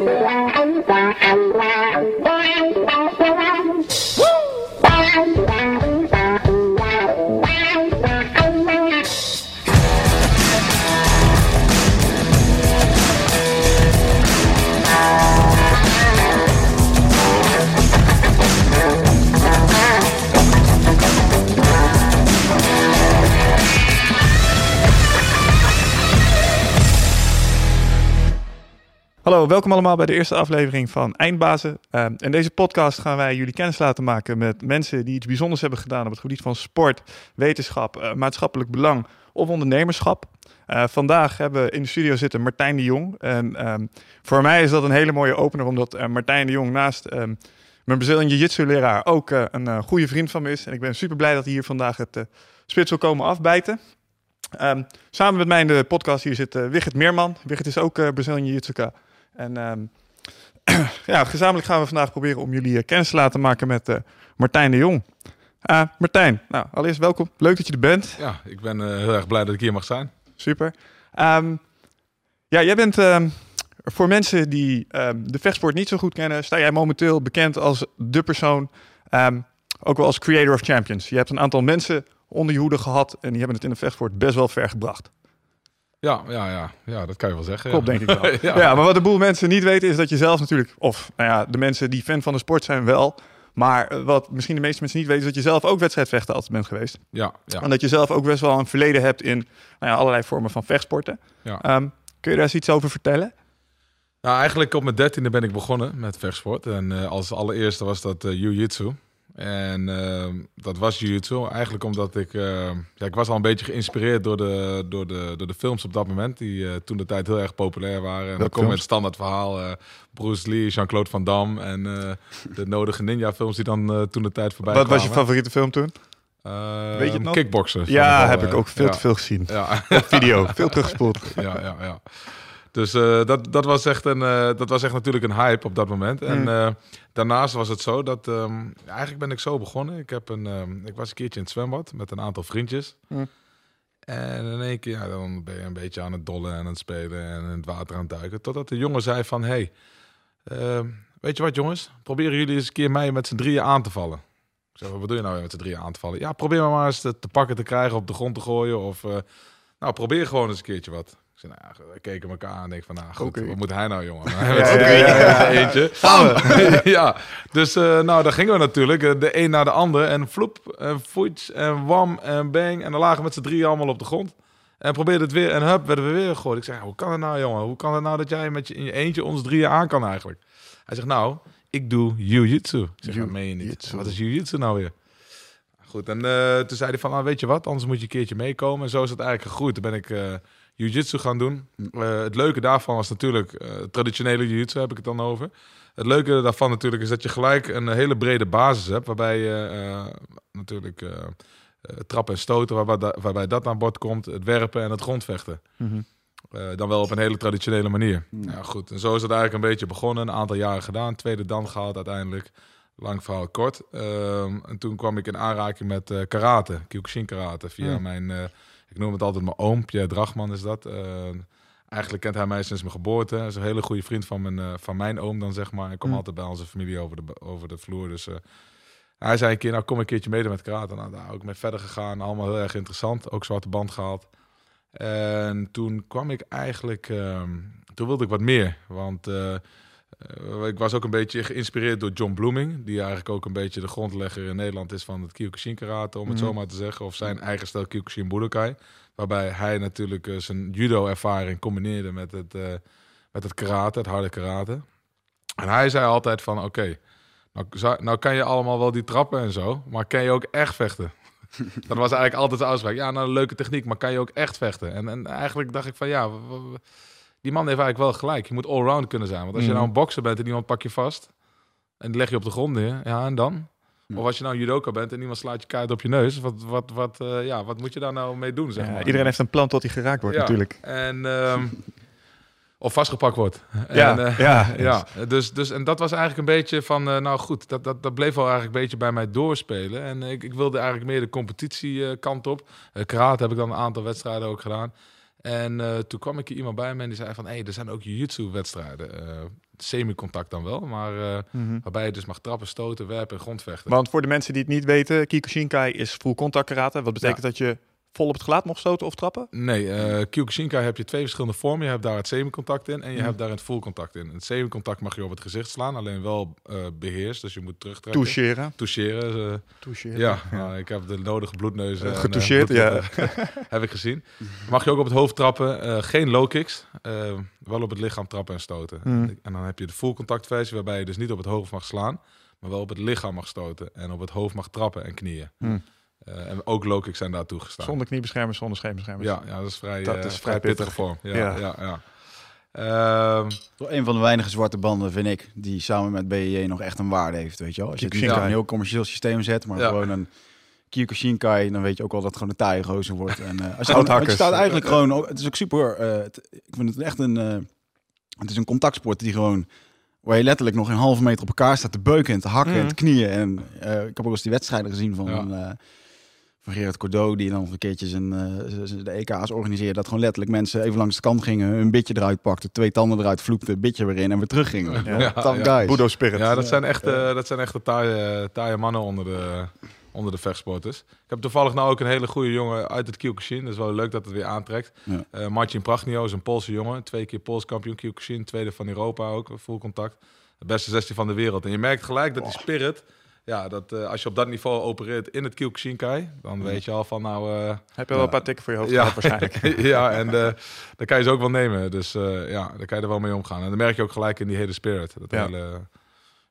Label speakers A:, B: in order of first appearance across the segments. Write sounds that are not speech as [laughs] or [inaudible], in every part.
A: Bye. Welkom allemaal bij de eerste aflevering van Eindbazen. Uh, in deze podcast gaan wij jullie kennis laten maken met mensen die iets bijzonders hebben gedaan op het gebied van sport, wetenschap, uh, maatschappelijk belang of ondernemerschap. Uh, vandaag hebben we in de studio zitten Martijn de Jong. En um, voor mij is dat een hele mooie opener, omdat Martijn de Jong naast um, mijn Brazilian Jiu-Jitsu leraar ook een goede vriend van me is. En ik ben super blij dat hij hier vandaag het spits wil komen afbijten. Um, samen met mij in de podcast hier zit Wigert Meerman. Wigert is ook Brazilian Jiu-Jitsuka. En um, [clears throat] ja, gezamenlijk gaan we vandaag proberen om jullie uh, kennis te laten maken met uh, Martijn de Jong. Uh, Martijn, nou, allereerst welkom. Leuk dat je er bent.
B: Ja, ik ben heel erg blij dat ik hier mag zijn.
A: Super. Um, ja, jij bent um, voor mensen die de vechtsport niet zo goed kennen, sta jij momenteel bekend als de persoon, ook wel als creator of champions. Je hebt een aantal mensen onder je hoede gehad en die hebben het in de vechtsport best wel ver gebracht.
B: Ja, ja, ja, ja, dat kan je wel zeggen.
A: Klopt, denk ik wel. [laughs] ja. ja. maar wat de boel mensen niet weten is dat je zelf natuurlijk, of nou ja, de mensen die fan van de sport zijn wel, maar wat misschien de meeste mensen niet weten is dat je zelf ook wedstrijdvechter altijd bent geweest.
B: Ja, ja.
A: En dat je zelf ook best wel een verleden hebt in nou ja, allerlei vormen van vechtsporten.
B: Ja.
A: Um, kun je daar eens iets over vertellen?
B: Nou, eigenlijk op mijn dertiende ben ik begonnen met vechtsport. En uh, als allereerste was dat uh, jiu-jitsu. En uh, dat was jiu-jitsu. Eigenlijk omdat ik... Uh, ja, ik was al een beetje geïnspireerd door de, door de, door de films op dat moment. Die uh, toen de tijd heel erg populair waren. En dan kom je met het standaard verhaal. Bruce Lee, Jean-Claude Van Damme. En de nodige ninja films die dan toen de tijd voorbij
A: Wat
B: kwamen.
A: was je favoriete film toen?
B: Weet je het nog? Kickboksen.
A: Ja, heb ik ook veel ja. te veel gezien. Ja. Op video. veel teruggespoeld.
B: ja, ja, ja. Dus uh, dat, dat, was echt een, uh, dat was echt natuurlijk een hype op dat moment. En uh, daarnaast was het zo dat... Um, eigenlijk ben ik zo begonnen. Ik, heb een, um, ik was een keertje in het zwembad met een aantal vriendjes. Mm. En in één keer ja, dan ben je een beetje aan het dollen en aan het spelen en in het water aan het duiken. Totdat de jongen zei van... Hey, ehm, weet je wat jongens? Proberen jullie eens een keer mij met z'n drieën aan te vallen. Ik zeg, wat bedoel je nou met z'n drieën aan te vallen? Ja, probeer me maar eens te, te, pakken te krijgen, op de grond te gooien. Of nou, probeer gewoon eens een keertje wat. Nou ja, we keken elkaar aan en denk van, nou goed, okay. wat moet hij nou, jongen? [laughs] ja, ja, eentje. [laughs] ja, dus uh, nou, daar gingen we natuurlijk, de een naar de ander. En vloep, en voets, en wam, en bang. En dan lagen we met z'n drie allemaal op de grond. En probeerde het weer, en hup, werden we weer gegooid. Ik zeg, hoe kan het nou, jongen? Hoe kan het nou dat jij met je, in je eentje ons drieën aan kan eigenlijk? Hij zegt, nou, ik doe jiu-jitsu. Ik zeg, meen je niet? Wat is jiu-jitsu nou weer? Goed, en uh, toen zei hij van, nou, weet je wat? Anders moet je een keertje meekomen. En zo is het eigenlijk gegroeid. Toen ben ik... Uh, jiu-jitsu gaan doen. Uh, het leuke daarvan was natuurlijk, uh, traditionele jiu-jitsu heb ik het dan over. Het leuke daarvan natuurlijk is dat je gelijk een hele brede basis hebt, waarbij je uh, natuurlijk trappen en stoten, waarbij, da waarbij dat aan bod komt, het werpen en het grondvechten. Mm -hmm. dan wel op een hele traditionele manier. Mm. Ja, goed. En zo is het eigenlijk een beetje begonnen, een aantal jaren gedaan, tweede dan gehaald uiteindelijk. Lang verhaal kort. Ehm, en toen kwam ik in aanraking met karate, Kyokushin karate, via mm. mijn ik noem het altijd mijn oom, Pierre Drachman is dat. Uh, eigenlijk kent hij mij sinds mijn geboorte. Hij is een hele goede vriend van mijn, uh, van mijn oom dan, zeg maar. Ik kom mm. altijd bij onze familie over de, over de vloer. Dus uh, hij zei een keer, nou kom een keertje mee met karate. Nou, daar ook mee verder gegaan. Allemaal heel erg interessant. Ook zwarte band gehaald. En toen kwam ik eigenlijk... Ehm, toen wilde ik wat meer. Want uh, ik was ook een beetje geïnspireerd door John Blooming, die eigenlijk ook een beetje de grondlegger in Nederland is van het Kyokushin karate, om het mm -hmm. zo maar te zeggen, of zijn eigen stijl Kyokushin Budokai, waarbij hij natuurlijk uh, zijn judo ervaring combineerde met het, uh, met het karate, het harde karate. En hij zei altijd van, oké, okay, nou, nou kan je allemaal wel die trappen en zo, maar kan je ook echt vechten? [laughs] dat was eigenlijk altijd de uitspraak. Ja, nou, een leuke techniek, maar kan je ook echt vechten? En, en eigenlijk dacht ik van, ja die man heeft eigenlijk wel gelijk. Je moet allround kunnen zijn. Want als je
A: Mhm.
B: nou een bokser bent en iemand pak je vast... en die leg je op de grond neer, ja, en dan?
A: Mhm.
B: Of als je nou een judoka bent en iemand slaat je kaart op je neus... wat, wat, wat, uh, ja, wat moet je daar nou mee doen, zeg
A: Ja,
B: maar?
A: iedereen heeft een plan tot hij geraakt wordt,
B: Ja.
A: natuurlijk.
B: En... ehm, [laughs] of vastgepakt wordt.
A: Ja,
B: en, eh,
A: ja, [laughs]
B: ja. Dus, dus, en dat was eigenlijk een beetje van, eh, nou goed, dat, dat, dat bleef wel eigenlijk een beetje bij mij doorspelen. En ik, ik wilde eigenlijk meer de competitiekant op. Karate heb ik dan een aantal wedstrijden ook gedaan. En eh, toen kwam ik hier iemand bij me en die zei van... hé, hey, er zijn ook jiu-jitsu-wedstrijden. eh, semi-contact dan wel, maar eh,
A: Mhm.
B: waarbij je dus mag trappen, stoten, werpen en grondvechten.
A: Want voor de mensen die het niet weten, Kyokushinkai is full contact karate. Wat betekent dat je vol op het gelaat mocht stoten of trappen?
B: Nee, eh Kyokushinkai heb je twee verschillende vormen. Je hebt daar het semi-contact in en je
A: Mhm.
B: hebt daar het full contact in. Het semi-contact mag je op het gezicht slaan, alleen wel eh beheerst. Dus je moet terugtrekken.
A: Toucheren.
B: Toucheren. eh,
A: Toucheren.
B: ja, nou, ik heb de nodige bloedneus.
A: Eh,
B: en, eh,
A: getoucheerd, ja. [laughs]
B: heb ik gezien. Mag je ook op het hoofd trappen. eh, geen low kicks. wel op het lichaam trappen en stoten.
A: Mhm.
B: En dan heb je de full contact versie, waarbij je dus niet op het hoofd mag slaan, maar wel op het lichaam mag stoten. En op het hoofd mag trappen en knieën.
A: Mhm.
B: Eh, en ook low kicks zijn daar toegestaan.
A: Zonder kniebeschermers, zonder scheenbeschermers.
B: Ja, ja, dat is vrij,
A: Dat
B: eh,
A: is vrij pittig.
B: vorm. Ja,
A: Ja.
B: ja. ja, Ehm,
C: Toch een van de weinige zwarte banden, vind ik, die samen met BJJ nog echt een waarde heeft, weet je wel. Als je het een heel commercieel systeem zet, maar
B: Ja.
C: gewoon een Kyokushinkai, dan weet je ook wel dat het gewoon een taaie gozer wordt. En, eh, als je, want je staat eigenlijk gewoon, het is ook super, eh, het- ik vind het echt een, eh, het is een contactsport die gewoon, waar je letterlijk nog een halve meter op elkaar staat te beuken en te hakken en
A: Mhm.
C: te knieën. En eh, ik heb ook eens die wedstrijden gezien van,
B: Ja.
C: eh, van Gerard Cordeau, die dan nog een keerje zijn, eh, de EK's organiseerde. Dat gewoon letterlijk mensen even langs de kant gingen, hun bitje eruit pakten, twee tanden eruit vloekten, bitje weer in en weer terug gingen.
A: Ja.
B: Ja, ja.
C: guys.
A: Budo Spirit.
B: ja, dat zijn echt, eh, dat zijn echt de taaie, taaie mannen onder de, onder de vechtsporters. Ik heb toevallig nou ook een hele goede jongen uit het Kyokushin. Dat is wel leuk dat het weer aantrekt.
C: Ja.
B: Eh, Marcin Pragnio is een Poolse jongen. Twee keer Pools kampioen Kyokushin. Tweede van Europa ook, full contact. De beste 16 van de wereld. En je merkt gelijk dat die spirit... Ja, dat eh, als je op dat niveau opereert in het Kyokushinkai... dan weet je al van nou... eh,
A: Heb je wel een paar tikken voor je hoofd
B: ja,
A: waarschijnlijk. [laughs]
B: ja, en eh dan kan je ze ook wel nemen. Dus ja, daar kan je er wel mee omgaan. En dan merk je ook gelijk in die hele spirit. Dat
A: Ja.
B: hele...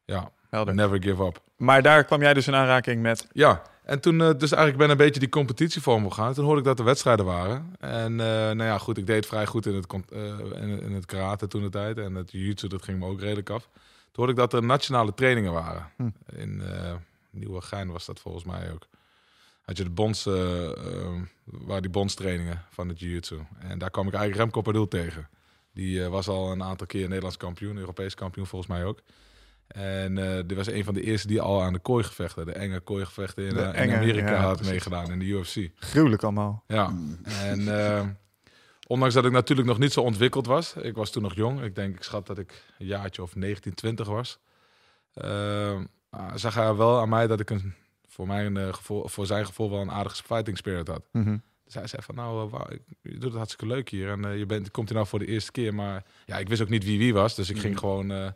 B: Ja,
A: Helder.
B: never give up.
A: Maar daar kwam jij dus in aanraking met...
B: Ja, en toen dus eigenlijk ben een beetje die competitievorm gegaan. Toen hoorde ik dat er wedstrijden waren. En nou ja, goed, ik deed vrij goed in het, in, in het karate toen de tijd. En het jiu-jitsu, dat ging me ook redelijk af. Toen hoorde ik dat er nationale trainingen waren.
A: Hm.
B: In uh, Nieuwegein was dat volgens mij ook. Had je de bonds, eh, eh, waar die bondstrainingen van het jiu-jitsu. En daar kwam ik eigenlijk Remco Pardoel tegen. Die eh, was al een aantal keer Nederlands kampioen, Europees kampioen volgens mij ook. En eh dit was een van de eerste die al aan de kooigevechten, de enge kooigevechten in,
A: De
B: eh, in Amerika
A: ja,
B: had
A: precies.
B: meegedaan in de UFC.
A: Gruwelijk allemaal.
B: Ja, en eh, ondanks dat ik natuurlijk nog niet zo ontwikkeld was, ik was toen nog jong, ik denk, ik schat dat ik een jaartje of 19, 20 was, ah, zag hij wel aan mij dat ik een, voor, mijn, eh, gevoel, voor zijn gevoel wel een aardige fighting spirit had.
A: Mhm.
B: Dus hij zei van, nou, eh, ik- je doet het hartstikke leuk hier en eh, je bent, komt hier nou voor de eerste keer, maar ja, ik wist ook niet wie wie was, dus ik ging gewoon... eh,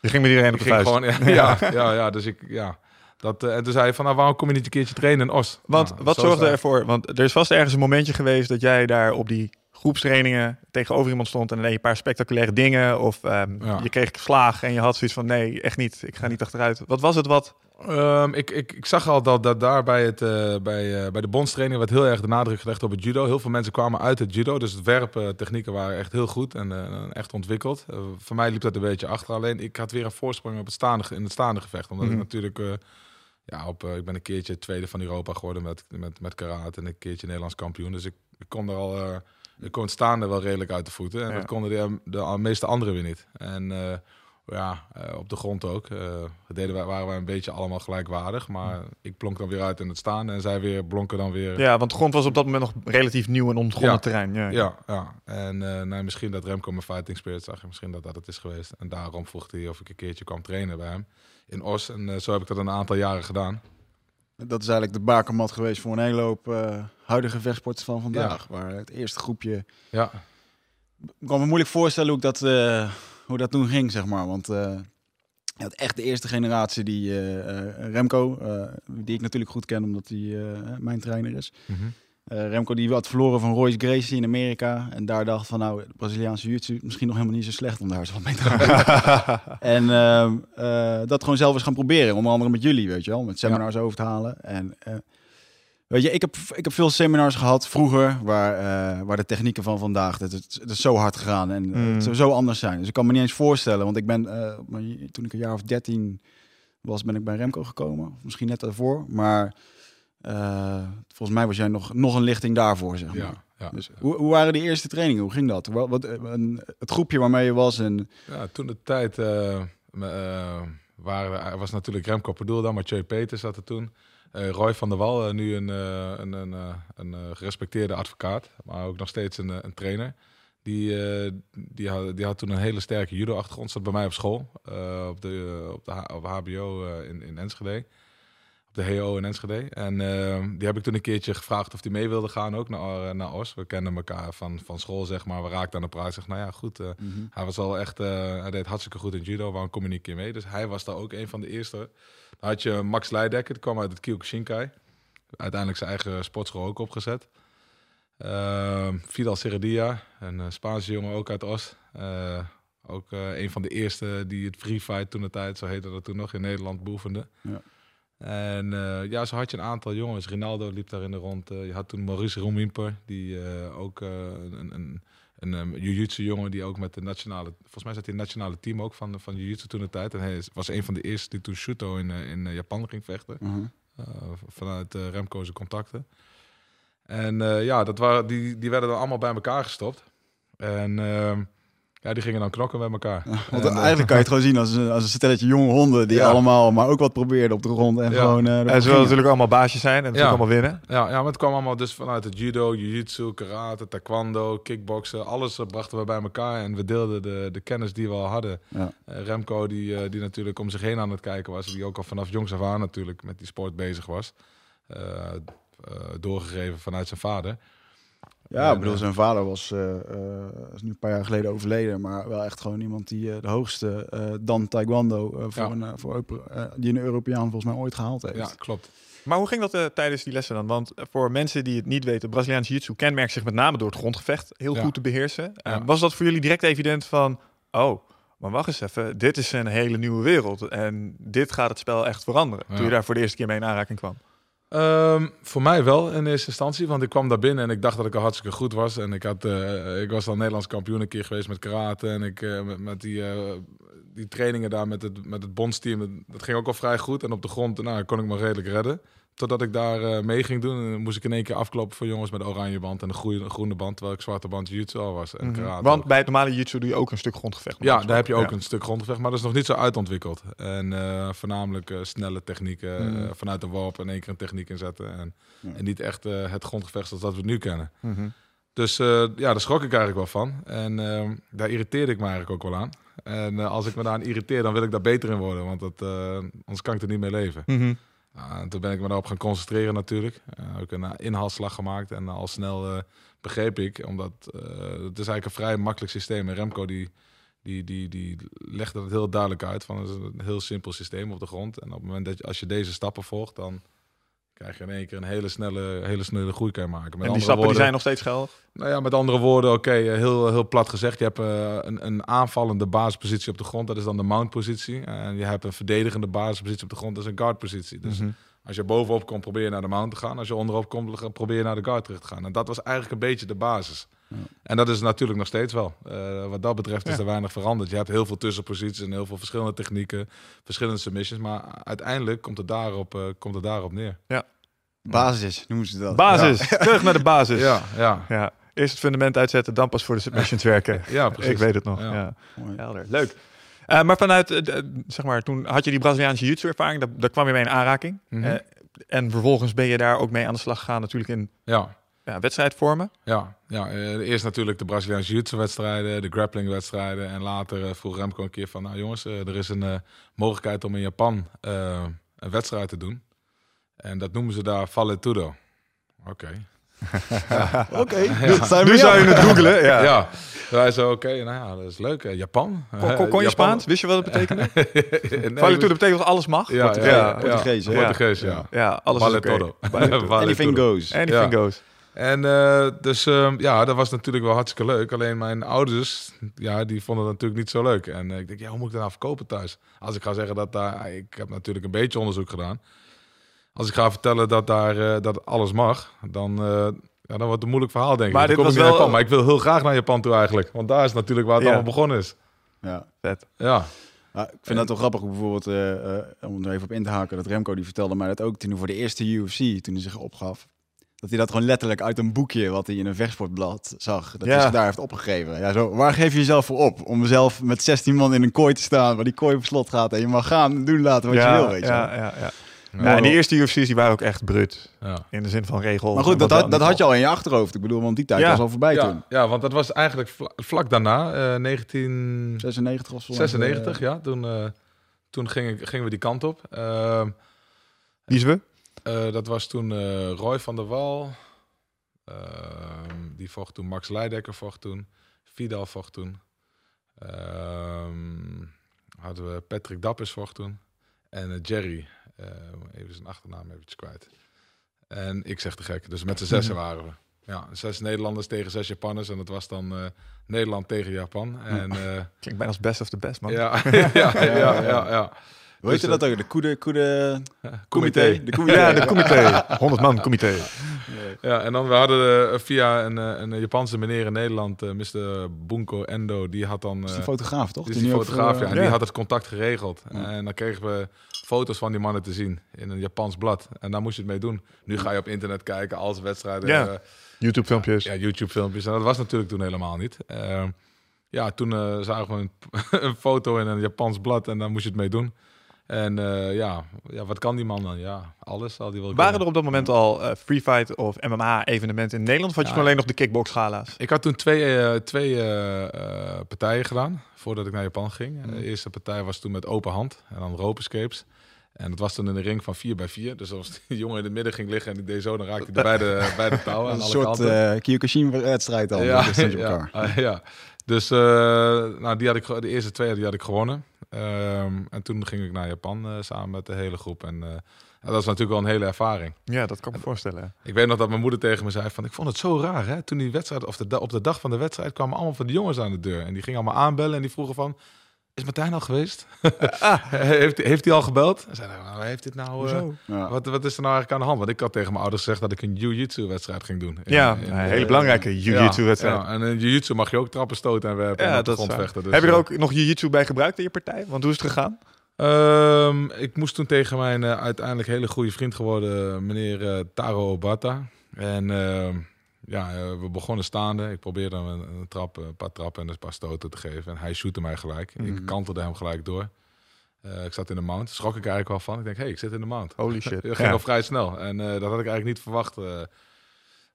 A: Je ging met iedereen op de vuist.
B: gewoon, [laughs] ja, ja, ja, ja, dus ik, ja. Dat, en toen zei hij van, nou, waarom kom je niet een keertje trainen in Oost?
A: Want
B: Nou,
A: wat
B: zo
A: zorgde ervoor? Want er is vast ergens een momentje geweest dat jij daar op die groepstrainingen tegenover iemand stond en dan deed je een paar spectaculaire dingen of ehm,
B: Ja.
A: je kreeg slaag en je had zoiets van nee, echt niet, ik ga niet achteruit. Wat was het wat?
B: Ehm, ik, ik, ik zag al dat, dat daar bij, het, eh, bij, eh, bij de bondstraining werd heel erg de nadruk gelegd op het judo. Heel veel mensen kwamen uit het judo, dus het werpen technieken waren echt heel goed en eh, echt ontwikkeld. Eh, voor mij liep dat een beetje achter, alleen ik had weer een voorsprong op het staande, in het staande gevecht. Omdat
A: Mhm.
B: ik natuurlijk, eh, ja, op, eh, ik ben een keertje tweede van Europa geworden met, met, met karate en een keertje Nederlands kampioen. Dus ik, ik kon er al, ik kon staande wel redelijk uit de voeten en
A: Ja.
B: dat konden de, de meeste anderen weer niet. En eh, ja, eh, op de grond ook. Eh, deden wij, waren wij een beetje allemaal gelijkwaardig. Maar ik blonk dan weer uit in het staan. En zij weer blonken dan weer.
A: Ja, want de grond was op dat moment nog relatief nieuw en ontgonnen
B: Ja.
A: terrein. Ja.
B: Ja, ja. En nou, misschien dat Remco mijn fighting spirit zag. En misschien dat dat het is geweest. En daarom vroeg hij of ik een keertje kwam trainen bij hem. In Os. En zo heb ik dat een aantal jaren gedaan.
C: Dat is eigenlijk de bakermat geweest voor een hele hoop eh, huidige vechtsporters van vandaag. Waar het eerste groepje...
B: Ja,
C: Ik kan me moeilijk voorstellen hoe dat, eh, hoe dat toen ging, zeg maar. Want eh, je had echt de eerste generatie die eh, eh, Remco, eh, die ik natuurlijk goed ken omdat hij eh, mijn trainer is.
B: Mhm.
C: Eh, Remco die had verloren van Royce Gracie in Amerika. En daar dacht van nou, de Braziliaanse jiu-jitsu misschien nog helemaal niet zo slecht om daar eens wat mee te gaan. [laughs] en ehm, eh, dat gewoon zelf eens gaan proberen. Onder andere met jullie, weet je wel. Met seminars over te halen. En eh, weet je, ik heb, ik heb veel seminars gehad vroeger. Waar, waar de technieken van vandaag, het, het, het is zo hard gegaan. En
A: Mm.
C: het zou zo anders zijn. Dus ik kan me niet eens voorstellen. Want ik ben, toen ik een jaar of dertien was, ben ik bij Remco gekomen. Misschien net daarvoor. Maar volgens mij was jij nog, nog een lichting daarvoor, zeg maar.
B: ja, ja.
C: Dus hoe, hoe waren die eerste trainingen? Hoe ging dat? Wat, wat, een, het groepje waarmee je was en
B: Ja, toen de tijd eh, eh, waren, er was natuurlijk Remco Padoel dan, Mathieu Peters zat er toen. Eh, Roy van der Wal, eh, nu een, eh, een, een, eh, een eh, gerespecteerde advocaat, maar ook nog steeds een, eh, een trainer. Die, eh, die, had, die had toen een hele sterke judo-achtergrond. Zat bij mij op school, eh, op, de, eh, op, de op HBO eh, in, in Enschede. Op de HO in Enschede. En eh, die heb ik toen een keertje gevraagd of hij mee wilde gaan ook naar, eh, naar Os. We kenden elkaar van, van school, zeg maar. We raakten aan de praat. Zeg, nou ja, goed. eh,
C: Mhm.
B: hij was wel echt, eh, hij deed hartstikke goed in judo. Waarom kom je niet een keer mee? Dus hij was daar ook een van de eerste. Dan had je Max Leidekker, die kwam uit het Kyokushinkai. Uiteindelijk zijn eigen sportschool ook opgezet. Ehm Fidel Serradia, een Spaanse jongen ook uit Os. Ook een van de eerste die het free fight toen de tijd, zo heette dat toen nog, in Nederland beoefende.
C: Ja.
B: En eh, ja, zo had je een aantal jongens. Rinaldo liep daar in de rond. Eh, je had toen Maurice Romimper, die eh, ook een, een, een um, jiu-jitsu jongen die ook met de nationale, volgens mij zat hij in het nationale team ook van, van jiu-jitsu toen de tijd. En hij was een van de eerste die toen Shuto in, in Japan ging vechten.
C: Mhm.
B: Vanuit Remco's contacten. En ja, dat waren, die, die werden dan allemaal bij elkaar gestopt. En ehm, ja, die gingen dan knokken met elkaar.
C: Want
B: En,
C: eigenlijk kan je het gewoon zien als een, als een stelletje jonge honden die
B: Ja.
C: allemaal maar ook wat probeerden op de grond en
B: Ja.
C: gewoon. eh,
A: En ze willen natuurlijk allemaal baasjes zijn en
B: Ja.
A: allemaal winnen.
B: Ja, ja, maar het kwam allemaal dus vanuit het judo, jiu-jitsu, karate, taekwondo, kickboksen. Alles eh, brachten we bij elkaar en we deelden de, de kennis die we al hadden.
C: Ja.
B: Eh, Remco, die, eh, die natuurlijk om zich heen aan het kijken was. Die ook al vanaf jongs af aan natuurlijk met die sport bezig was. Eh, eh, doorgegeven vanuit zijn vader.
C: Ja, ik bedoel,
B: eh,
C: zijn vader was, eh, eh, is nu een paar jaar geleden overleden, maar wel echt gewoon iemand die de hoogste eh, dan taekwondo voor
B: Ja.
C: een, voor die een Europeaan volgens mij ooit gehaald heeft.
B: Ja, klopt.
A: Maar hoe ging dat eh, tijdens die lessen dan? Want voor mensen die het niet weten, Braziliaans Jiu-Jitsu kenmerkt zich met name door het grondgevecht heel
B: Ja.
A: goed te beheersen. Eh,
B: Ja.
A: Was dat voor jullie direct evident van, oh, maar wacht eens even, dit is een hele nieuwe wereld en dit gaat het spel echt veranderen.
B: Ja.
A: Toen je daar voor de eerste keer mee in aanraking kwam.
B: Ehm, voor mij wel in eerste instantie, want ik kwam daar binnen en ik dacht dat ik al hartstikke goed was. En ik, had, eh, ik was al Nederlands kampioen een keer geweest met karate en ik, eh, met, die, eh, die trainingen daar met het, met het bondsteam, dat, dat ging ook al vrij goed. En op de grond nou, kon ik me redelijk redden. Totdat ik daar eh, mee ging doen, en dan moest ik in één keer afkloppen voor jongens met een oranje band en een groene, groene band, terwijl ik zwarte band jiu-jitsu al was. En
A: Mhm.
B: karate
A: Want
B: ook.
A: bij het normale Jiu-Jitsu doe je ook een stuk grondgevecht.
B: Ja, daar heb je ook
A: Ja.
B: een stuk grondgevecht, maar dat is nog niet zo uitontwikkeld. En eh, voornamelijk eh, snelle technieken,
A: Mhm.
B: eh, vanuit een worp in één keer een techniek inzetten. En,
C: Ja.
B: en niet echt eh, het grondgevecht zoals dat we het nu kennen.
A: Mhm.
B: Dus eh, ja, daar schrok ik eigenlijk wel van. En ehm, daar irriteerde ik me eigenlijk ook wel aan. En eh, als ik me daar aan irriteer, dan wil ik daar beter in worden. Want dat, eh, anders kan ik er niet mee leven. Nou, en toen ben ik me daarop gaan concentreren natuurlijk. Ook een uh, inhaalslag gemaakt. En al snel begreep ik, omdat het is eigenlijk een vrij makkelijk systeem. En Remco die, die, die, die legde het heel duidelijk uit. Van het is een heel simpel systeem op de grond. En op het moment dat je, als je deze stappen volgt, dan krijg je in één keer een hele snelle, hele snelle groei kan maken.
A: Met en die stappen woorden, die zijn nog steeds geldig?
B: Nou ja, met andere woorden, oké, okay, heel, heel plat gezegd. Je hebt uh, een, een aanvallende basispositie op de grond, dat is dan de mount-positie. En je hebt een verdedigende basispositie op de grond, dat is een guard-positie. Dus mm -hmm. als je bovenop komt, probeer je naar de mount te gaan. Als je onderop komt, probeer je naar de guard terug te gaan. En dat was eigenlijk een beetje de basis. Ja. En dat is natuurlijk nog steeds wel. Uh, wat dat betreft is ja. er weinig veranderd. Je hebt heel veel tussenposities en heel veel verschillende technieken, verschillende submissions. Maar uiteindelijk komt het daarop, uh, komt het daarop neer.
A: Ja.
C: Basis, noemen ze dat.
A: Basis, ja. terug naar de basis.
B: Ja, ja.
A: ja. Eerst het fundament uitzetten, dan pas voor de submissions [laughs] werken.
B: ja, precies.
A: Ik weet het nog. Ja. Helder. Leuk. Uh, maar vanuit, uh, zeg maar, toen had je die Braziliaanse jiu ervaring, daar, daar, kwam je mee in aanraking. Mm -hmm. uh, en vervolgens ben je daar ook mee aan de slag gegaan natuurlijk in
B: ja.
A: Ja, wedstrijdvormen.
B: Ja, ja eerst natuurlijk de Braziliaanse jiu wedstrijden, de grappling wedstrijden. En later vroeg Remco een keer van, nou jongens, er is een mogelijkheid om in Japan een wedstrijd te doen. En dat noemen ze daar Valetudo. Oké. Okay. [laughs]
C: Oké, okay.
A: ja. nu zou je het googlen. Ja.
B: ja. Wij zo, oké, okay, nou ja, dat is leuk. Japan.
A: Kon, kon, kon je Japan. Spaans? Wist je wat het betekende? [laughs] nee, betekent dat alles mag?
B: Ja,
C: Portugees, ja, Portugees,
B: ja. Portugees, ja.
A: Ja, alles
B: Valetudo.
C: Okay. [laughs] Anything goes.
A: Anything goes.
B: En uh, dus uh, ja, dat was natuurlijk wel hartstikke leuk. Alleen mijn ouders, ja, die vonden het natuurlijk niet zo leuk. En uh, ik denk, ja, hoe moet ik dat nou verkopen thuis? Als ik ga zeggen dat daar, ik heb natuurlijk een beetje onderzoek gedaan. Als ik ga vertellen dat daar dat alles mag, dan, ja, dan wordt het een moeilijk verhaal, denk ik.
A: Maar,
B: dit
A: was
B: ik
A: wel...
B: Japan, maar ik wil heel graag naar Japan toe eigenlijk. Want daar is natuurlijk waar het
A: ja.
B: allemaal begonnen is.
C: Ja,
A: vet.
B: Ja.
C: Ik vind en, dat wel grappig, bijvoorbeeld, om er even op in te haken, dat Remco die vertelde mij dat ook toen hij voor de eerste UFC, toen hij zich opgaf, dat hij dat gewoon letterlijk uit een boekje wat hij in een vechtsportblad zag, dat ja. hij zich daar heeft opgegeven. Ja, zo, waar geef je jezelf voor op? Om zelf met 16 man in een kooi te staan, waar die kooi op slot gaat en je mag gaan doen laten wat
A: ja,
C: je wil, weet je
A: ja, ja, ja. Ja, en die eerste UFC's die waren ook echt brut.
B: Ja.
A: In de zin van regels.
C: Maar goed, dat, had, dat had je al in je achterhoofd. Ik bedoel, want die tijd
A: Ja.
C: was al voorbij toen.
B: Ja, ja, want dat was eigenlijk vla- vlak daarna, eh 1996,
C: 96 was volgens mij, eh,
B: ja. Toen, eh, toen gingen, gingen we die kant op. Ehm,
A: Wie is we?
B: Eh, dat was toen eh, Roy van der Wal. Ehm, die vocht toen. Max Leidekker vocht toen. Vidal vocht toen. Ehm, hadden we Patrick Dappers vocht toen. En eh, Jerry. even zijn achternaam eventjes kwijt. En ik zeg te gek. Dus met z'n [laughs] zessen waren we. Ja, zes Nederlanders tegen zes Japanners. En dat was dan Nederland tegen Japan. En [laughs] eh,
A: Klinkt bijna als best of the best, man.
B: ja, [laughs] ja, ja, ja, ja.
C: Hoe heet je
B: Dus,
C: dat ook? De Koede... koede
B: Comité.
C: De comité.
A: Ja, de comité. [laughs] 100 man comité.
B: Ja, en dan we hadden eh, via een, eh, een Japanse meneer in Nederland, eh, Mr. Bunko Endo, die had dan...
C: Dat is die fotograaf, toch?
B: die is
C: Die
B: fotograaf,
C: voor,
B: ja. En die had het contact geregeld.
C: Ja.
B: En dan kregen we foto's van die mannen te zien in een Japans blad. En daar moest je het mee doen. Nu ga je op internet kijken, als wedstrijden,
A: Ja.
B: eh,
A: YouTube filmpjes.
B: ja, YouTube filmpjes. En dat was natuurlijk toen helemaal niet. Ehm, ja, toen zagen we een, [laughs] een foto in een Japans blad en daar moest je het mee doen. En eh, ja, ja, wat kan die man dan? Ja, alles zal die wel
A: Waren er op dat moment al eh, free fight of MMA evenementen in Nederland? Of had je
B: Ja.
A: gewoon alleen nog de kickbox gala's?
B: Ik had toen twee, eh, twee partijen gedaan voordat ik naar Japan ging.
A: Mhm.
B: De eerste partij was toen met open hand en dan rope escapes. En dat was toen in een ring van 4 bij 4 Dus als die [laughs] jongen in het midden ging liggen en die deed zo, dan raakte hij bij de, bij de touwen aan [laughs]
C: Een
B: alle
C: soort eh Kyokushin-wedstrijd al.
B: ja,
C: Dat is op [laughs]
B: ja,
C: elkaar.
B: ah, ja. Dus eh, nou, die had ik, de eerste twee die had ik gewonnen. Ehm, en toen ging ik naar Japan eh, samen met de hele groep. En eh, dat was natuurlijk wel een hele ervaring.
A: Ja, dat kan ik me voorstellen.
B: Ik weet nog dat mijn moeder tegen me zei van... ik vond het zo raar, hè. Toen die wedstrijd, of de, op de dag van de wedstrijd... kwamen allemaal van die jongens aan de deur. En die gingen allemaal aanbellen en die vroegen van... Is Martijn al geweest? [laughs] heeft, heeft hij al gebeld? En nou, heeft dit nou... eh?
C: Ja.
B: wat, wat is er nou eigenlijk aan de hand? Want ik had tegen mijn ouders gezegd dat ik een jiu-jitsu-wedstrijd ging doen. In-
A: Ja,
B: in-
A: een hele belangrijke jiu-jitsu-wedstrijd.
B: Ja, en in jiu-jitsu mag je ook trappen, stoten en werpen en
A: Ja,
B: op de
A: dat is
B: grond
A: waar.
B: vechten. Dus,
A: Heb je er
B: eh,
A: ook nog jiu-jitsu bij gebruikt in je partij? Want hoe is het gegaan?
B: Ehm, ik moest toen tegen mijn eh, uiteindelijk hele goede vriend geworden, meneer Taro Obata. En ehm, ja, eh, we begonnen staande. Ik probeerde hem een, een, trap, een paar trappen en een paar stoten te geven. En hij shootte mij gelijk.
C: Mhm.
B: Ik kantelde hem gelijk door. Eh, ik zat in de mount. Schrok ik eigenlijk wel van. Ik denk, hé, hey, ik zit in de mount.
A: Holy [laughs] shit.
B: Dat ging
A: Ja.
B: al vrij snel. En eh, dat had ik eigenlijk niet verwacht.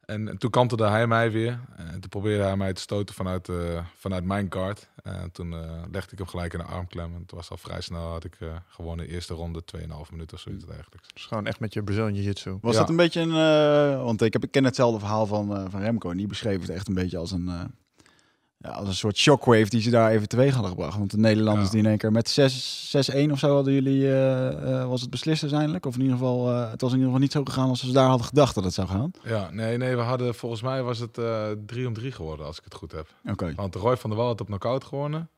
B: En toen kantelde hij mij weer. En toen probeerde hij mij te stoten vanuit, eh, vanuit mijn guard. En toen eh, legde ik hem gelijk in de armklem. En het was al vrij snel. Had ik eh, gewonnen. Eerste ronde, 2,5 minuten of zoiets eigenlijk.
A: Dus gewoon echt met je Brazilian jiu-jitsu.
C: Was
B: Ja.
C: dat een beetje een... eh, want ik, heb, ik ken hetzelfde verhaal van, eh, van Remco. En die beschreef het echt een beetje als een... ja, als een soort shockwave die ze daar even teweeg hadden gebracht. Want de Nederlanders
B: Ja.
C: die in één keer met 6 6-1 of zo hadden jullie... eh, eh, was het beslist uiteindelijk? Of in ieder geval... eh, het was in ieder geval niet zo gegaan als ze daar hadden gedacht dat het zou gaan.
B: Ja, nee, nee. We hadden, volgens mij was het eh 3 om 3 geworden, als ik het goed heb.
C: Oké.
B: Want Roy van der Wal had op knockout gewonnen.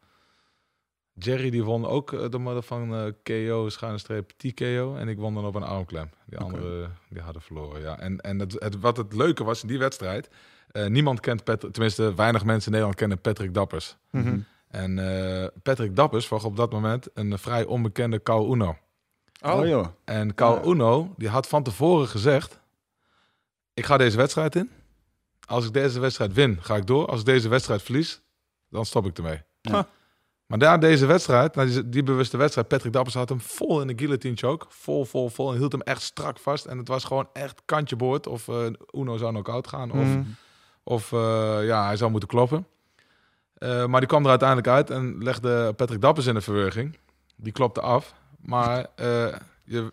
B: Jerry die won ook door middel van KO, schuine streep TKO. En ik won dan op een armklem. Die
C: Oké.
B: anderen die hadden verloren, ja. En, en het, het, wat het leuke was in die wedstrijd... eh, niemand kent Patrick, tenminste weinig mensen in Nederland kennen Patrick Dappers.
A: Mhm.
B: En eh, Patrick Dappers was op dat moment een vrij onbekende Kao Uno.
C: Oh, joh.
B: En
C: Ja.
B: Uno, die had van tevoren gezegd... ik ga deze wedstrijd in. Als ik deze wedstrijd win, ga ik door. Als ik deze wedstrijd verlies, dan stop ik ermee.
C: Ja.
B: Maar daar deze wedstrijd, nou, die, die bewuste wedstrijd... Patrick Dappers had hem vol in de guillotine choke. Vol, vol, vol. En hield hem echt strak vast. En het was gewoon echt kantje boord. Of eh, Uno zou nog out gaan. Of,
A: Mhm.
B: Of eh, ja, hij zou moeten kloppen. Eh, maar die kwam er uiteindelijk uit en legde Patrick Dappers in de verwerging. Die klopte af. Maar eh, je,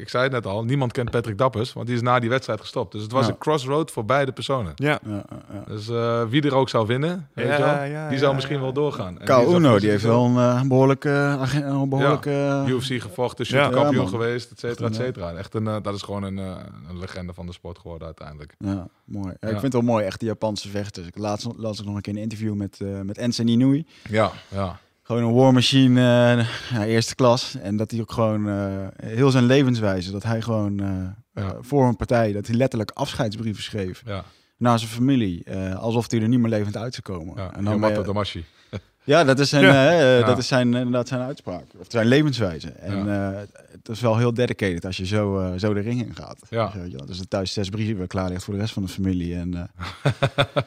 B: ik zei het net al, niemand kent Patrick Dappers, want die is na die wedstrijd gestopt. Dus het was
C: Ja.
B: een crossroad voor beide personen.
A: Ja.
C: Ja.
B: Dus eh, wie er ook zou winnen, weet je wel,
A: ja,
B: die
A: ja,
B: zou misschien
A: ja.
B: wel doorgaan. En
C: Kao
B: die
C: die heeft wel een eh, behoorlijke... een behoorlijke eh,
B: UFC gevochten,
A: Ja.
B: superkampioen
C: Ja, man.
B: geweest, et cetera, et cetera. Echt een, eh, dat is gewoon een, eh, een legende van de sport geworden uiteindelijk.
C: Ja, mooi. Ja,
B: Ja.
C: Ik vind het wel mooi, echt die Japanse vechters. Ik laatst las ik nog een keer een interview met, eh met Ensen Inoue.
B: Ja, ja.
C: Gewoon een war machine, eh, ja, eerste klas. En dat hij ook gewoon eh, heel zijn levenswijze, dat hij gewoon eh,
B: Ja.
C: voor een partij, dat hij letterlijk afscheidsbrieven schreef
B: ja.
C: naar zijn familie. alsof hij er niet meer levend uit zou komen.
B: ja.
C: en dan ben
B: Damashi.
C: Ja, dat is zijn,
B: Ja.
C: eh,
B: Ja.
C: dat is zijn, inderdaad zijn uitspraak. Of zijn levenswijze. En eh, het is wel heel dedicated als je zo, eh, zo de ring in gaat.
B: Ja.
C: Weet je wel. Dus er thuis zes brieven klaar ligt voor de rest van de familie. En, eh, [laughs]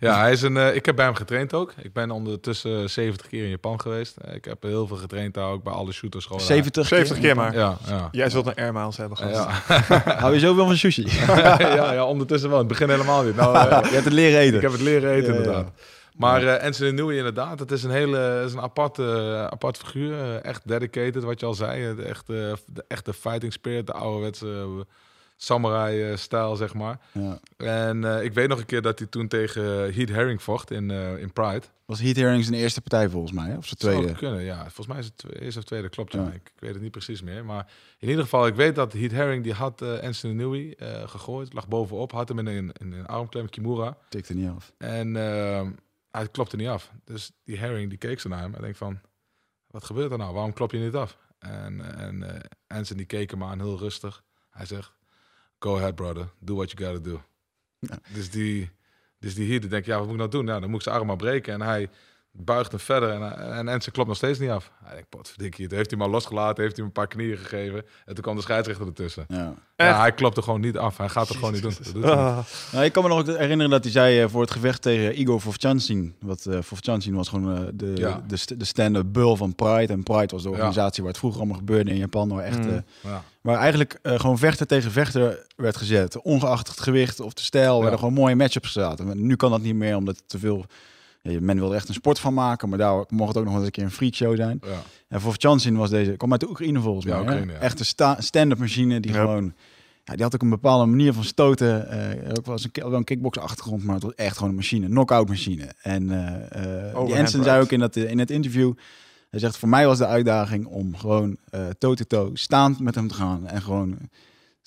B: Ja, hij is een, eh, ik heb bij hem getraind ook. Ik ben ondertussen 70 keer in Japan geweest. Eh, Ik heb heel veel getraind daar ook bij alle shooters. Gewoon
C: 70,
A: 70 keer maar.
B: Ja, ja.
A: Jij zult een air miles hebben gehad.
B: Ja. [laughs]
C: Hou je zoveel van sushi? [laughs]
B: ja, ja, ondertussen wel. Het begin helemaal niet. Nou, eh,
C: je hebt het leren eten.
B: ik heb het leren eten,
C: Ja, ja.
B: inderdaad. Maar eh Anthony Newey inderdaad, het is een hele is een apart, eh, apart figuur. Eh, echt dedicated, wat je al zei. De echte, de echte fighting spirit, de ouderwetse eh, samurai-stijl, zeg maar.
C: Ja.
B: En eh, ik weet nog een keer dat hij toen tegen Heath Herring vocht in, eh, in Pride.
C: Was Heat Herring zijn eerste partij volgens mij, of zijn
B: Zou
C: tweede?
B: kunnen, ja. Volgens mij is het eerste of tweede, klopt. Ja.
C: Ja.
B: Ik, ik weet het niet precies meer. Maar in ieder geval, ik weet dat Heath Herring, die had eh Anthony eh, gegooid. Lag bovenop, had hem in een, in een armklem, Kimura.
C: Tikte niet af.
B: En eh, hij klopte niet af. Dus die Herring, die keek zo naar hem en denkt van... Wat gebeurt er nou? Waarom klop je niet af? En, en eh Anthony keek hem aan, heel rustig. Hij zegt, go ahead brother, do what you gotta do.
C: Ja.
B: Dus die, dus die hier, die denkt, ja, wat moet ik nou doen? Nou, dan moet ik zijn arm maar breken. En hij buigt hem verder en, en Anthony klopt nog steeds niet af. Hij denkt, potverdikkie, toen heeft hij al losgelaten, heeft hij hem een paar knieën gegeven. En toen kwam de scheidsrechter ertussen.
C: Ja.
B: Hij klopt er gewoon niet af. Hij gaat het gewoon niet doen. Dat doet hij niet.
A: Ah,
C: Nou, ik kan me nog herinneren dat hij zei eh, voor het gevecht tegen Igor Vovchancin. Wat uh, Vovchancin was gewoon eh, de,
B: Ja.
C: de, st- de stand-up bull van Pride. En Pride was de organisatie waar het vroeger allemaal gebeurde in Japan. Waar, echt,
A: Mm.
C: eh,
B: Ja.
C: waar eigenlijk eh, gewoon vechter tegen vechter werd gezet. Ongeacht het gewicht of de stijl, werden gewoon mooie matchups. Maar Nu kan dat niet meer, omdat het te veel... Ja, men wilde echt een sport van maken, maar daar mocht het ook nog wel eens een keer een freakshow zijn.
B: Ja.
C: En Vovchancin was deze, kwam uit de Oekraïne volgens
B: Ja,
C: mij.
B: Oekraïne, ja.
C: Echt een sta- stand-up machine die gewoon... Ja, die had ook een bepaalde manier van stoten. eh ook wel eens een, wel een kickbox achtergrond, maar het was echt gewoon een machine, knockout machine. En eh eh
A: Overhand
C: Ensign zei ook in, dat, in het interview, hij zegt voor mij was de uitdaging om gewoon eh, toe-to-toe staand met hem te gaan en gewoon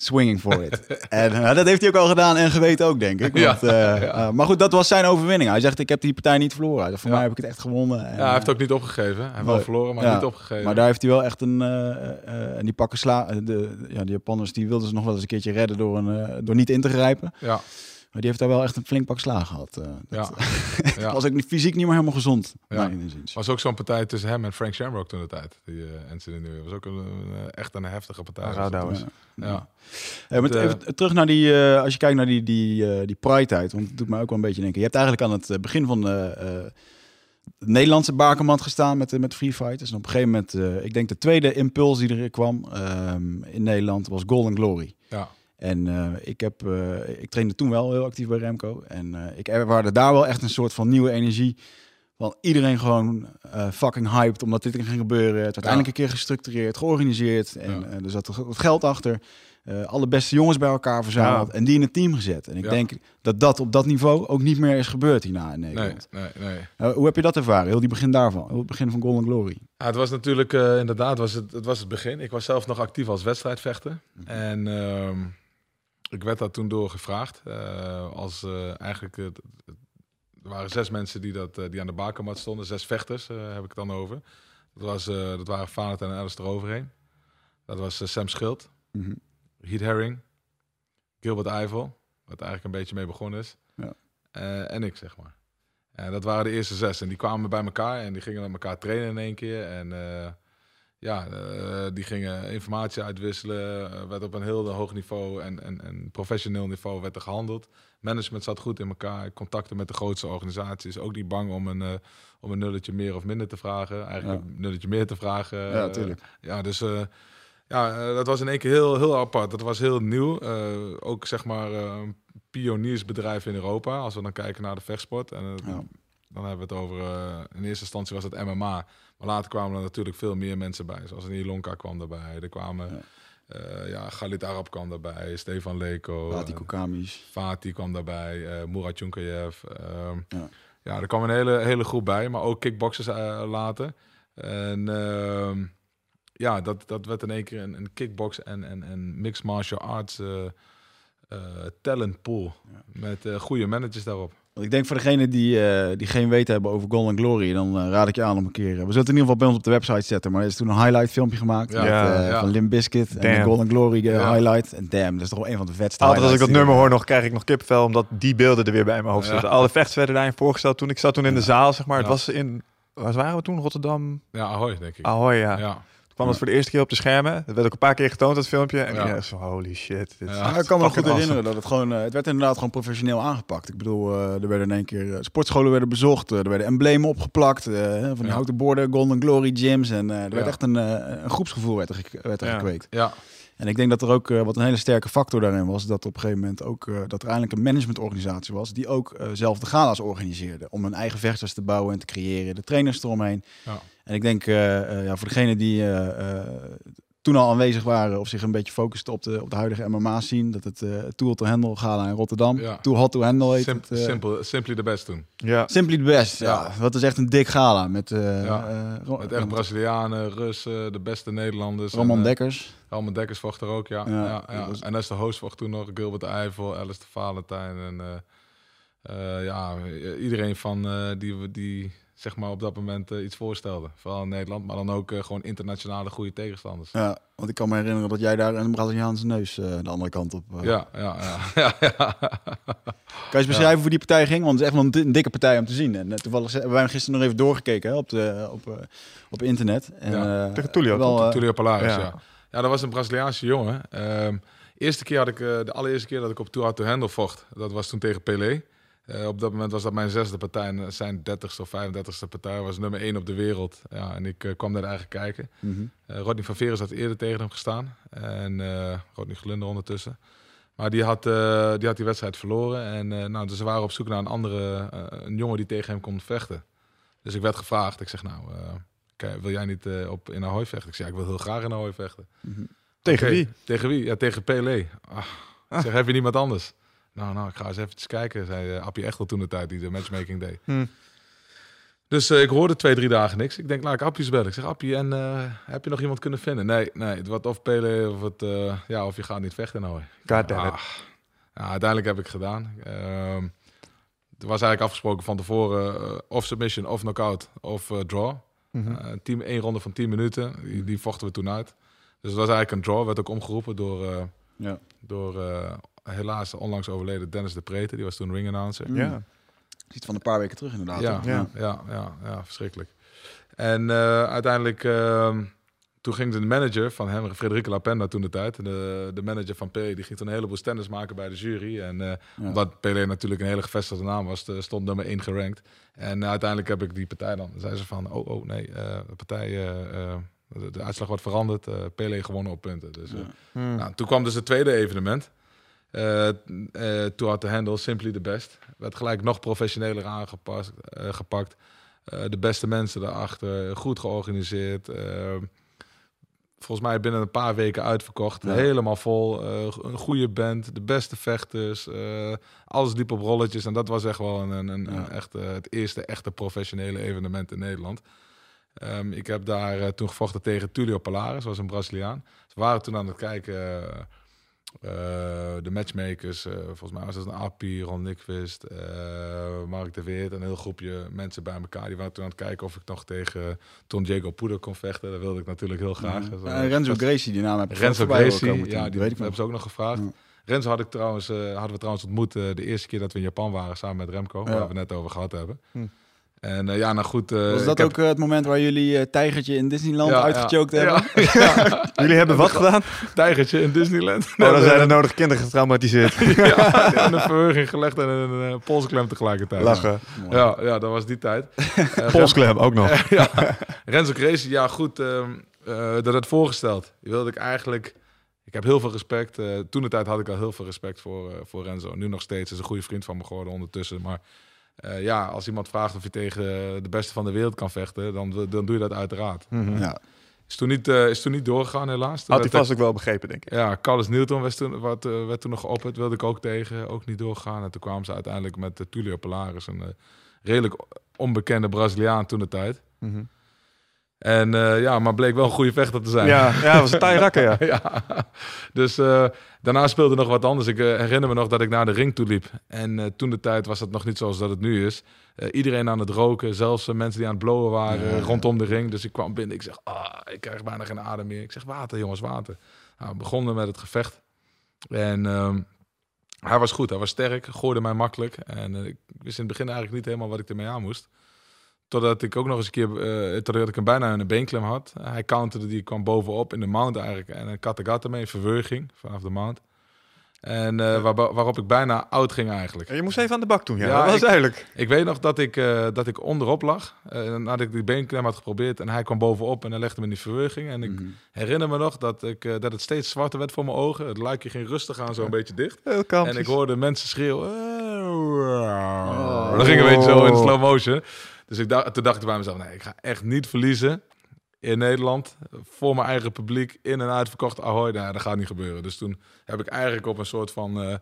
C: swinging for it. [laughs] en eh, dat heeft hij ook al gedaan en geweten ook, denk ik.
B: Ja,
C: Want, eh,
B: ja.
C: eh, maar goed, dat was zijn overwinning. Hij zegt, ik heb die partij niet verloren. Hij zegt, voor
B: Ja.
C: mij heb ik het echt gewonnen. En,
B: Ja, hij heeft ook niet opgegeven. Hij heeft wel verloren, maar niet opgegeven.
C: maar daar heeft hij wel echt een. en die pakken sla. De, ja, die Japanners die wilden ze nog wel eens een keertje redden door, een, door niet in te grijpen.
B: Ja,
C: Maar die heeft daar wel echt een flink pak slaag gehad. eh.
B: ja. [laughs]
C: dat
B: ja.
C: was ook niet, fysiek niet meer helemaal gezond.
B: Ja. was ook zo'n partij tussen hem en Frank Shamrock toen de tijd. Die uh, Anthony nu was ook een, een, eh, echt een heftige partij. Ja.
C: Eh, maar
B: Het,
C: even terug naar die, eh, als je kijkt naar die, die, eh, die Pride-tijd, want het doet mij ook wel een beetje denken. Je hebt eigenlijk aan het eh, begin van de eh, Nederlandse bakermat gestaan met, de- met Free Fighters. En op een gegeven moment, eh, ik denk de tweede impuls die er kwam ehm, in Nederland was Golden Glory.
B: Ja.
C: En eh, ik, heb, eh, ik trainde toen wel heel actief bij Remco. En eh, ik ervaarde daar wel echt een soort van nieuwe energie. Want iedereen gewoon fucking hyped omdat dit ging gebeuren. Het werd eindelijk een keer gestructureerd, georganiseerd. En
B: Ja.
C: er zat wat geld achter. Alle beste jongens bij elkaar verzameld.
A: Ja.
C: En die in een team gezet. En ik
B: Ja.
C: denk dat dat op dat niveau ook niet meer is gebeurd hierna in
B: Nee,
C: Nederland.
B: nee, nee.
C: Eh, hoe heb je dat ervaren? Heel die begin daarvan. Heel het begin van Golden Glory.
B: Ja, het was natuurlijk inderdaad was het, het was het begin. Ik was zelf nog actief als wedstrijdvechter. En ehm, ik werd daar toen door gevraagd. eh, als eh, eigenlijk, eh, er waren zes mensen die, dat, eh, die aan de bakermat stonden. Zes vechters eh, heb ik het dan over. Dat, was, eh, dat waren Vanert en Alice eroverheen. Dat was eh, Sam Schild,
C: Mhm.
B: Heath Herring, Gilbert Eiffel, wat eigenlijk een beetje mee begonnen is.
C: Ja.
B: Eh, en ik, zeg maar. En dat waren de eerste zes. En die kwamen bij elkaar en die gingen met elkaar trainen in één keer. En eh, ja, eh, die gingen informatie uitwisselen. eh, werd op een heel hoog niveau en, en, en professioneel niveau werd er gehandeld. Management zat goed in elkaar. Contacten met de grootste organisaties. Ook niet bang om een, eh, om een nulletje meer of minder te vragen. Eigenlijk
C: Ja.
B: een nulletje meer te vragen.
C: Ja,
B: Eh,
C: tuurlijk.
B: ja, dus ja, dat was in één keer heel, heel apart. Dat was heel nieuw. Ook zeg maar een pioniersbedrijf in Europa. Als we dan kijken naar de vechtsport. En,
C: Ja.
B: Dan hebben we het over, eh, in eerste instantie was het MMA. Maar later kwamen er natuurlijk veel meer mensen bij. Zoals Ilonka kwam daarbij. Er kwamen,
C: Ja.
B: ja, ja Galit Arab kwam daarbij. Stefan Leko.
C: Fatih
B: eh,
C: Kokamis.
B: Fatih kwam daarbij, eh Murat Junkayev. ehm,
C: Ja.
B: ja. er kwam een hele, hele groep bij, maar ook kickboxers eh, later. En ehm, ja, dat, dat werd in één keer een, een kickbox en, en, en mixed martial arts eh eh, talent pool. Met eh, goede managers daarop.
C: Want ik denk voor degene die, eh, die geen weten hebben over Golden Glory, dan eh, raad ik je aan om een keer. eh, we zullen het in ieder geval bij ons op de website zetten. Maar er is toen een highlight filmpje gemaakt
B: Ja.
C: met, eh, van Limp Bizkit en de. Golden Glory
B: Ja.
C: highlight. En damn, dat is toch wel een van de vetste
A: Altijd als ik dat nummer hoor nog, krijg ik nog kippenvel, omdat die beelden er weer bij mijn hoofd
B: Ja.
A: zitten. Alle vechters werden daarin voorgesteld toen ik zat toen in de zaal, zeg maar. Het was in waar waren we toen? Rotterdam?
B: Ja, Ahoy, denk ik.
A: Ahoy, ja.
B: ja.
A: Kwam het voor de eerste keer op de schermen. Dat werd ook een paar keer getoond, dat filmpje. En
B: Ja.
A: zo, holy shit. Dit
B: Ja.
C: Ik kan me goed herinneren dat het gewoon, eh, het werd inderdaad gewoon professioneel aangepakt. Ik bedoel, eh, er werden in één keer eh, sportscholen werden bezocht, er werden emblemen opgeplakt, van die houten borden, Golden Glory gyms en er werd echt een, een groepsgevoel werd er, werd er
A: Ja.
C: gekweekt.
B: Ja,
C: En ik denk dat er ook, eh, wat een hele sterke factor daarin was, dat op een gegeven moment ook, eh, dat er eindelijk een managementorganisatie was die ook eh, zelf de gala's organiseerde. Om hun eigen vechters te bouwen en te creëren, de trainers eromheen.
B: Ja.
C: En ik denk, ja, voor degenen die toen al aanwezig waren of zich een beetje focusten op de, op de huidige MMA zien, dat het eh Tool to Handle gala in Rotterdam,
B: Ja.
C: Too Hot to Handle heet
B: Sim-
C: het. eh,
B: simpel, simply the best toen.
A: Ja.
C: Simply the best, ja.
B: Ja.
C: Wat is echt een dik gala met, eh
B: Ja.
C: eh,
B: Met echt Brazilianen, Russen, de beste Nederlanders.
C: Roman
B: En,
C: Dekkers.
B: Roman Dekkers vocht er ook, ja.
C: Ja,
B: ja, ja,
C: dat was-
B: En Esther Hoos vocht toen nog, Gilbert Eiffel, Alistair Valentijn. En eh, eh, ja, iedereen van eh, die, we- die zeg maar op dat moment eh, iets voorstelde. Vooral in Nederland, maar dan ook eh, gewoon internationale goede tegenstanders.
C: Ja, want ik kan me herinneren dat jij daar een Braziliaanse neus eh, de andere kant op. eh,
B: Ja, ja, ja. [laughs] ja, ja.
C: Kan je eens beschrijven hoe die partij ging? Want het is echt wel een, di- een dikke partij om te zien. En toevallig hebben wij hem gisteren nog even doorgekeken hè, op, de, op, eh, op internet. En,
B: Ja,
C: eh,
A: tegen Tullio,
C: wel,
B: Tulio Polaris,
A: ja.
B: ja. ja. dat was een Braziliaanse jongen. Ehm, eerste keer had ik, eh, de allereerste keer dat ik op Hard to Handle vocht, dat was toen tegen Pelé. Eh, op dat moment was dat mijn zesde partij. En eh, zijn 30ste of 35ste partij was nummer 1 op de wereld. Ja, en ik eh, kwam daar eigenlijk kijken.
C: mhm.
B: Eh, Rodney van Veres had eerder tegen hem gestaan. En eh Rodney Glunder ondertussen. Maar die had, eh, die had die wedstrijd verloren. En eh, nou, dus ze waren op zoek naar een andere, eh, een jongen die tegen hem kon vechten. Dus ik werd gevraagd. Ik zeg, nou, eh, kijk, wil jij niet eh, op, in Ahoy vechten? Ik zeg, ja, ik wil heel graag in Ahoy vechten.
A: Tegen
B: Oké,
A: wie?
B: Tegen wie? Ja, tegen Pelé. Ah, Ik zeg, heb je niemand anders? Nou, nou, ik ga eens even kijken, zei uh, Appie Echtel toen de tijd die de matchmaking deed.
A: Hm.
B: Dus eh, ik hoorde twee, drie dagen niks. Ik denk, laat ik Appie eens bellen. Ik zeg, Appie, en eh, heb je nog iemand kunnen vinden? Nee, nee, het wordt of Pelé of, het, eh, ja, of je gaat niet vechten nou.
A: God damn it.
B: Ah, ja, uiteindelijk heb ik het gedaan. Ehm het was eigenlijk afgesproken van tevoren eh, of submission of knockout of eh, draw. Eh, team, één ronde van 10 minuten. Die, die vochten we toen uit. Dus het was eigenlijk een draw. Werd ook omgeroepen door, eh,
C: Ja.
B: door eh, helaas onlangs overleden Dennis de Prete. Die was toen ring announcer.
C: Mm.
A: Ja.
C: Iets van een paar weken terug inderdaad.
B: Ja, ja. Ja, ja, ja, verschrikkelijk. En eh, uiteindelijk, ehm, toen ging de manager van hem, Frederike Lapenda toen de tijd, de, de manager van Pelé, die ging toen een heleboel standards maken bij de jury. En eh
C: Ja.
B: omdat Pelé natuurlijk een hele gevestigde naam was, eh, stond nummer 1 gerankt. En uiteindelijk heb ik die partij dan, zei ze van, oh, oh nee, eh, de partij, eh, eh, de, de uitslag wordt veranderd, eh Pelé gewonnen op punten. Dus, eh,
C: Ja.
A: Hm.
B: nou, toen kwam dus het tweede evenement. Too Hard to Handle, Simply the Best. Werd gelijk nog professioneler aangepast, eh, gepakt. Eh, de beste mensen daarachter, goed georganiseerd. Eh, volgens mij binnen een paar weken uitverkocht.
C: Ja.
B: Helemaal vol. Een goede band, de beste vechters. alles liep op rolletjes. En dat was echt wel een, een, een,
C: Ja.
B: een echt, het eerste echte professionele evenement in Nederland. Ehm, ik heb daar toen gevochten tegen Tulio Palares, was een Braziliaan. Ze waren toen aan het kijken, de matchmakers, eh, volgens mij was het een Appie, Ron Nikvist, eh, Mark de Weert, een heel groepje mensen bij elkaar. Die waren toen aan het kijken of ik nog tegen Ton Diego Poeder kon vechten. Dat wilde ik natuurlijk heel graag. Dat
C: Renzo
B: dat-
C: Gracie, die naam heb ik
B: Renzo Gracie, ja,
C: dat
B: die
C: weet ik
B: hebben ze ook nog gevraagd. Renzo had ik trouwens, eh, hadden we trouwens ontmoet eh, de eerste keer dat we in Japan waren samen met Remco,
C: Ja.
B: waar we het net over gehad hebben.
A: Hm.
B: En eh, ja, nou goed. eh,
C: Was dat
B: heb-
C: ook eh, het moment waar jullie eh, tijgertje in Disneyland
B: Ja,
C: uitgechoked
B: ja.
C: hebben? [laughs]
B: Ja,
A: Jullie hebben wat gedaan?
B: tijgertje in Disneyland.
A: Oh, dan zijn de nodige kinderen getraumatiseerd. [laughs]
B: ja, in een verheuging gelegd en een uh, polsklem tegelijkertijd.
A: Lachen.
B: Ja, ja, dat was die tijd. [laughs]
A: Polsklem ook nog.
B: ja, Renzo Gracie, ja goed, ehm, eh, dat het voorgesteld. Die wilde ik eigenlijk... Ik heb heel veel respect. eh, toen de tijd had ik al heel veel respect voor, eh, voor Renzo. Nu nog steeds. is een goede vriend van me geworden ondertussen. Maar eh, ja, als iemand vraagt of je tegen de beste van de wereld kan vechten, dan, dan doe je dat uiteraard.
A: Mhm.
C: Ja.
B: Is toen niet, eh, is toen niet doorgegaan helaas.
A: Had hij vast ook wel begrepen, denk ik.
B: ja, Carlos Newton was toen, wat, eh, werd toen nog geopperd. Wilde ik ook tegen. Ook niet doorgaan. En toen kwamen ze uiteindelijk met uh, Tulio Polaris. Een redelijk onbekende Braziliaan toen de tijd.
A: Mhm.
B: En eh, ja, maar bleek wel een goede vechter te zijn.
A: Ja, ja, dat was een [laughs] taai rakker, ja.
B: ja. Dus eh, daarna speelde nog wat anders. Ik eh, herinner me nog dat ik naar de ring toe liep. En toen de tijd was het nog niet zoals dat het nu is. Iedereen aan het roken, zelfs mensen die aan het blowen waren
C: Ja,
B: rondom de ring. Dus ik kwam binnen. Ik zeg, ah, ik krijg bijna geen adem meer. Ik zeg, water jongens, water. Nou, we begonnen met het gevecht. En ehm, hij was goed, hij was sterk, gooide mij makkelijk. En ik wist in het begin eigenlijk niet helemaal wat ik ermee aan moest. Totdat ik ook nog eens een keer, uh, totdat ik hem bijna in de beenklem had. hij counterde, die kwam bovenop in de mount eigenlijk. En een ermee, verwerging vanaf de mount. En uh, waar, waarop ik bijna oud ging eigenlijk.
A: Je moest even aan de bak doen, ja. ja dat was duidelijk.
B: Ik weet nog dat ik, uh, dat ik onderop lag. Uh, nadat ik die beenklem had geprobeerd. En hij kwam bovenop en hij legde me in die verwerging. En ik mm. herinner me nog dat, ik, dat het steeds zwarter werd voor mijn ogen. Het luikje ging rustig aan, zo een beetje dicht. en ik hoorde mensen schreeuwen. Oh. Dat ging een beetje zo in slow motion. Dus ik dacht, toen dacht ik bij mezelf, nee, ik ga echt niet verliezen in Nederland. Voor mijn eigen publiek, in en uitverkocht Ahoy. Nou, dat gaat niet gebeuren. Dus toen heb ik eigenlijk op een soort van... Uh,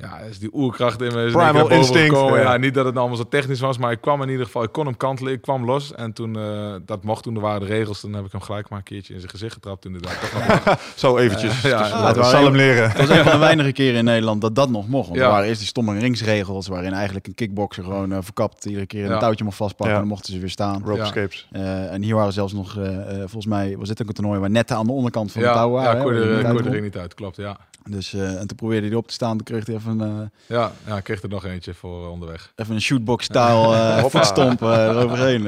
B: ja, is die oerkracht in me is
A: Primal instinct.
B: Ja. ja. niet dat het allemaal zo technisch was, maar ik kwam in ieder geval, ik kon hem kantelen, ik kwam los. En toen, uh, dat mocht toen, er waren de regels, toen heb ik hem gelijk maar een keertje in zijn gezicht getrapt inderdaad. Toch nog [laughs]
A: zo eventjes. Uh, ja, ja, ja, zal hem leren.
C: Het was een van de weinige keren in Nederland dat dat nog mocht. Want er waren eerst die stomme ringsregels, waarin eigenlijk een kickboxer gewoon uh, verkapt iedere keer een touwtje mocht vastpakken en dan mochten ze weer staan.
A: Rope escapes.
C: en hier waren zelfs nog, volgens mij was dit ook een toernooi waar netten aan de onderkant van
B: de
C: touw waren.
B: Ja, kon er ring niet uit, klopt, ja.
C: Dus, uh, en toen probeerde hij op te staan. Toen kreeg hij even een... Uh,
B: ja, ja, kreeg er nog eentje voor uh, onderweg.
C: Even een shootbox-style uh, [laughs] voetstomp eroverheen.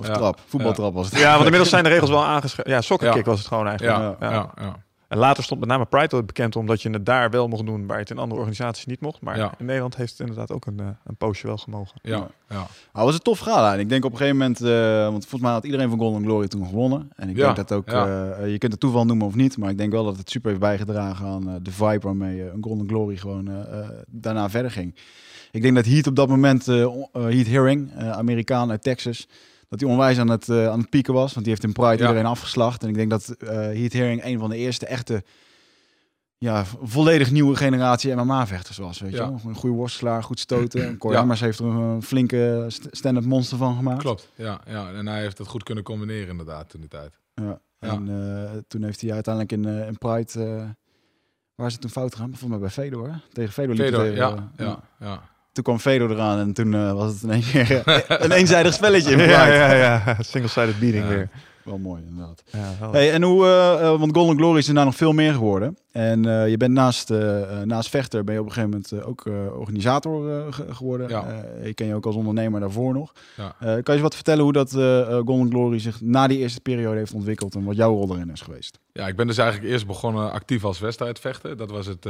C: of ja. trap. Voetbaltrap was het.
A: Ja, want inmiddels zijn de regels wel aangeschreven. Ja, soccerkick was het gewoon eigenlijk.
B: Ja, ja.
A: En later stond met name Pride bekend omdat je het daar wel mocht doen waar je het in andere organisaties niet mocht. Maar in Nederland heeft het inderdaad ook een, uh, een poosje wel gemogen.
B: Ja, ja.
C: Nou, was het tof gala. En ik denk op een gegeven moment, uh, want volgens mij had iedereen van Golden Glory toen gewonnen. En ik denk dat ook, uh, je kunt het toeval noemen of niet, maar ik denk wel dat het super heeft bijgedragen aan de vibe waarmee een Golden Glory gewoon daarna verder ging. Ik denk dat Heat op dat moment, Heat Herring, Amerikaan uit Texas, dat hij onwijs aan het, uh, aan het pieken was. Want die heeft in Pride iedereen afgeslacht. En ik denk dat uh, Heath Herring een van de eerste echte, ja, volledig nieuwe generatie MMA-vechters was. Weet je wel? Een goede worstelaar, goed stoten. En Cor [clears throat] ja. heeft er een flinke stand-up monster van gemaakt.
B: Klopt, ja, ja. En hij heeft het goed kunnen combineren inderdaad toen die tijd.
C: Ja, en uh, toen heeft hij uiteindelijk in, in Pride... waar is het toen fout gegaan? Volgens mij bij Fedor. Tegen Fedor liep
B: Fedor, ja, ja, ja
C: toen kwam Fedor eraan en toen uh, was het in één keer [laughs] een eenzijdig spelletje.
A: ja, ja, ja, single-sided beating weer.
C: Wel mooi, inderdaad. Ja, hey, en hoe, uh, want Golden Glory is er nou nog veel meer geworden. En uh, je bent naast, uh, naast vechter ben je op een gegeven moment ook organisator geworden. Ja. je ken je ook als ondernemer daarvoor nog. Ja. kan je eens wat vertellen hoe dat Golden Glory zich na die eerste periode heeft ontwikkeld en wat jouw rol erin is geweest?
B: Ja, ik ben dus eigenlijk eerst begonnen actief als wedstrijdvechter. Dat was het,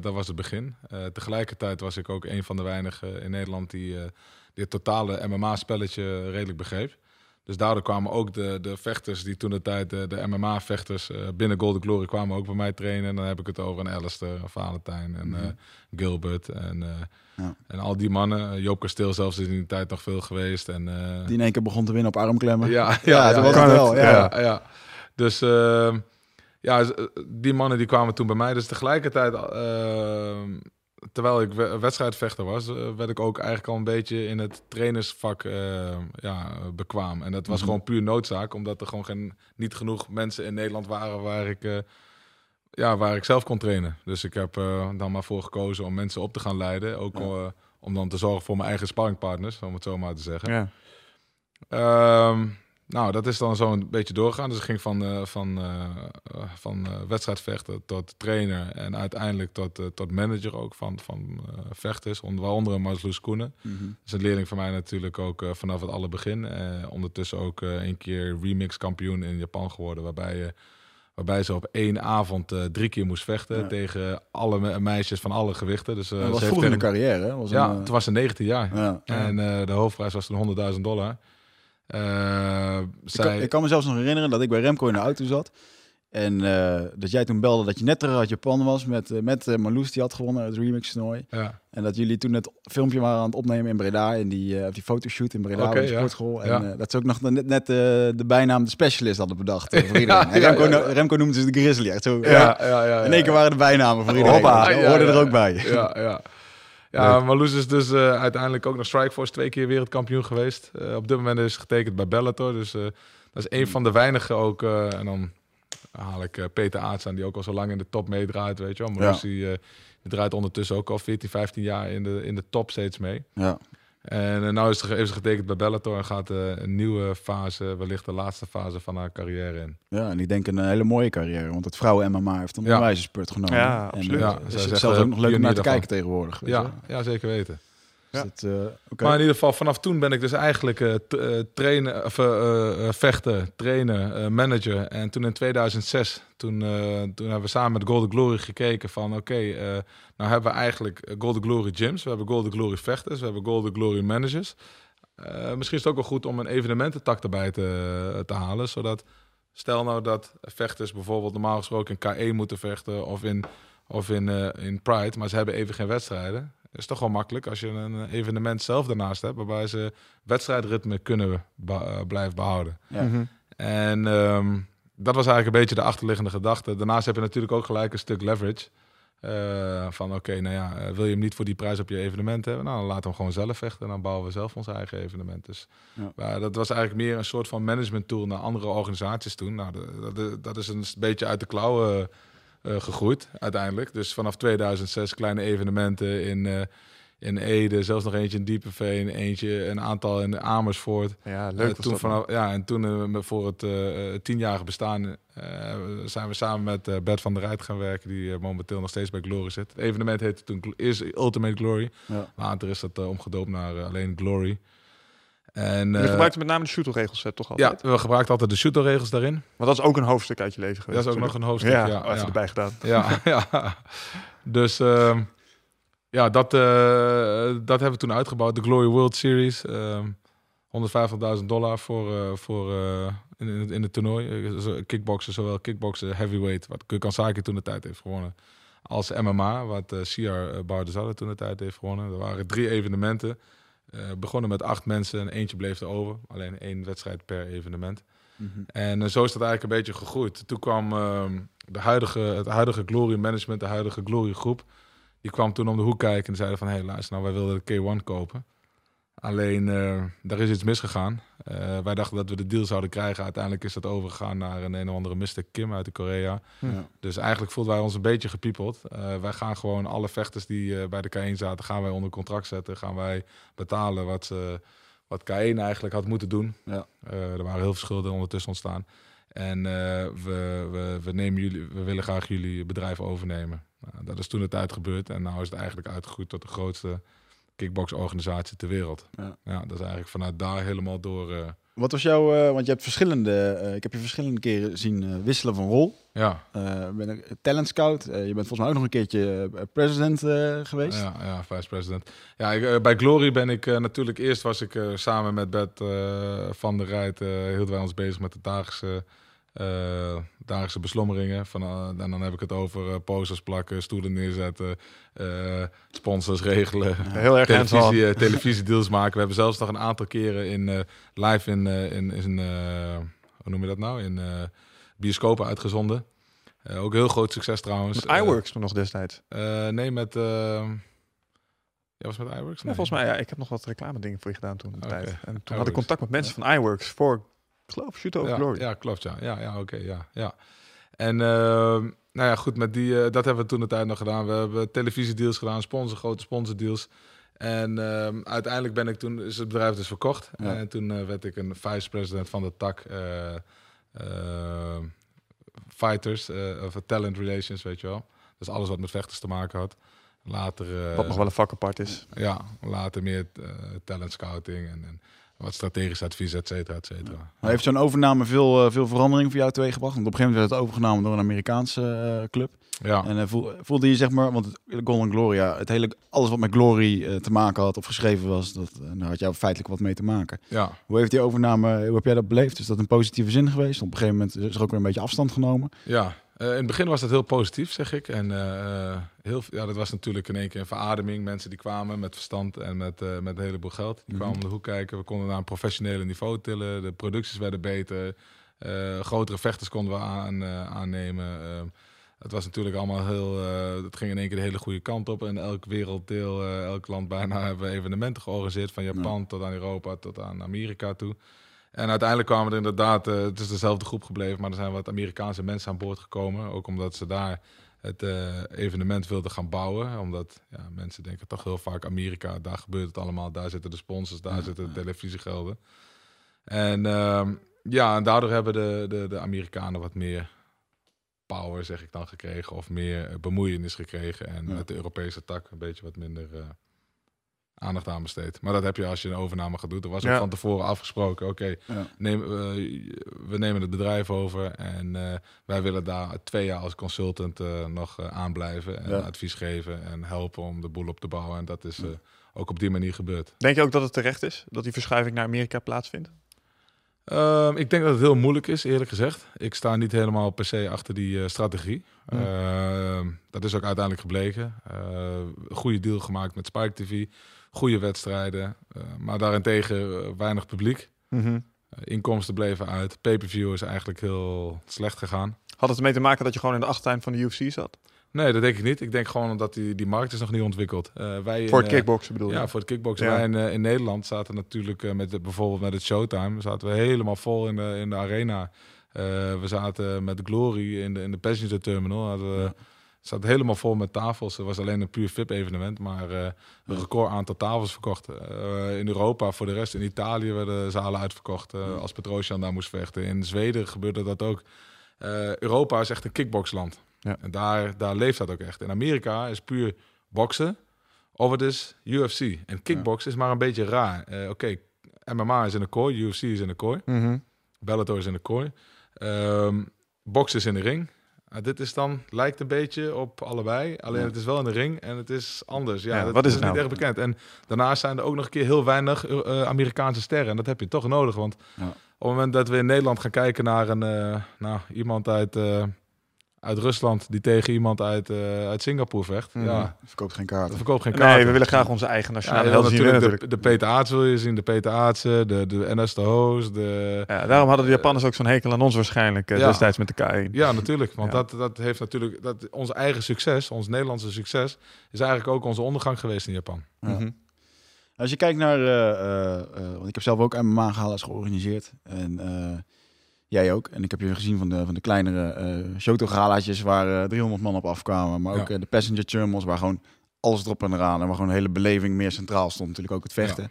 B: dat was het begin. tegelijkertijd was ik ook een van de weinigen in Nederland die dit totale MMA-spelletje redelijk begreep. Dus daardoor kwamen ook de, de vechters die toen de tijd, de, de MMA-vechters uh, binnen Golden Glory kwamen ook bij mij trainen. En dan heb ik het over een Alistair, Valentijn en uh, Gilbert en, uh, ja. en al die mannen. Joop Kasteel zelfs is in die tijd nog veel geweest. En,
C: die in één keer begon te winnen op armklemmen.
B: Ja, ja, ja, dat was het wel. Ja. ja, Dus ja, die mannen die kwamen toen bij mij. Dus tegelijkertijd terwijl ik wedstrijdvechter was, eh, werd ik ook eigenlijk al een beetje in het trainersvak uh, ja, bekwaam. En dat was mhm. gewoon puur noodzaak, omdat er gewoon geen, niet genoeg mensen in Nederland waren waar ik, uh, ja, waar ik zelf kon trainen. Dus ik heb uh, dan maar voor gekozen om mensen op te gaan leiden. Ook om dan te zorgen voor mijn eigen sparringpartners, om het zo maar te zeggen. Ja. Ehm, nou, dat is dan zo een beetje doorgaan. Dus ik ging van, uh, van, uh, van uh, wedstrijdvechter tot trainer en uiteindelijk tot, tot manager ook van, van vechters, onder, waaronder Marloes Koenen. Mm -hmm. Dat is een leerling van mij natuurlijk ook vanaf het alle begin. ondertussen ook een keer remix kampioen in Japan geworden, waarbij, waarbij ze op één avond drie keer moest vechten tegen alle meisjes van alle gewichten. Dus,
C: dat was vroeg in de carrière, Was
B: ja, een, het was een 19 jaar. Ja. En de hoofdprijs was toen 100.000 dollar.
C: Zij... ik, kan, ik, kan, me zelfs nog herinneren dat ik bij Remco in de auto zat. En uh, dat jij toen belde dat je net terug uit Japan was met, uh, met Marloes, die had gewonnen het remix toernooi. Ja. En dat jullie toen het filmpje waren aan het opnemen in Breda, in die, die fotoshoot in Breda, okay, de sportschool. Ja. En ja. dat ze ook nog net, net de bijnaam de specialist hadden bedacht voor [laughs] iedereen. Remco, Remco, noemde ze de Grizzly, echt zo. Ja, ja, ja, in één keer waren de bijnamen voor iedereen. Hoppa, hoorde er ook bij.
B: Ja, ja. Ja, Marloes is dus uh, uiteindelijk ook nog Strikeforce twee keer wereldkampioen geweest. Uh, op dit moment is getekend bij Bellator. Dus uh, dat is een van de weinigen ook. en dan haal ik Peter Aarts aan, die ook al zo lang in de top meedraait, weet je wel. Marloes ja. die, die, draait ondertussen ook al 14, 15 jaar in de, in de top steeds mee. Ja. En uh, nou is ze, heeft getekend bij Bellator en gaat uh, een nieuwe fase, wellicht de laatste fase van haar carrière in.
C: Ja, en ik denk een hele mooie carrière, want het vrouwen MMA heeft een ja. onwijze spurt genomen.
A: Ja, absoluut. En, uh,
C: ja, is het zelfs ook nog leuk om naar te kijken tegenwoordig.
B: Ja, ja, zeker weten.
C: Dat, eh, oké.
B: Maar in ieder geval, vanaf toen ben ik dus eigenlijk eh, eh, trainen, of, eh, eh, eh, vechten, trainen, eh, manager. En toen in 2006, toen, eh, toen hebben we samen met Golden Glory gekeken van... oké, eh, nou hebben we eigenlijk eh, Golden Glory gyms, we hebben Golden Glory vechters, we hebben Golden Glory managers. Eh, misschien is het ook wel goed om een evenemententak erbij te, te halen, zodat... Stel nou dat vechters bijvoorbeeld normaal gesproken in K1 moeten vechten of in, of in, eh, in Pride, maar ze hebben even geen wedstrijden. is toch wel makkelijk als je een evenement zelf daarnaast hebt, waarbij ze wedstrijdritme kunnen be- eh, blijven behouden.
C: Ja.
A: Mhm.
B: En ehm, dat was eigenlijk een beetje de achterliggende gedachte. Daarnaast heb je natuurlijk ook gelijk een stuk leverage. Eh, van oké, nou ja, eh, wil je hem niet voor die prijs op je evenement hebben? Nou, dan laten we hem gewoon zelf vechten en dan bouwen we zelf ons eigen evenement. Dus
C: Ja.
B: maar dat was eigenlijk meer een soort van management tool naar andere organisaties toen. Nou, dat, dat is een beetje uit de klauwen eh, gegroeid uiteindelijk. Dus vanaf 2006 kleine evenementen in, in Ede, zelfs nog eentje in Diepenveen, eentje een aantal in Amersfoort.
A: Ja,
B: Eh,
A: leuk was
B: toen
A: dat,
B: vanaf, ja, en toen eh, met- voor het eh, eh, tienjarige bestaan eh, zijn we samen met eh, Bert van der Rijt gaan werken, die eh, momenteel nog steeds bij Glory zit. Het evenement heette toen eerst Ultimate Glory.
C: Ja.
B: Later is dat eh, omgedoopt naar eh, alleen Glory. En
A: Je
B: eh,
A: gebruikte met name de shooterregels toch altijd?
B: ja, we gebruikten altijd de shooterregels daarin.
A: Want dat is ook een hoofdstuk uit je leven
B: Dat
A: geweest.
B: is ook nog een hoofdstuk.
A: Ja,
B: Ja,
A: even
B: ja.
A: erbij gedaan.
B: Ja, [laughs] ja. Dus ehm, ja, dat, eh, dat hebben we toen uitgebouwd. De Glory World Series. ehm 150.000 dollar voor, eh, voor eh, in, in, het, in het toernooi. Kickboksen, zowel kickboksen, heavyweight, wat Kansaki toen de tijd heeft gewonnen. Als MMA, wat eh Siar uh, Bardezadeh toen de tijd heeft gewonnen. Er waren drie evenementen. Begonnen met acht mensen en eentje bleef er over. Alleen één wedstrijd per evenement.
C: Mhm.
B: En zo is dat eigenlijk een beetje gegroeid. Toen kwam ehm, de huidige, het huidige Glory Management, de huidige Glory groep. Die kwam toen om de hoek kijken en zeiden van... hé, hey, luister nou, wij wilden de K1 kopen. Alleen, eh, daar is iets misgegaan. Eh, wij dachten dat we de deal zouden krijgen. Uiteindelijk is dat overgegaan naar een een of andere Mr. Kim uit de Korea.
C: Ja.
B: Dus eigenlijk voelden wij ons een beetje gepiepeld. Eh, wij gaan gewoon alle vechters die bij de K1 zaten... gaan wij onder contract zetten. Gaan wij betalen wat, ze, wat K1 eigenlijk had moeten doen.
C: Ja.
B: Er waren heel veel schulden ondertussen ontstaan. En we, we, we, nemen jullie, we willen graag jullie bedrijf overnemen. Nou, dat is toen de tijd gebeurd. En nu is het eigenlijk uitgegroeid tot de grootste kickbox-organisatie ter wereld.
C: Ja.
B: Ja. dat is eigenlijk vanuit daar helemaal door... eh,
C: Wat was jouw, eh, want je hebt verschillende, eh, ik heb je verschillende keren zien wisselen van rol.
B: ja,
C: ben een talent scout. Je bent volgens mij ook nog een keertje president geweest.
B: Ja, ja vice-president. Ja, ik, bij Glory ben ik natuurlijk... Eerst was ik samen met Bert van der Rijt... hielden wij ons bezig met de dagelijkse, eh, dagelijkse beslommeringen. Van, eh, en dan heb ik het over eh, posters plakken, stoelen neerzetten... eh, sponsors regelen,
A: Heel erg
B: televisie, eh, televisiedeals maken. We hebben zelfs nog een aantal keren in, eh, live in, eh, in, in eh, hoe noem je dat nou? In eh, bioscopen uitgezonden. Eh, ook heel groot succes trouwens.
A: Met
B: Eh,
A: iWorks nog destijds.
B: eh, nee, met. eh ja, was met iWorks?
A: Ja,
B: Nee.
A: volgens mij, ja, ik heb nog wat reclame dingen voor je gedaan toen de tijd. En toen had ik contact met mensen van iWorks voor, geloof, Shoot Over
B: ja,
A: Glory.
B: Ja, klopt. Ja, ja, ja oké. ja, ja. En ehm, nou ja, goed, met die, eh, dat hebben we toen de tijd nog gedaan. We hebben televisiedeals gedaan, sponsor, grote sponsordeals. En ehm, uiteindelijk ben ik toen, is het bedrijf dus verkocht.
C: Ja.
B: En toen eh, werd ik een vice-president van de tak eh, eh, Fighters, of Talent Relations, weet je wel. Dus alles wat met vechters te maken had. Later...
A: Wat nog wel een vak apart is.
B: Ja, later meer talent scouting en, en wat strategisch advies, et cetera, et cetera.
C: Maar heeft zo'n overname veel, eh, veel verandering voor jou teweeggebracht? Want op een gegeven moment werd het overgenomen door een Amerikaanse eh, club.
B: Ja,
C: En eh, voel- voelde je zeg maar, want Golden Gloria, het hele, alles wat met Glory te maken had of geschreven was, dat, daar had jou feitelijk wat mee te maken.
B: ja.
C: Hoe heeft die overname, hoe heb jij dat beleefd? Is dat een positieve zin geweest? Op een gegeven moment is er ook weer een beetje afstand genomen.
B: ja. Eh, in het begin was dat heel positief, zeg ik. En eh, heel, ja, dat was natuurlijk in één keer een verademing. Mensen die kwamen met verstand en met, eh, met een heleboel geld. Die kwamen om de hoek kijken. We konden naar een professionele niveau tillen. De producties werden beter. Grotere vechters konden we aan, aannemen. Het was natuurlijk allemaal heel... het ging in één keer de hele goede kant op. En elk werelddeel, elk land bijna [laughs] hebben we evenementen georganiseerd. Van Japan tot aan Europa tot aan Amerika toe. En uiteindelijk kwamen er inderdaad, eh, het is dezelfde groep gebleven, maar er zijn wat Amerikaanse mensen aan boord gekomen. Ook omdat ze daar het eh, evenement wilden gaan bouwen. Omdat ja, mensen denken toch heel vaak Amerika, daar gebeurt het allemaal. Daar zitten de sponsors, daar
C: Ja,
B: zitten de televisiegelden. En ehm, ja, en daardoor hebben de, de, de Amerikanen wat meer power, zeg ik dan, gekregen. Of meer eh, bemoeienis gekregen. En met de Europese tak een beetje wat minder aandacht aan besteed. Maar dat heb je als je een overname gaat doen. Er was ook
A: Ja.
B: van tevoren afgesproken, oké,
C: Ja.
B: neem, eh, we nemen het bedrijf over en eh, wij willen daar twee jaar als consultant eh, nog eh, aanblijven en
C: Ja.
B: advies geven en helpen om de boel op te bouwen. En dat is ook op die manier gebeurd.
A: Denk je ook dat het terecht is dat die verschuiving naar Amerika plaatsvindt?
B: Ehm, ik denk dat het heel moeilijk is, eerlijk gezegd. Ik sta niet helemaal per se achter die strategie. Ehm, dat is ook uiteindelijk gebleken. Goede deal gemaakt met Spike TV, goede wedstrijden, eh, maar daarentegen eh, weinig publiek.
A: Mhm.
B: Eh, inkomsten bleven uit. Pay-per-view is eigenlijk heel slecht gegaan.
A: Had het ermee te maken dat je gewoon in de achtertuin van de UFC zat?
B: Nee, dat denk ik niet. Ik denk gewoon dat die, die markt is nog niet ontwikkeld. Wij
A: Voor
B: in,
A: het kickboksen bedoel je?
B: Ja, voor het kickboksen.
A: Ja.
B: Wij in, in Nederland zaten natuurlijk met de, bijvoorbeeld met het Showtime, zaten we helemaal vol in de, in de arena. We zaten met Glory in de, in de passenger terminal. Hadden we,
C: Ja.
B: Zaten helemaal vol met tafels. Het was alleen een puur VIP-evenement, maar eh, een record aantal tafels verkocht. Eh, in Europa voor de rest. In Italië werden zalen uitverkocht eh, als Petrosian daar moest vechten. In Zweden gebeurde dat ook. Europa is echt een kickboxland.
A: Ja.
B: En daar, daar leeft dat ook echt. In Amerika is puur boksen of het is UFC. En kickbox is maar een beetje raar. Oké, MMA is in de kooi, UFC is in de kooi,
A: Mhm.
B: Bellator is in de kooi. Ehm boksen is in de ring. Ah, dit is dan, lijkt een beetje op allebei. Alleen
C: Ja.
B: het is wel in de ring en het is anders. Ja,
A: Ja,
B: dat
A: wat is
B: is
A: het
B: niet
A: nou?
B: erg bekend. En daarnaast zijn er ook nog een keer heel weinig eh, Amerikaanse sterren. En dat heb je toch nodig. Want
C: Ja.
B: op het moment dat we in Nederland gaan kijken naar een, eh, nou, iemand uit, eh, uit Rusland... die tegen iemand uit, eh, uit Singapore vecht.
A: Mhm.
B: Ja,
C: Verkoopt geen kaarten.
B: verkoopt geen kaarten.
A: Nee, we willen graag onze eigen
B: Ja,
A: nationale helden zien.
B: natuurlijk
A: natuurlijk.
B: de, de Peter Aarts wil je zien, de Peter Aartsen, de, de NS de Hoos, de...
A: Ja, daarom hadden de Japanners ook zo'n hekel aan ons waarschijnlijk eh,
B: Ja.
A: destijds met de K1.
B: Ja, natuurlijk. Want
A: Ja.
B: Dat, dat heeft natuurlijk... Dat, onze eigen succes, ons Nederlandse succes... is eigenlijk ook onze ondergang geweest in Japan.
C: Ja.
A: Mhm.
C: Als je kijkt naar, eh, eh, eh, want ik heb zelf ook MMA galas georganiseerd en eh, jij ook. En ik heb je gezien van de, van de kleinere eh Shoto galaatjes waar eh, 300 man op afkwamen, maar ook
B: Ja.
C: eh, de passenger terminals waar gewoon alles erop en eraan en waar gewoon de hele beleving meer centraal stond. Natuurlijk ook het vechten.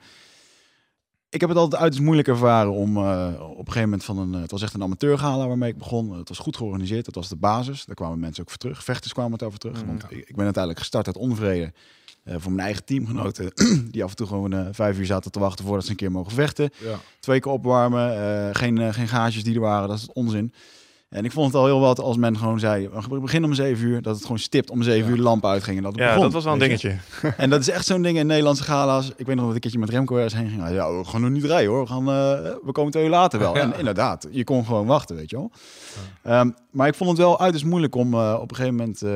C: Ik heb het altijd uiterst moeilijk ervaren om eh, op een gegeven moment van een, eh, het was echt een amateurgala waarmee ik begon. Het was goed georganiseerd, dat was de basis. Daar kwamen mensen ook voor terug. Vechters kwamen het over terug.
A: Mm.
C: Want ik, ik ben uiteindelijk gestart uit onvrede eh, voor mijn eigen teamgenoten. [clears throat] die af en toe gewoon eh, vijf uur zaten te wachten voordat ze een keer mogen vechten.
B: Ja.
C: Twee keer opwarmen, eh, geen, geen gages die er waren, dat is onzin. En ik vond het al heel wat als men gewoon zei, we beginnen om zeven uur, dat het gewoon stipt om zeven
B: Ja.
C: uur de lamp uitging. En dat
A: Ja,
C: begon,
A: dat was wel een dingetje. [laughs]
C: En dat is echt zo'n ding in Nederlandse gala's. Ik weet nog dat ik een keertje met Remco ergens heen ging. Ja, we gaan nog niet rijden hoor. We, gaan, eh, we komen twee uur later wel. [laughs]
B: Ja.
C: En inderdaad, je kon gewoon wachten, weet je wel. Ehm, maar ik vond het wel uiterst moeilijk om eh, op een gegeven moment eh,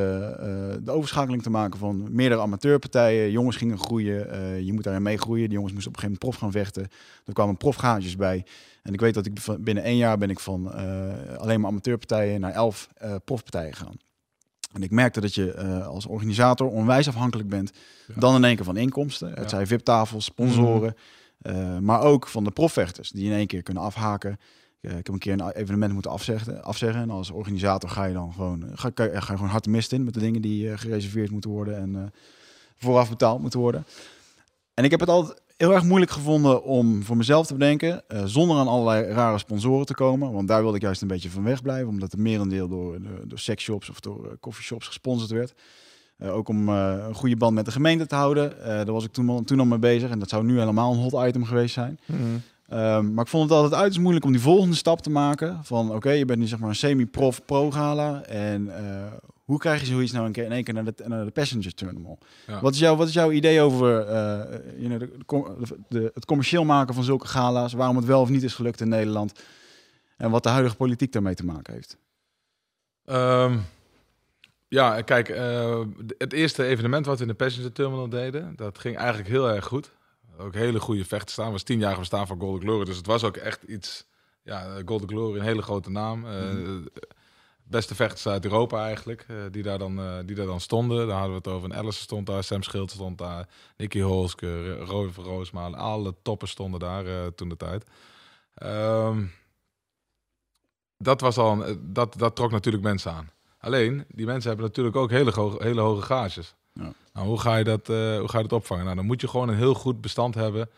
C: de overschakeling te maken van meerdere amateurpartijen. Jongens gingen groeien. je moet daarin meegroeien. Die jongens moesten op een gegeven moment prof gaan vechten. Er kwamen profgages bij. En ik weet dat ik binnen één jaar ben ik van eh, alleen maar amateurpartijen naar elf eh, profpartijen gegaan. En ik merkte dat je eh, als organisator onwijs afhankelijk bent.
B: Ja.
C: Dan in één keer van inkomsten. Het
B: Ja.
C: zijn VIP-tafels, sponsoren. eh, maar ook van de profvechters die in één keer kunnen afhaken. Ik heb een keer een evenement moeten afzeggen. afzeggen en als organisator ga je dan gewoon, ga, ga, je gewoon hard de mist in met de dingen die gereserveerd moeten worden en vooraf betaald moeten worden. En ik heb het altijd heel erg moeilijk gevonden om voor mezelf te bedenken, eh, zonder aan allerlei rare sponsoren te komen. Want daar wilde ik juist een beetje van wegblijven, omdat het merendeel door, door, door sexshops of door uh, coffeeshops gesponsord werd. Uh, ook om een goede band met de gemeente te houden. Daar was ik toen, toen al mee bezig. En dat zou nu helemaal een hot item geweest zijn.
A: Mm.
C: Um, maar ik vond het altijd uiterst moeilijk om die volgende stap te maken. Van oké, okay, je bent nu zeg maar een semi-prof pro-gala. En uh, hoe krijg je zoiets nou een keer in één keer naar de, naar de passenger terminal? Ja. Wat, is jouw, wat is jouw idee over uh, you know, de, de, het commercieel maken van zulke gala's? Waarom het wel of niet is gelukt in Nederland? En wat de huidige politiek daarmee te maken heeft?
B: Um, ja, kijk, uh, het eerste evenement wat we in de passenger terminal deden, dat ging eigenlijk heel erg goed. Ook hele goede vechten staan. was tien jaar bestaan van Golden Glory. Dus het was ook echt iets. Ja, Golden Glory, een hele grote naam. Mm. Beste vechters uit Europa eigenlijk. Uh, die, daar dan, uh, die daar dan stonden. Daar hadden we het over. Een Alice stond daar. Sam Schild stond daar. Nicky Holske. Roy van Roosmalen. Alle toppen stonden daar uh, toen de tijd. Um, dat, was al een, dat, dat trok natuurlijk mensen aan. Alleen, die mensen hebben natuurlijk ook hele, hoge, hele hoge gages. Ja. Nou, hoe, ga je dat, hoe ga je dat opvangen? Nou, dan moet je gewoon een heel goed bestand hebben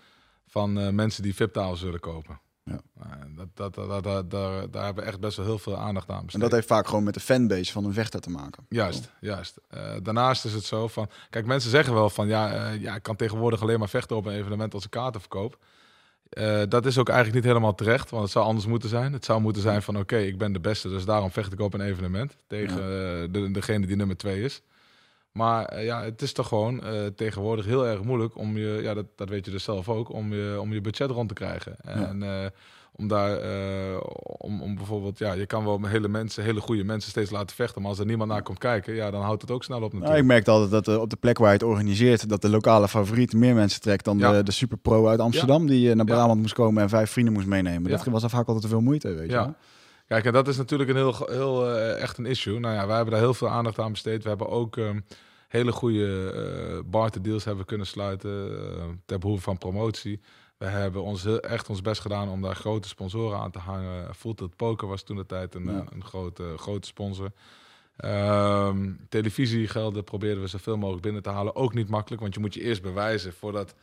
B: van mensen die VIP-tafels willen kopen.
C: Ja.
B: Uh, dat, dat, dat, dat, daar, daar hebben we echt best wel heel veel aandacht aan besteed.
C: En dat heeft vaak gewoon met de fanbase van een vechter te maken.
B: Juist, juist. Uh, daarnaast is het zo van... Kijk, mensen zeggen wel van... Ja, uh, ja, ik kan tegenwoordig alleen maar vechten op een evenement als ik kaarten verkoop. Uh, dat is ook eigenlijk niet helemaal terecht, want het zou anders moeten zijn. Het zou moeten zijn van oké, okay, ik ben de beste, dus daarom vecht ik op een evenement tegen ja. de, degene die nummer twee is. Maar uh, ja, het is toch gewoon uh, tegenwoordig heel erg moeilijk om je, ja, dat, dat weet je dus zelf ook, om je, om je budget rond te krijgen. En ja. om daar, om, om bijvoorbeeld, ja, je kan wel hele mensen, hele goede mensen steeds laten vechten, maar als er niemand naar komt kijken, ja, dan houdt het ook snel op natuurlijk.
C: Nou, ik merkte altijd dat op de plek waar je het organiseert, dat de lokale favoriet meer mensen trekt dan ja. de, de superpro uit Amsterdam, ja. die naar Brabant moest komen en vijf vrienden moest meenemen. Dat was vaak altijd te veel moeite, weet je.
B: Kijk, en dat is natuurlijk een heel, heel uh, echt een issue. Nou ja, wij hebben daar heel veel aandacht aan besteed. We hebben ook um, hele goede uh, barterdeals hebben kunnen sluiten uh, ter behoeve van promotie. We hebben ons heel, echt ons best gedaan om daar grote sponsoren aan te hangen. Fulltilt Poker was toen de tijd een, ja. een, een grote, grote sponsor. Um, televisiegelden probeerden we zoveel mogelijk binnen te halen. Ook niet makkelijk, want je moet je eerst bewijzen voordat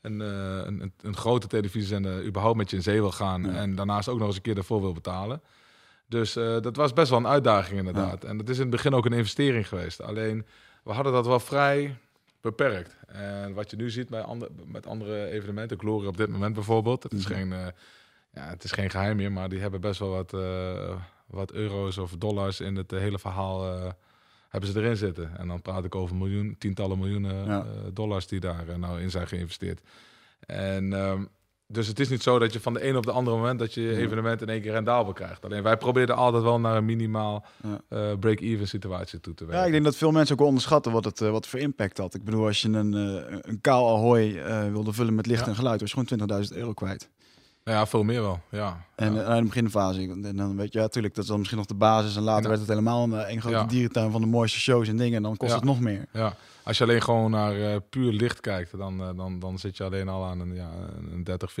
B: een, een, een, een grote televisiezender überhaupt met je in zee wil gaan. Ja. En daarnaast ook nog eens een keer ervoor wil betalen. Dus uh, dat was best wel een uitdaging inderdaad. Ja. En dat is in het begin ook een investering geweest. Alleen, we hadden dat wel vrij beperkt. En wat je nu ziet bij andere, met andere evenementen, Glory op dit moment bijvoorbeeld, het is, mm -hmm. geen, uh, ja, het is geen geheim meer, maar die hebben best wel wat, uh, wat euro's of dollars in het hele verhaal hebben ze erin zitten. En dan praat ik over miljoen, tientallen miljoenen ja. dollars die daar nou in zijn geïnvesteerd. En um, dus het is niet zo dat je van de ene op de andere moment dat je je evenement in één keer rendabel krijgt. Alleen wij probeerden altijd wel naar een minimaal uh, break-even situatie toe te werken.
C: Ja, ik denk dat veel mensen ook onderschatten wat het uh, wat voor impact had. Ik bedoel, als je een, uh, een kaal Ahoy wilde vullen met licht ja. en geluid, was je gewoon 20.000 euro kwijt.
B: Ja, veel meer wel. Ja.
C: En
B: ja.
C: aan de beginfase. En dan weet je, ja, natuurlijk, dat is dan misschien nog de basis. En later ja. werd het helemaal een, een grote dierentuin van de mooiste shows en dingen. En dan kost het nog meer.
B: Ja, als je alleen gewoon naar uh, puur licht kijkt, dan, uh, dan, dan zit je alleen al aan een, ja, een 30, 40.000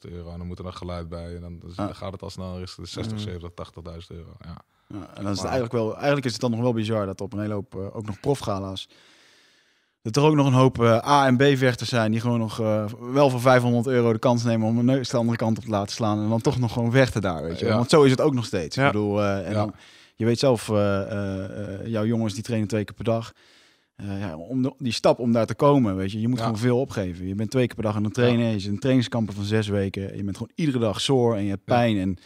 B: euro. En dan moet er nog geluid bij. En dan, dan gaat het al snel richting de 60, 70, 80.000 euro. Ja.
C: en dan is het eigenlijk wel, eigenlijk is het dan nog wel bizar dat op een hele hoop uh, ook nog profgala's dat er ook nog een hoop A- en B-vechters zijn die gewoon nog wel voor 500 euro de kans nemen om een neus de andere kant op te laten slaan en dan toch nog gewoon vechten daar, weet je. Ja. Want zo is het ook nog steeds. Ja. Ik bedoel, en ja. dan, je weet zelf, jouw jongens die trainen twee keer per dag. Ja, om de, die stap om daar te komen, weet je, je moet gewoon veel opgeven. Je bent twee keer per dag aan het trainen, je zit een trainingskampen van zes weken, je bent gewoon iedere dag zoor en je hebt pijn en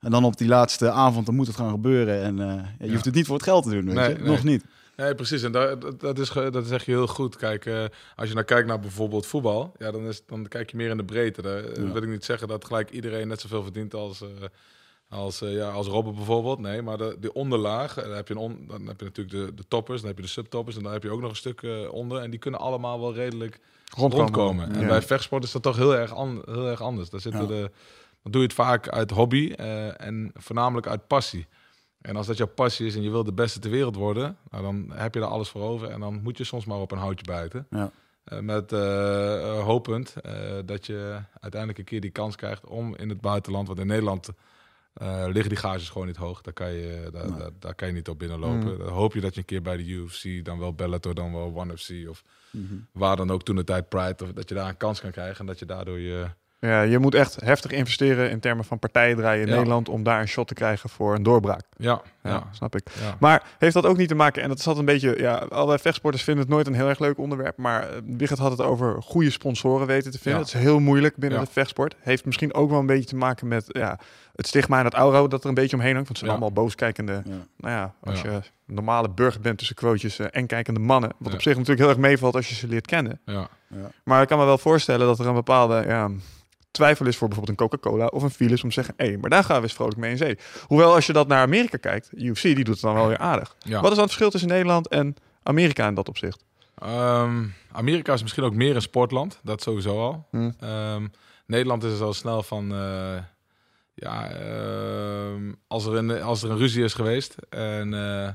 C: en dan op die laatste avond, dan moet het gaan gebeuren. En je hoeft het niet voor het geld te doen, weet
B: nee,
C: je? Nee. Nog niet.
B: Nee, precies. En dat, dat, is, dat zeg je heel goed. Kijk, uh, als je nou kijkt naar bijvoorbeeld voetbal, ja, dan, is, dan kijk je meer in de breedte. Ja. wil ik niet zeggen dat gelijk iedereen net zoveel verdient als, als, uh, ja, als Robben bijvoorbeeld. Nee, maar de, de onderlaag, dan heb je, een on, dan heb je natuurlijk de, de toppers, dan heb je de subtoppers en dan heb je ook nog een stuk onder. En die kunnen allemaal wel redelijk rondkomen. rondkomen. En ja. bij vechtsport is dat toch heel erg, an, heel erg anders. Daar zitten de, dan doe je het vaak uit hobby en voornamelijk uit passie. En als dat jouw passie is en je wil de beste ter wereld worden, nou, dan heb je daar alles voor over. En dan moet je soms maar op een houtje bijten. Ja. Met hopend dat je uiteindelijk een keer die kans krijgt om in het buitenland, want in Nederland liggen die gages gewoon niet hoog. Daar kan je, daar, nee. daar, daar kan je niet op binnenlopen. Mm. Dan hoop je dat je een keer bij de UFC, dan wel Bellator, dan wel One FC of mm -hmm. waar dan ook toen de tijd Pride, of dat je daar een kans kan krijgen en dat je daardoor je
A: ja, je moet echt heftig investeren in termen van partijen draaien in ja. Nederland om daar een shot te krijgen voor een doorbraak.
B: Ja,
A: ja, ja. snap ik. Ja. Maar heeft dat ook niet te maken, en dat altijd een beetje, ja, alle vechtsporters vinden het nooit een heel erg leuk onderwerp, maar Wigert had het over goede sponsoren weten te vinden. Het is heel moeilijk binnen de vechtsport. Heeft misschien ook wel een beetje te maken met ja, het stigma en het aura dat er een beetje omheen hangt, want het zijn allemaal booskijkende, nou ja, als je een normale burger bent tussen quotejes uh, en kijkende mannen, wat op zich natuurlijk heel erg meevalt als je ze leert kennen. Maar ik kan me wel voorstellen dat er een bepaalde, ja, twijfel is voor bijvoorbeeld een Coca-Cola of een Philips om te zeggen, hé, hey, maar daar gaan we eens vrolijk mee in zee. Hoewel als je dat naar Amerika kijkt, UFC die doet het dan wel weer aardig. Ja. Wat is dan het verschil tussen Nederland en Amerika in dat opzicht?
B: Um, Amerika is misschien ook meer een sportland, dat sowieso al. Hmm. Um, Nederland is al snel van, uh, ja, uh, als, er een, als er een ruzie is geweest en uh,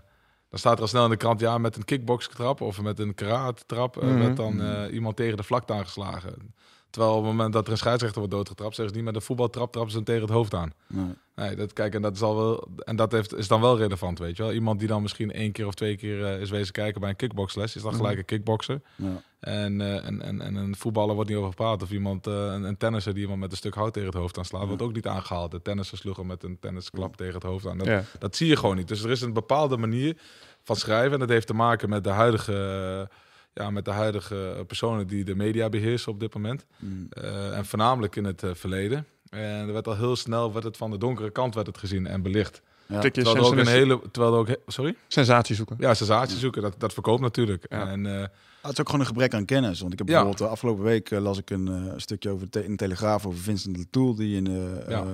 B: dan staat er al snel in de krant, ja, met een kickbox trap of met een karate trap, mm -hmm. werd dan iemand tegen de vlakte aangeslagen. Terwijl op het moment dat er een scheidsrechter wordt doodgetrapt, zeggen ze niet met een voetbaltrap trappen ze hem tegen het hoofd aan.
C: Nee.
B: Nee, dat, kijk, en dat is al wel. En dat heeft, is dan wel relevant, weet je wel. Iemand die dan misschien één keer of twee keer eh, is wezen kijken bij een kickboxles, is dan
A: Mhm.
B: gelijk een kickboxer.
C: Ja.
B: En, eh, en, en, en een voetballer wordt niet over gepraat. Of iemand, eh, een, een tennisser die iemand met een stuk hout tegen het hoofd aanslaat, wordt ook niet aangehaald. De tennisser sloeg hem met een tennisklap tegen het hoofd aan. Dat,
A: Ja.
B: dat zie je gewoon niet. Dus er is een bepaalde manier van schrijven. En dat heeft te maken met de huidige, ja, met de huidige personen die de media beheersen op dit moment.
C: Mm.
B: Eh, en voornamelijk in het eh, verleden. En er werd al heel snel werd het van de donkere kant werd het gezien en belicht.
C: Ja.
A: Tikje
B: Terwijl er ook een
A: sensatie-
B: hele, terwijl er ook, he- sorry,
A: sensatie zoeken.
B: ja, sensatie zoeken. Dat, dat verkoopt natuurlijk.
A: Ja.
B: En eh,
C: Ah, het is ook gewoon een gebrek aan kennis. Want ik heb
B: Ja.
C: bijvoorbeeld de afgelopen week las ik een stukje over de, in de Telegraaf over Vincent Latoul die in
B: Ja.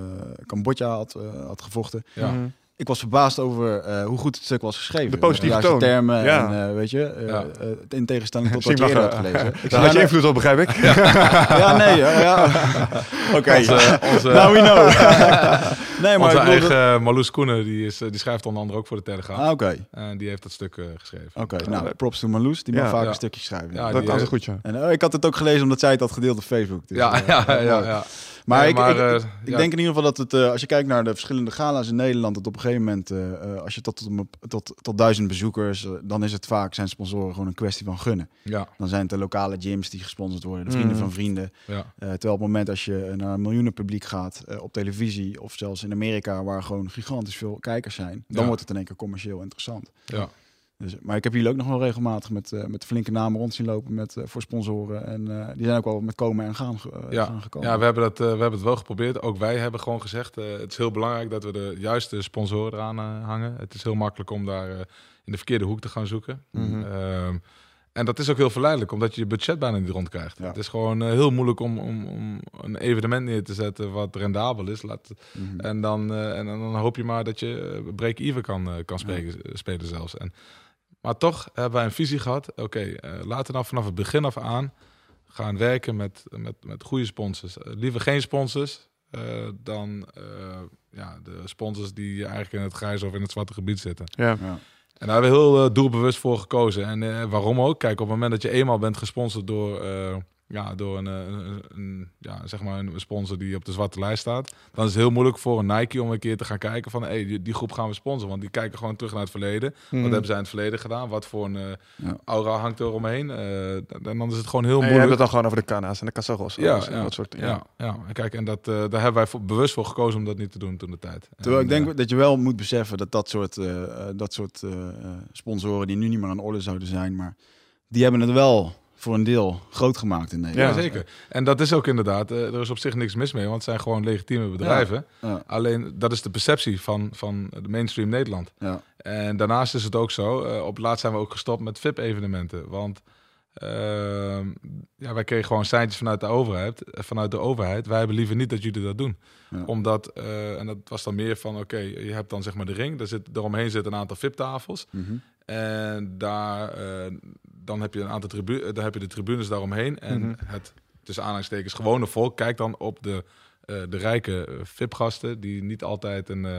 C: Cambodja had, had gevochten.
B: ja.
A: Mhm.
C: Ik was verbaasd over eh, hoe goed het stuk was geschreven.
A: De positieve
C: de
A: toon.
C: termen
A: Ja.
C: en eh, weet je, eh,
B: Ja.
C: in tegenstelling tot [laughs] wat je
A: ik
C: eerder had gelezen. Ik
A: had je invloed op, begrijp ik. [laughs]
C: ja, nee, ja. ja. [laughs] Oké.
B: Onze, onze,
C: Nou, we know. nee, maar
B: onze
C: ik
B: eigen Marloes Koenen, die, is, die schrijft onder andere ook voor de Telegraaf.
C: Ah, oké.
B: En die heeft dat stuk geschreven.
C: Oké, nou, props to Marloes. Die
A: Ja.
C: mag vaak
B: Ja.
C: een stukje schrijven.
B: Ja,
A: dat kan zo goed, ja.
C: En ik had het ook gelezen omdat zij het had gedeeld op Facebook. Dus,
B: ja, ja, ja,
C: Maar ik, ik,
B: eh,
C: ik denk in ieder geval dat het, eh, als je kijkt naar de verschillende gala's in Nederland, dat op een gegeven moment, eh, als je tot, tot, tot, tot duizend bezoekers, dan is het vaak, zijn sponsoren gewoon een kwestie van gunnen.
B: Ja,
C: Dan zijn het de lokale gyms die gesponsord worden, de vrienden
A: Mm.
C: van vrienden.
B: ja,
C: terwijl op het moment als je naar een miljoenen publiek gaat, op televisie of zelfs in Amerika, waar gewoon gigantisch veel kijkers zijn, dan
B: Ja.
C: wordt het in één keer commercieel interessant.
B: ja.
C: Dus, maar ik heb hier ook nog wel regelmatig met, eh, met flinke namen rond zien lopen met, eh, voor sponsoren. En eh, die zijn ook wel met komen en gaan,
B: Ja.
C: gaan gekomen.
B: ja we, hebben dat, we hebben het wel geprobeerd. Ook wij hebben gewoon gezegd, het is heel belangrijk dat we de juiste sponsoren eraan hangen. Het is heel makkelijk om daar in de verkeerde hoek te gaan zoeken.
A: Mhm.
B: Ehm, en dat is ook heel verleidelijk, omdat je je budget bijna niet rondkrijgt.
C: Ja.
B: Het is gewoon heel moeilijk om, om, om een evenement neer te zetten wat rendabel is. Laat,
C: Mhm.
B: en, dan, en dan hoop je maar dat je break-even kan, kan spelen, spelen zelfs. En, maar toch hebben wij een visie gehad. Oké, eh, laten we nou vanaf het begin af aan gaan werken met, met, met goede sponsors. Eh, liever geen sponsors eh, dan eh, ja, de sponsors die eigenlijk in het grijs of in het zwarte gebied zitten.
A: Ja.
C: Ja.
B: En daar hebben we heel doelbewust voor gekozen. En eh, waarom ook? Kijk, op het moment dat je eenmaal bent gesponsord door, eh, ja, door een, eh, een, een- ja, zeg maar een sponsor die op de zwarte lijst staat, dan is het heel moeilijk voor een Nike om een keer te gaan kijken van, hey, die, die groep gaan we sponsoren. Want die kijken gewoon terug naar het verleden. Wat hebben zij in het verleden gedaan? Wat voor een eh,
C: Ja.
B: aura hangt er omheen? Eh, en dan is het gewoon heel
A: En je hebt
B: moeilijk.
A: het dan gewoon over de Cana's en de Casarros.
B: ja,
A: en
B: ja,
A: dat soort
B: ja,
A: ja.
B: ja. En Kijk, en dat, daar hebben wij voor, bewust voor gekozen om dat niet te doen toen de tijd.
C: Terwijl ik
B: En,
C: denk dat je wel moet beseffen dat dat soort, dat soort sponsoren die nu niet meer aan orde zouden zijn, maar die hebben het wel voor een deel groot gemaakt in
B: ja,
C: Nederland.
B: zeker. En dat is ook inderdaad, eh, er is op zich niks mis mee, want het zijn gewoon legitieme bedrijven.
C: Ja,
B: Alleen dat is de perceptie van, van de mainstream Nederland.
C: ja,
B: En daarnaast is het ook zo, eh, op laatst zijn we ook gestopt met VIP-evenementen. Want ehm, ja, wij kregen gewoon seintjes vanuit de overheid. eh, Vanuit de overheid. Wij hebben liever niet dat jullie dat doen.
C: Ja.
B: Omdat, en dat was dan meer van, oké, je hebt dan zeg maar de ring. Daar zit, daaromheen zit een aantal VIP-tafels.
C: Mhm.
B: En daar, dan heb je een aantal tribu dan heb je de tribunes daaromheen. En
A: Mhm.
B: het, tussen aanhalingstekens, gewone volk kijkt dan op de, eh, de rijke eh, VIP-gasten. Die niet altijd een, eh,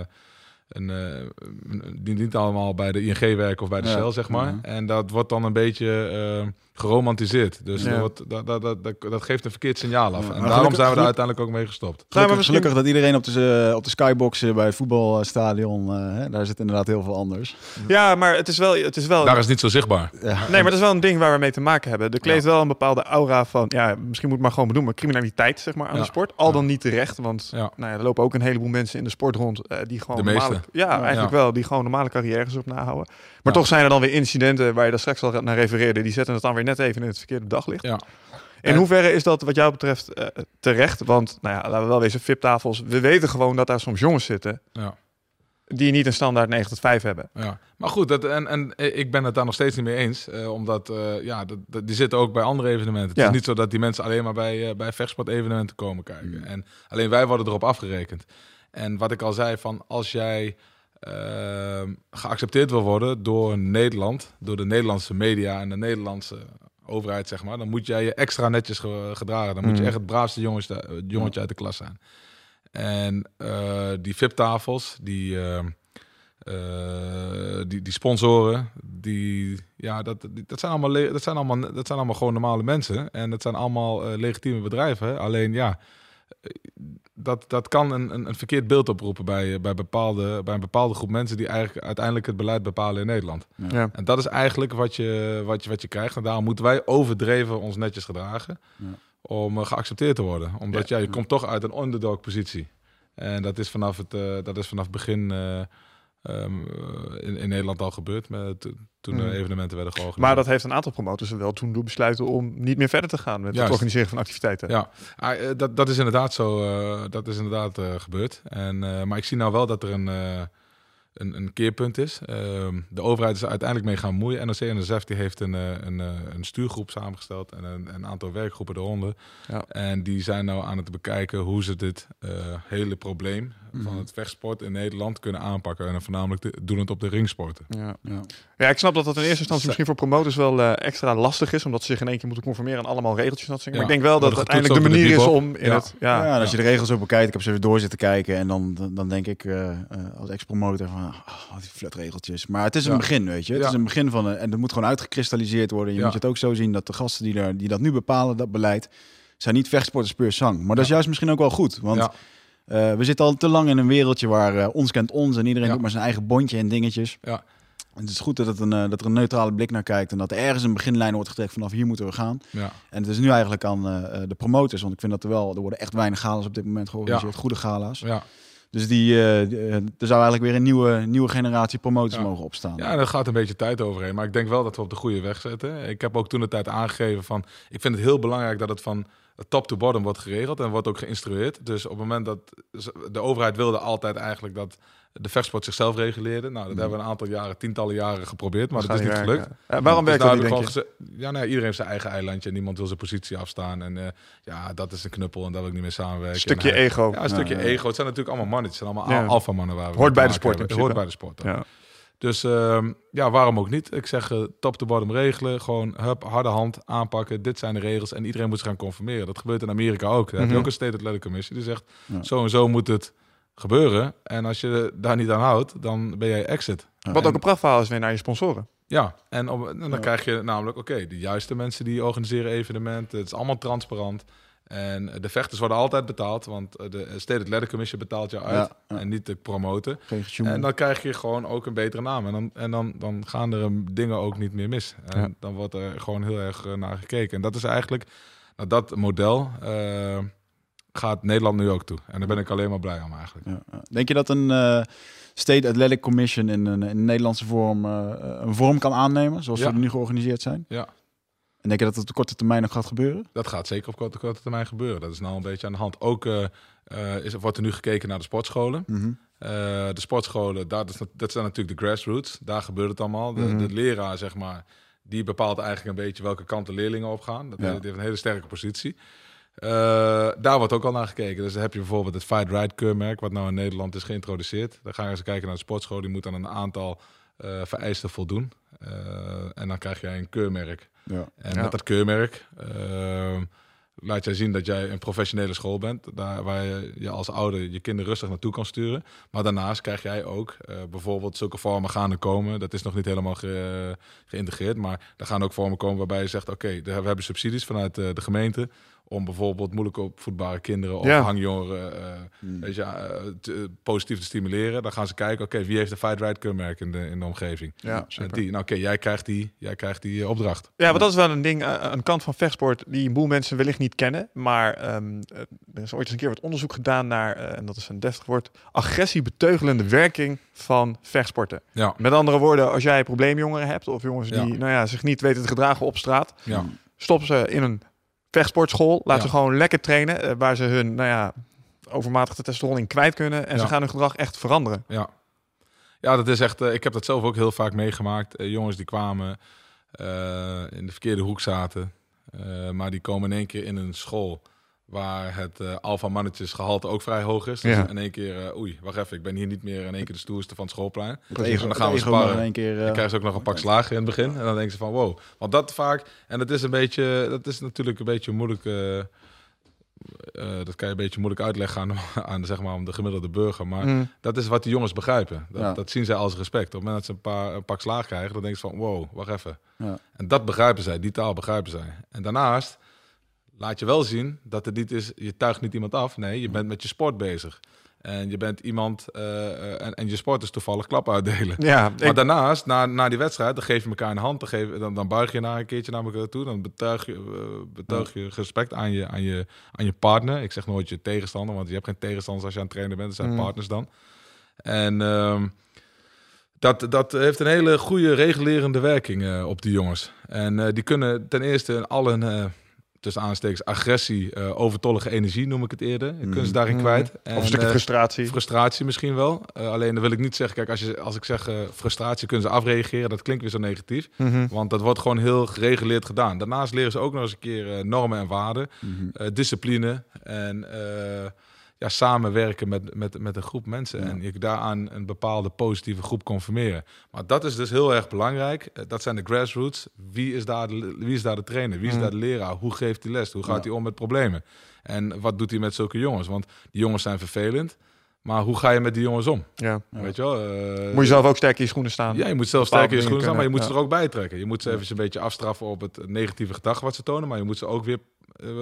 B: een, eh, die niet allemaal bij de ING werken of bij de
C: Ja.
B: Shell, zeg maar.
C: Mhm.
B: En dat wordt dan een beetje eh, geromantiseerd. Dus
A: Ja.
B: dat, wordt, dat, dat, dat, geeft een verkeerd signaal af.
C: Ja,
B: en
C: maar
B: daarom
C: gelukkig-
B: zijn we er
C: geluk-
B: uiteindelijk ook mee gestopt.
A: Maar
C: Gelukkig,
A: misschien-
C: gelukkig dat iedereen op de, eh, op de skyboxen bij het voetbalstadion, eh, hè, daar zit inderdaad heel veel anders.
A: Ja, maar het is wel... Het is wel
B: Daar is het niet zo zichtbaar.
C: Ja.
A: Nee, maar dat is wel een ding waar we mee te maken hebben. Er kleeft wel een bepaalde aura van, ja, misschien moet het maar gewoon benoemen, criminaliteit zeg maar aan
B: Ja.
A: de sport. Al
B: Ja.
A: dan niet terecht, want
B: Ja.
A: nou ja, er lopen ook een heleboel mensen in de sport rond eh, die gewoon
B: De meeste.
A: Ja, eigenlijk wel, die gewoon normale carrières op nahouden. Maar toch zijn er dan weer incidenten waar je daar straks al naar refereerde, die zetten het dan weer net even in het verkeerde daglicht.
B: Ja.
A: In hoeverre is dat wat jou betreft eh, terecht? Want, nou ja, laten we wel wezen, VIP-tafels, we weten gewoon dat daar soms jongens zitten
B: Ja.
A: die niet een standaard 9 tot 5 hebben.
B: Ja, maar goed, dat, en, en ik ben het daar nog steeds niet mee eens. eh, omdat, eh, ja, dat, dat- die zitten ook bij andere evenementen. Het
A: Ja.
B: is niet zo dat die mensen alleen maar bij, eh bij vechtsport-evenementen komen kijken.
C: Mm.
B: En alleen wij worden erop afgerekend. En wat ik al zei, van als jij ehm, geaccepteerd wil worden door Nederland, door de Nederlandse media en de Nederlandse overheid, zeg maar, dan moet jij je extra netjes ge- gedragen. Dan moet je
A: Mm.
B: echt het braafste jongetje, eh, jongetje uit de klas zijn. En eh, die VIP-tafels, die, ehm, eh, die, die sponsoren, die, ja, dat, die- dat, zijn allemaal, le- dat, zijn allemaal, dat zijn allemaal gewoon normale mensen. En dat zijn allemaal legitieme bedrijven. Alleen ja, dat, dat kan een, een, een verkeerd beeld oproepen bij, eh, bij, bepaalde, bij een bepaalde groep mensen die eigenlijk uiteindelijk het beleid bepalen in Nederland.
A: Ja.
B: En dat is eigenlijk wat je, wat je, wat je krijgt. En daarom moeten wij overdreven ons netjes gedragen
C: Ja.
B: om eh, geaccepteerd te worden. Omdat ja, je komt toch uit een underdog positie. En dat is vanaf het, eh, dat is vanaf het begin eh, ehm, eh, in, in Nederland al gebeurd. Met, to- toen
A: Hmm.
B: de evenementen werden georganiseerd.
A: Maar dat heeft een aantal promotors wel toen doen besluiten om niet meer verder te gaan met het organiseren van activiteiten.
B: Ja, ah, eh, dat, dat is inderdaad zo. eh, dat is inderdaad gebeurd. En, maar ik zie nou wel dat er een, een, een keerpunt is. Ehm, de overheid is er uiteindelijk mee gaan moeien. NOC en NSF die heeft een, eh, een, eh, een stuurgroep samengesteld en een, een aantal werkgroepen eronder.
A: Ja.
B: En die zijn nou aan het bekijken hoe ze dit eh, hele probleem
C: Mhm.
B: van het vechtsport in Nederland kunnen aanpakken. En dan voornamelijk de, doen het op de ringsporten.
A: Ja.
C: Ja.
A: Ja, ik snap dat dat in eerste instantie misschien voor promotors wel eh, extra lastig is, omdat ze zich in één keer moeten conformeren aan allemaal regeltjes. en Dat soort dingen. maar ik denk wel dat het uiteindelijk de manier is om in het...
C: Ja, en als je de regels zo bekijkt, ik heb ze even door zitten kijken en dan, dan, dan denk ik eh, eh, als ex-promotor van, oh, die flutregeltjes. Maar het is een
B: Ja.
C: begin, weet je. Het
B: Ja.
C: is een begin van, een, en dat moet gewoon uitgekristalliseerd worden. Je
B: Ja.
C: moet het ook zo zien dat de gasten die, er, die dat nu bepalen, dat beleid, zijn niet vechtsporters puur zang. Maar dat is juist misschien ook wel goed, want eh, we zitten al te lang in een wereldje waar eh, ons kent ons en iedereen doet maar zijn eigen bondje en dingetjes.
B: ja,
C: En het is goed dat, het een, eh, dat er een neutrale blik naar kijkt en dat er ergens een beginlijn wordt getrekt vanaf hier moeten we gaan.
B: ja.
C: En het is nu eigenlijk aan de promotors, want ik vind dat er wel, er worden echt weinig galas op dit moment georganiseerd, goede galas.
B: ja.
C: Dus die, eh, eh, er zou eigenlijk weer een nieuwe, nieuwe generatie promotors
B: Ja.
C: mogen opstaan.
B: Ja, er gaat een beetje tijd overheen. Maar ik denk wel dat we op de goede weg zitten. Ik heb ook toen de tijd aangegeven van... Ik vind het heel belangrijk dat het van top to bottom wordt geregeld. En wordt ook geïnstrueerd. Dus op het moment dat... De overheid wilde altijd eigenlijk dat de vechtsport zichzelf reguleerde. Nou, dat hebben we een aantal jaren, tientallen jaren geprobeerd. Maar dat is niet gelukt.
A: Eh, waarom
B: Dus
A: werkt dat niet, denk je?
B: Ja, nee, iedereen heeft zijn eigen eilandje. En niemand wil zijn positie afstaan. En eh, ja, dat is een knuppel en daar wil ik niet mee samenwerken.
A: Stukje
B: hij-
A: ego.
B: Ja, een stukje
C: Ja, ja.
B: ego. Het zijn natuurlijk allemaal mannen. Het zijn allemaal
A: Ja.
B: alpha mannen waar we
A: Hoort bij de sport principe.
B: Hoort bij de sport.
A: Ja.
B: Dus ehm, ja, waarom ook niet? Ik zeg eh, top to bottom regelen. Gewoon hup, harde hand aanpakken. Dit zijn de regels. En iedereen moet zich gaan conformeren. Dat gebeurt in Amerika ook. Daar heb
A: Mhm.
B: je ook een State Athletic Commission. Die zegt,
C: Ja.
B: zo en zo moet het gebeuren. En als je daar niet aan houdt, dan ben jij exit.
A: Wat ook een prachtverhaal is weer naar je sponsoren.
B: Ja, en, op, en dan
C: Ja.
B: krijg je namelijk, oké, de juiste mensen die organiseren evenementen. Het is allemaal transparant. En de vechters worden altijd betaald, want eh, de State Athletic Commission betaalt jou uit.
C: Ja, ja.
B: En niet de promoten. En dan krijg je gewoon ook een betere naam. En dan, en dan, dan gaan er um, dingen ook niet meer mis. En
A: Ja.
B: dan wordt er gewoon heel erg eh, naar gekeken. En dat is eigenlijk, nou, dat model eh, gaat Nederland nu ook toe. En daar ben ik alleen maar blij om eigenlijk.
C: Ja. Denk je dat een eh, State Athletic Commission in een, in een Nederlandse vorm eh, een vorm kan aannemen, zoals
B: Ja.
C: we nu georganiseerd zijn?
B: Ja.
C: En denk je dat het op korte termijn nog gaat gebeuren?
B: Dat gaat zeker op korte, korte termijn gebeuren. Dat is nou een beetje aan de hand. Ook eh, eh, is, wordt er nu gekeken naar de sportscholen.
C: Mhm.
B: Eh, de sportscholen, dat, zijn natuurlijk de grassroots. Daar gebeurt het allemaal. De,
A: Mhm.
B: de leraar, zeg maar, die bepaalt eigenlijk een beetje welke kant de leerlingen op gaan. Dat
C: Ja.
B: heeft een hele sterke positie. Eh, daar wordt ook al naar gekeken. Dus dan heb je bijvoorbeeld het Fight Right keurmerk, wat nou in Nederland is geïntroduceerd. Dan gaan ze kijken naar de sportschool. Die moet aan een aantal eh, vereisten voldoen. Eh, en dan krijg jij een keurmerk.
C: Ja.
B: En
A: Ja.
B: met dat keurmerk ehm, laat jij zien dat jij een professionele school bent. Daar, waar je, je als ouder je kinderen rustig naartoe kan sturen. Maar daarnaast krijg jij ook eh, bijvoorbeeld zulke vormen gaan er komen. Dat is nog niet helemaal ge- geïntegreerd. Maar er gaan ook vormen komen waarbij je zegt... oké, we hebben subsidies vanuit eh, de gemeente... om bijvoorbeeld moeilijk opvoedbare kinderen of
A: Ja.
B: hangjongeren... eh,
C: Mm.
B: weet je, eh, te- positief te stimuleren. Dan gaan ze kijken, oké, wie heeft een fight right keurmerk in de, in de omgeving?
A: Ja,
B: En die, nou oké, jij krijgt die, jij krijgt die eh, opdracht.
A: Ja, want dat is wel een ding, eh, een kant van vechtsport die een boel mensen wellicht niet kennen. Maar ehm, eh, er is ooit eens een keer wat onderzoek gedaan naar, eh, en dat is een deftig woord, agressiebeteugelende werking van vechtsporten.
B: Ja,
A: Met andere woorden, als jij probleemjongeren hebt of jongens die
B: Ja.
A: nou ja, zich niet weten te gedragen op straat,
B: ja.
A: stop ze in een vechtsportschool, laat
B: Ja.
A: ze gewoon lekker trainen, eh, waar ze hun nou ja, overmatige testosteron in kwijt kunnen en ze gaan hun gedrag echt veranderen.
B: Ja, ja dat is echt. eh, ik heb dat zelf ook heel vaak meegemaakt. Eh, jongens die kwamen in de verkeerde hoek zaten, maar die komen in één keer in een school waar het eh alpha mannetjesgehalte ook vrij hoog is. Dus
A: Ja.
B: in één keer, eh, oei, wacht even, ik ben hier niet meer in één keer de stoerste van het schoolplein.
A: Precies,
B: dan gaan we sparren.
C: één keer. eh,
B: Dan krijgen ze ook nog een pak slagen in het begin. En dan denken ze van wow. Want dat vaak, en dat is een beetje, dat is natuurlijk een beetje moeilijk. eh, eh, dat kan je een beetje moeilijk uitleggen aan, [laughs] aan zeg maar, aan de gemiddelde burger. Maar
A: Mm.
B: dat is wat die jongens begrijpen. Dat,
C: Ja.
B: dat zien zij als respect. Op het moment dat ze een, paar, een pak slaag krijgen, dan denken ze van, wow, wacht even.
C: Ja.
B: En dat begrijpen zij, die taal begrijpen zij. En daarnaast laat je wel zien dat het niet is, je tuigt niet iemand af. Nee, je bent met je sport bezig. En je bent iemand, eh, eh, en, en je sport is toevallig klappen uitdelen.
A: Ja,
B: Maar daarnaast, na, na die wedstrijd, dan geef je elkaar een hand. Dan, geef, dan, dan buig je naar een keertje naar elkaar toe. Dan betuig je, eh, betuig je respect aan je, aan, je, aan je partner. Ik zeg nooit je tegenstander, want je hebt geen tegenstanders als je aan het trainen bent. Dat zijn
A: Mm.
B: partners dan. En ehm, dat, dat heeft een hele goede regulerende werking op die jongens. En die kunnen ten eerste al hun, eh tussen aanstekens, agressie, eh, overtollige energie noem ik het eerder. Kunnen ze daarin
A: Mm.
B: kwijt.
A: of
B: En,
A: een stukje
B: eh,
A: frustratie.
B: Frustratie misschien wel. Eh, alleen dan wil ik niet zeggen, kijk, als, je, als ik zeg frustratie kunnen ze afreageren, dat klinkt weer zo negatief.
A: Mhm.
B: Want dat wordt gewoon heel gereguleerd gedaan. Daarnaast leren ze ook nog eens een keer normen en waarden,
C: Mhm.
B: discipline en ja, samenwerken met, met, met een groep mensen.
C: Ja.
B: En je daaraan een bepaalde positieve groep conformeren. Maar dat is dus heel erg belangrijk. Eh, dat zijn de grassroots. Wie is daar de, wie is daar de trainer? Wie is
A: Mm.
B: daar de leraar? Hoe geeft hij les? Hoe gaat
C: Ja.
B: hij om met problemen? En wat doet hij met zulke jongens? Want die jongens zijn vervelend. Maar hoe ga je met die jongens om?
A: Ja.
B: Weet je wel? eh,
A: Moet je zelf ook sterk in je schoenen staan.
B: ja, je moet zelf sterk in je schoenen staan, maar je moet ze er ook bij trekken. Je moet ze even een beetje afstraffen op het negatieve gedrag wat ze tonen, maar je moet ze ook weer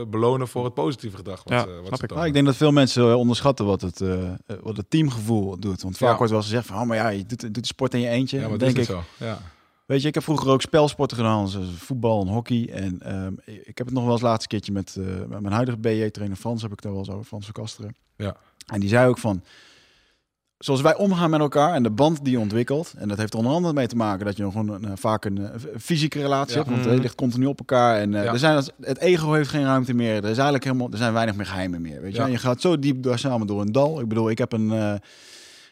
B: belonen voor het positieve gedrag wat,
A: Ja,
B: ze, wat
A: ik.
C: Nou, ik denk dat veel mensen eh, onderschatten wat het, eh, eh, wat het teamgevoel doet. Want vaak
B: Ja.
C: wordt wel gezegd van, oh, maar ja, je doet, doet de sport in je eentje.
B: ja, maar
C: denk
B: is
C: ik,
B: zo. Ja.
C: Weet je, ik heb vroeger ook spelsporten gedaan, zoals voetbal en hockey. En ehm, ik heb het nog wel eens laatste keertje met, eh, met mijn huidige BJ-trainer Frans, heb ik daar wel eens over, Frans van Kasteren.
B: Ja.
C: En die zei ook van, zoals wij omgaan met elkaar en de band die je ontwikkelt. En dat heeft er onder andere mee te maken dat je nog gewoon een, eh, vaak een, eh, fysieke relatie
B: Ja.
C: hebt. Want
A: Mhm.
C: je ligt continu op elkaar. En eh,
B: Ja.
C: er zijn, het ego heeft geen ruimte meer. Er is eigenlijk helemaal, er zijn weinig meer geheimen meer. Weet je,
B: Ja.
C: en je gaat zo diep door, samen door een dal. Ik bedoel, ik heb een... eh,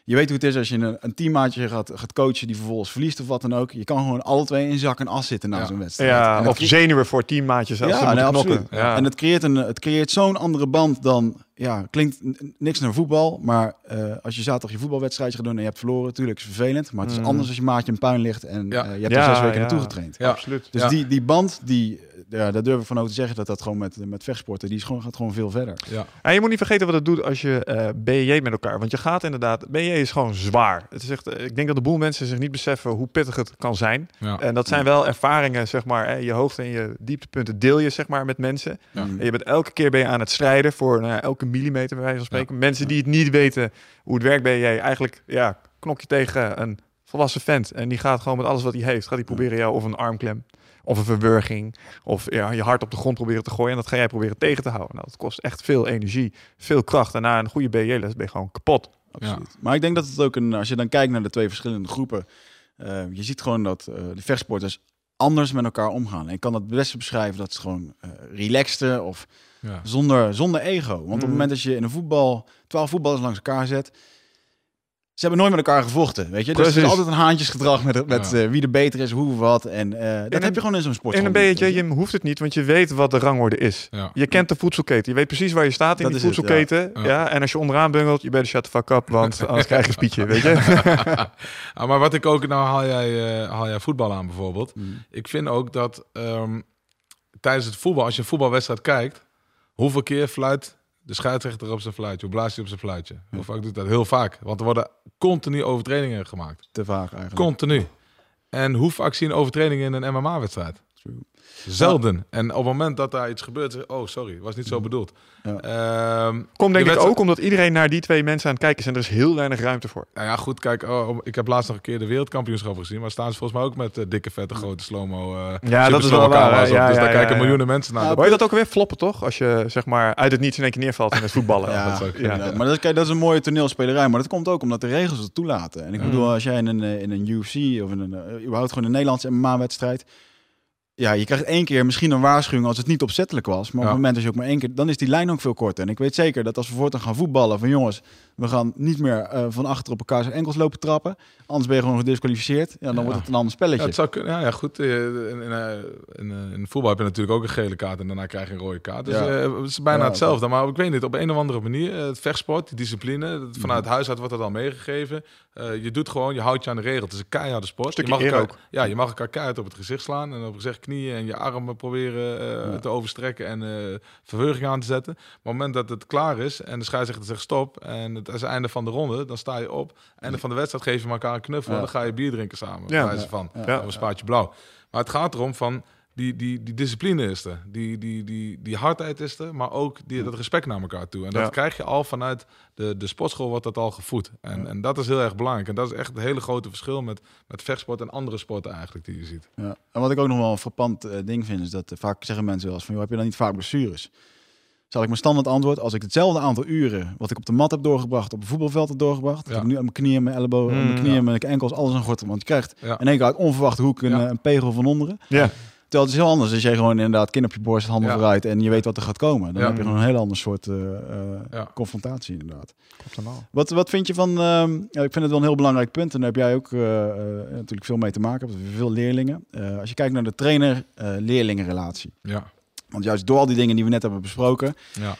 C: je weet hoe het is als je een, een teammaatje gaat, gaat coachen die vervolgens verliest of wat dan ook. Je kan gewoon alle twee in zak en as zitten na zo'n wedstrijd.
A: Ja, of zenuwen voor teammaatjes als ze
C: ja, nee. En het creëert, een, het creëert zo'n andere band dan, ja, klinkt niks naar voetbal. Maar eh, als je zaterdag je voetbalwedstrijdje gaat doen en je hebt verloren, natuurlijk is het vervelend. Maar het is
A: Mm.
C: anders als je maatje in puin ligt en
B: Ja.
C: eh, je hebt
A: Ja,
C: er zes weken
A: ja.
C: naartoe getraind.
B: Ja.
A: Absoluut.
C: Dus
B: Ja.
C: die, die band, die, ja, daar durf ik van over te zeggen dat dat gewoon met, met vechtsporten, die is gewoon, gaat gewoon veel verder.
B: Ja.
A: En je moet niet vergeten wat het doet als je eh BJ met elkaar. Want je gaat inderdaad, BJ is gewoon zwaar. Het is echt, ik denk dat de boel mensen zich niet beseffen hoe pittig het kan zijn.
B: Ja.
A: En dat zijn wel ervaringen, zeg maar. Je hoogte- en je dieptepunten deel je, zeg maar, met mensen.
B: Ja.
A: En je bent elke keer ben je aan het strijden voor nou ja, millimeter, bij wijze van spreken. Mensen die het niet weten hoe het werkt, ben je eigenlijk, ja, knok je tegen een volwassen vent. En die gaat gewoon met alles wat hij heeft, gaat hij proberen jou of een armklem, of een verwurging, of ja, je hart op de grond proberen te gooien. En dat ga jij proberen tegen te houden. Nou, dat kost echt veel energie, veel kracht. En na een goede BJ-les ben je gewoon kapot.
C: Absoluut. Maar ik denk dat het ook een, als je dan kijkt naar de twee verschillende groepen, eh, je ziet gewoon dat eh, de vechtsporters anders met elkaar omgaan. En ik kan het best beschrijven dat ze gewoon eh relaxter of
B: Ja.
C: zonder, zonder ego. Want op
A: Mhm.
C: het moment dat je in een voetbal twaalf voetballers langs elkaar zet, ze hebben nooit met elkaar gevochten, weet je. Dus het is altijd een haantjesgedrag met, met
B: Ja.
C: eh, wie er beter is, hoe, wat. En eh, dat heb je gewoon in zo'n sport.
A: In een beetje,
C: je.
A: je hoeft het niet, want je weet wat de rangorde is.
B: Ja.
A: Je kent de voedselketen. Je weet precies waar je staat in
C: Dat
A: die
C: het,
A: voedselketen.
B: ja.
A: Ja. En als je onderaan bungelt, je better shut the fuck up, want [laughs] anders krijg je een spietje, weet je? [laughs]
B: Ah, maar wat ik ook, nou haal jij, eh, haal jij voetbal aan bijvoorbeeld.
C: Mm.
B: Ik vind ook dat ehm, tijdens het voetbal, als je een voetbalwedstrijd kijkt, hoeveel keer fluit de scheidsrechter op zijn fluitje? Hoe blaast hij op zijn fluitje? Hoe vaak doet dat? Heel vaak. Want er worden continu overtredingen gemaakt.
C: Te vaak eigenlijk.
B: Continu. En hoe vaak zie je een overtreding in een MMA-wedstrijd?
C: True.
B: Zelden. En op het moment dat daar iets gebeurt, oh sorry, was niet zo bedoeld.
C: Ja.
B: Ehm,
A: Komt
B: de
A: denk ik ook omdat iedereen naar die twee mensen aan het kijken is en er is heel weinig ruimte voor.
B: Nou ja, goed, kijk, oh, ik heb laatst nog een keer de wereldkampioenschap gezien, maar staan ze volgens mij ook met eh, dikke, vette, grote slow-mo. eh,
A: Ja, dat is wel waar, ja,
B: dus
A: ja,
B: daar
A: ja,
B: kijken
A: ja.
B: miljoenen mensen naar.
C: Ja,
B: Dat-
A: Hoor je dat ook weer floppen, toch? Als je zeg maar uit het niets in één keer neervalt in het voetballen.
C: Ja,
B: dat is ook-
A: ja.
C: Ja, maar dat is, kijk, dat is een mooie toneelspelerij. Maar dat komt ook omdat de regels het toelaten. En ik
B: Mm.
C: bedoel, als jij in een, eh, in een UFC of in een, überhaupt gewoon een Nederlandse MMA-wedstrijd... Ja, je krijgt één keer misschien een waarschuwing als het niet opzettelijk was. Maar op het moment dat je ook maar één keer... Dan is die lijn ook veel korter. En ik weet zeker dat als we voortaan gaan voetballen... van jongens, we gaan niet meer eh, van achter op elkaar zijn enkels lopen trappen. Anders ben je gewoon gedisqualificeerd. Ja, dan
B: Ja.
C: wordt het een ander spelletje.
B: Ja, het zou kunnen. Ja, ja goed. eh, In, in, eh, in, in voetbal heb je natuurlijk ook een gele kaart en daarna krijg je een rode kaart. Dus het is bijna hetzelfde. Maar ik weet niet, op een of andere manier, het vechtsport, die discipline, vanuit huis uit wordt dat al meegegeven. Je doet gewoon, je houdt je aan de regel. Het is een keiharde sport. Je mag elkaar,
A: ook.
B: Ja, je mag elkaar keihard op het gezicht slaan en op gezicht knieën en je armen proberen te overstrekken en verheuging aan te zetten. Maar op het moment dat het klaar is en de scheidsrechter zegt stop en het is het einde van de ronde, dan sta je op. Einde van de wedstrijd geef je elkaar een knuffel en dan ga je bier drinken samen.
A: Ja.
B: Wijze van.
D: Ja.
B: Een spaatje blauw. Maar het gaat erom van die, die, die discipline is er. Die, die, die, die hardheid is er, maar ook die, dat respect naar elkaar toe. En dat
A: Ja.
B: krijg je al vanuit de, de sportschool wordt dat al gevoed. En, en dat is heel erg belangrijk. En dat is echt het hele grote verschil met, met vechtsport en andere sporten eigenlijk die je ziet.
D: Ja. En wat ik ook nog wel een frappant eh, ding vind, is dat eh, vaak zeggen mensen wel eens van, joh, heb je dan niet vaak blessures? Zal ik mijn standaard antwoord, als ik hetzelfde aantal uren wat ik op de mat heb doorgebracht, op een voetbalveld heb doorgebracht, dat
B: Ja.
D: ik nu aan mijn knieën, mijn ellebogen, aan
A: Mm,
D: mijn knieën,
B: ja.
D: mijn enkels, alles aan gortel. Want je krijgt
B: Ja.
D: in één keer uit onverwachte hoek een,
B: Ja.
D: eh, een pegel van onderen.
A: Ja.
D: Terwijl het is heel anders als jij gewoon inderdaad kin op je borst, handen
B: Ja.
D: vooruit en je weet wat er gaat komen. Dan
B: Ja.
D: heb je gewoon een heel ander soort eh, eh,
B: Ja.
D: confrontatie inderdaad. Wat, wat vind je van, ehm, ja, ik vind het wel een heel belangrijk punt en daar heb jij ook natuurlijk veel mee te maken, veel leerlingen. Eh, als je kijkt naar de trainer-leerlingenrelatie.
B: Ja.
D: Want juist door al die dingen die we net hebben besproken,
B: Ja.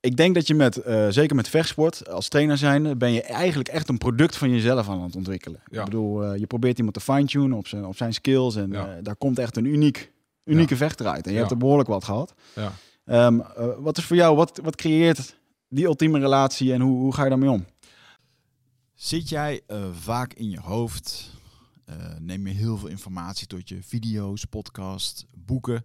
D: ik denk dat je met, eh, zeker met vechtsport, als trainer zijn, ben je eigenlijk echt een product van jezelf aan het ontwikkelen.
B: Ja.
D: Ik bedoel, eh, je probeert iemand te fine-tunen op zijn, op zijn skills en
B: Ja.
D: eh, daar komt echt een uniek, unieke vechter uit. En je hebt er behoorlijk wat gehad.
B: Ja.
D: Ehm, eh, wat is voor jou, wat, wat creëert die ultieme relatie en hoe, hoe ga je daarmee om?
C: Zit jij vaak in je hoofd? Neem je heel veel informatie tot je video's, podcasts, boeken?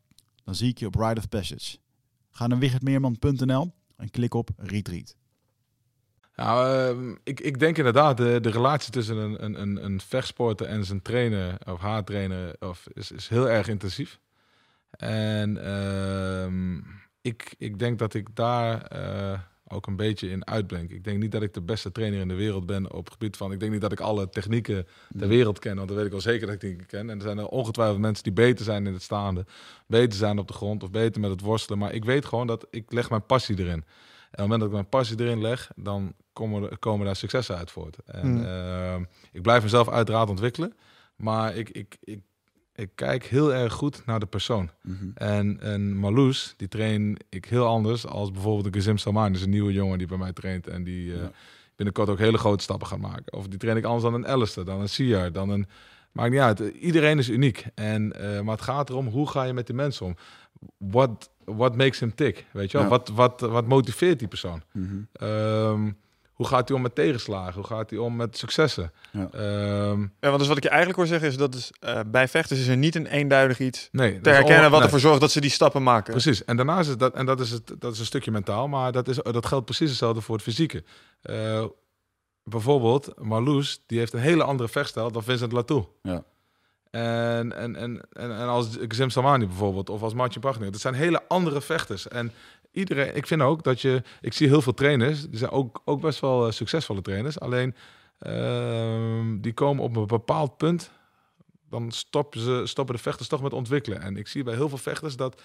C: Dan zie ik je op Ride of Passage. Ga naar wichertmeerman.nl en klik op Retreat.
B: Nou, ik, ik denk inderdaad, de, de relatie tussen een, een, een, een vechtsporter en zijn trainer of haar trainer of, is, is heel erg intensief. En ehm, ik, ik denk dat ik daar eh, ook een beetje in uitblink. Ik denk niet dat ik de beste trainer in de wereld ben op het gebied van... Ik denk niet dat ik alle technieken ter wereld ken, want dan weet ik wel zeker dat ik die ken. En er zijn er ongetwijfeld mensen die beter zijn in het staande, beter zijn op de grond of beter met het worstelen. Maar ik weet gewoon dat ik leg mijn passie erin. En op het moment dat ik mijn passie erin leg, dan komen, komen daar successen uit voort. En
A: Hmm.
B: ehm, ik blijf mezelf uiteraard ontwikkelen. Maar ik, ik, ik, ik kijk heel erg goed naar de persoon. En, en Marloes, die train ik heel anders als bijvoorbeeld een Gazim Salman. is een nieuwe jongen die bij mij traint en die eh, binnenkort ook hele grote stappen gaat maken. Of die train ik anders dan een Alistair, dan een Siar, dan een... Maakt niet uit. Iedereen is uniek. En, eh, maar het gaat erom, hoe ga je met die mensen om? What, what makes him tick? Weet je wel?
D: Ja.
B: Wat, wat, wat motiveert die persoon?
D: Mhm.
B: Ehm, hoe gaat hij om met tegenslagen? Hoe gaat hij om met successen?
D: Ja.
B: Ehm,
A: Ja, want dus wat ik je eigenlijk hoor zeggen is dat dus, eh, bij vechters is er niet een eenduidig iets
B: nee,
A: te
B: is
A: herkennen
B: on-
A: wat
B: nee.
A: ervoor zorgt dat ze die stappen maken.
B: Precies. En daarnaast is dat, en dat is, het, dat is een stukje mentaal, maar dat, is, dat geldt precies hetzelfde voor het fysieke. Eh, bijvoorbeeld, Marloes, die heeft een hele andere vechtstijl dan Vincent Latour.
D: Ja.
B: En, en, en, en, en als Gzim Samani bijvoorbeeld, of als Martin Prachner. Dat zijn hele andere vechters. En iedereen, ik vind ook dat je, ik zie heel veel trainers, die zijn ook, ook best wel eh, succesvolle trainers. Alleen, ehm, die komen op een bepaald punt, dan stoppen, ze, stoppen de vechters toch met ontwikkelen. En ik zie bij heel veel vechters dat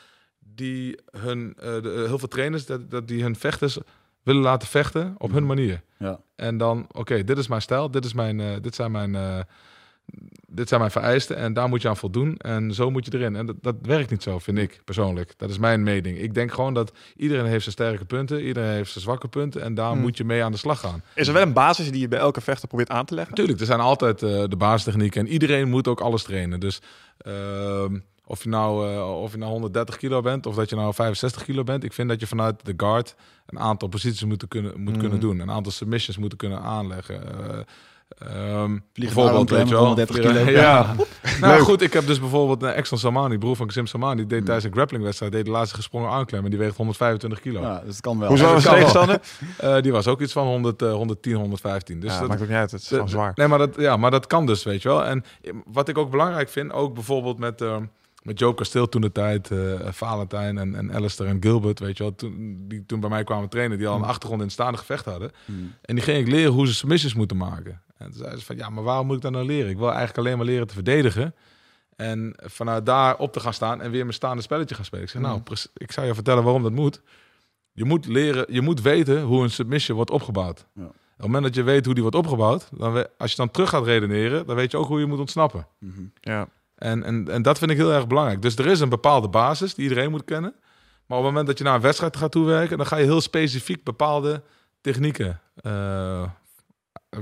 B: die hun, eh, de, heel veel trainers, dat, dat die hun vechters willen laten vechten op hun manier.
D: Ja.
B: En dan, oké, dit is mijn stijl, dit, is mijn, eh, dit zijn mijn, eh, dit zijn mijn vereisten en daar moet je aan voldoen. En zo moet je erin. En dat, dat werkt niet zo, vind ik persoonlijk. Dat is mijn mening. Ik denk gewoon dat iedereen heeft zijn sterke punten, iedereen heeft zijn zwakke punten. En daar
A: Hmm.
B: moet je mee aan de slag gaan.
A: Is er wel een basis die je bij elke vechter probeert aan te leggen?
B: Natuurlijk, er zijn altijd eh, de basistechnieken en iedereen moet ook alles trainen. Dus ehm, of, je nou, eh, of je nou 130 kilo bent of dat je nou 65 kilo bent, ik vind dat je vanuit de guard een aantal posities moet kunnen, moet kunnen doen. Een aantal submissions moeten kunnen aanleggen. Ehm,
C: Vliegen
B: weet je wel.
C: 130 kilo.
B: Ja.
A: Ja. [laughs]
B: Nou
A: Leuk.
B: goed, ik heb dus bijvoorbeeld uh, Exxon Salmani, broer van Sim Salmani, die deed
C: Mm.
B: tijdens een grapplingwedstrijd deed de laatste gesprongen armklem en die weegt 125 kilo.
C: Ja, dus het kan wel.
A: Hoezo
B: dat
A: was de
B: kan wel.
A: tegenstander? [laughs]
B: Eh, die was ook iets van 100, eh, 110, 115. Dus
A: ja,
B: dat,
A: maakt ook niet uit. Het is gewoon zwaar.
B: Nee, maar dat, ja, maar dat kan dus, weet je wel. En wat ik ook belangrijk vind, ook bijvoorbeeld met, eh, met Joe Kasteel toen de tijd, eh Valentijn en, en Alistair en Gilbert, weet je wel, toen, die toen bij mij kwamen trainen, die al een
A: Hmm.
B: achtergrond in het staande gevecht hadden.
C: Hmm.
B: En die ging ik leren hoe ze submissions moeten maken. En toen zeiden ze van, ja, maar waarom moet ik dat nou leren? Ik wil eigenlijk alleen maar leren te verdedigen. En vanuit daar op te gaan staan en weer mijn staande spelletje gaan spelen. Ik zeg, nou, prec- ik zou je vertellen waarom dat moet. Je moet leren, je moet weten hoe een submission wordt opgebouwd.
C: Ja.
B: Op het moment dat je weet hoe die wordt opgebouwd, dan we- als je dan terug gaat redeneren, dan weet je ook hoe je moet ontsnappen.
C: Mhm.
A: Ja.
B: En, en, en dat vind ik heel erg belangrijk. Dus er is een bepaalde basis die iedereen moet kennen. Maar op het moment dat je naar een wedstrijd gaat toewerken, dan ga je heel specifiek bepaalde technieken eh,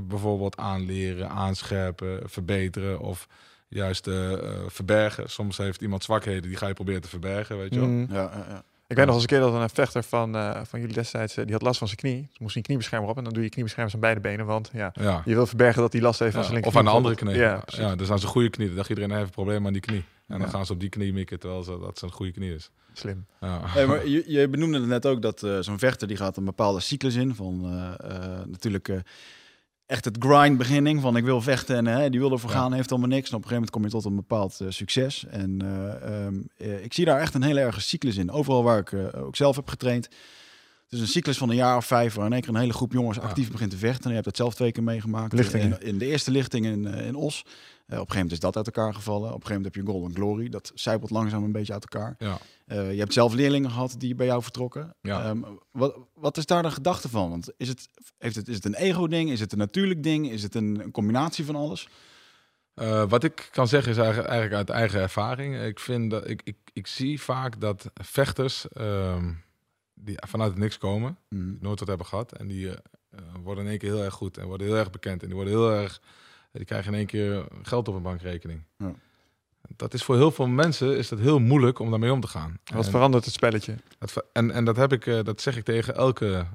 B: bijvoorbeeld aanleren, aanscherpen, verbeteren of juist eh, eh, verbergen. Soms heeft iemand zwakheden, die ga je proberen te verbergen, weet je wel.
A: Mm.
C: Ja, ja, ja.
A: Ik weet nog eens een keer dat een vechter van, eh, van jullie destijds, eh, die had last van zijn knie. Toen moest hij een kniebeschermer op en dan doe je kniebeschermers aan beide benen. Want ja,
B: Ja.
A: je wil verbergen dat hij last heeft van
B: Ja,
A: zijn
B: of
A: linker
B: aan de andere knie.
A: Ja,
B: dus aan zijn goede knie. Dan dacht iedereen, hij heeft een probleem aan die knie. En dan
A: Ja.
B: gaan ze op die knie mikken, terwijl ze, dat zijn goede knie is.
A: Slim.
B: Ja.
C: Hey, maar je, je benoemde het net ook dat eh, zo'n vechter die gaat een bepaalde cyclus in. Van eh, eh, natuurlijk eh, echt het grind beginning. Van ik wil vechten en eh, die wil ervoor
B: Ja.
C: gaan, heeft allemaal niks. En op een gegeven moment kom je tot een bepaald eh, succes. En eh, ehm, eh, ik zie daar echt een hele erge cyclus in. Overal waar ik ook zelf heb getraind. Het is een cyclus van een jaar of vijf waar in één keer een hele groep jongens actief begint te vechten. En je hebt dat zelf twee keer meegemaakt.
A: Lichtingen.
C: In, in de eerste lichting in, eh, in Os. Eh, op een gegeven moment is dat uit elkaar gevallen. Op een gegeven moment heb je Golden Glory. Dat zijpelt langzaam een beetje uit elkaar.
B: Ja.
C: Eh, je hebt zelf leerlingen gehad die bij jou vertrokken.
B: Ja.
C: Ehm, wat, wat is daar de gedachte van? Want is het, heeft het, is het een ego-ding? Is het een natuurlijk ding? Is het een, een combinatie van alles?
B: Eh, wat ik kan zeggen is eigenlijk, eigenlijk uit eigen ervaring. Ik, vind dat, ik, ik, ik zie vaak dat vechters ehm, die vanuit het niks komen,
C: Mhm.
B: nooit wat hebben gehad, en die eh, eh, worden in één keer heel erg goed en worden heel erg bekend en die worden heel erg, die krijgen in één keer geld op een bankrekening.
C: Ja.
B: Dat is voor heel veel mensen is dat heel moeilijk om daarmee om te gaan.
A: Wat
B: En-
A: verandert het spelletje?
B: dat en, en dat heb ik, eh, dat zeg ik tegen elke,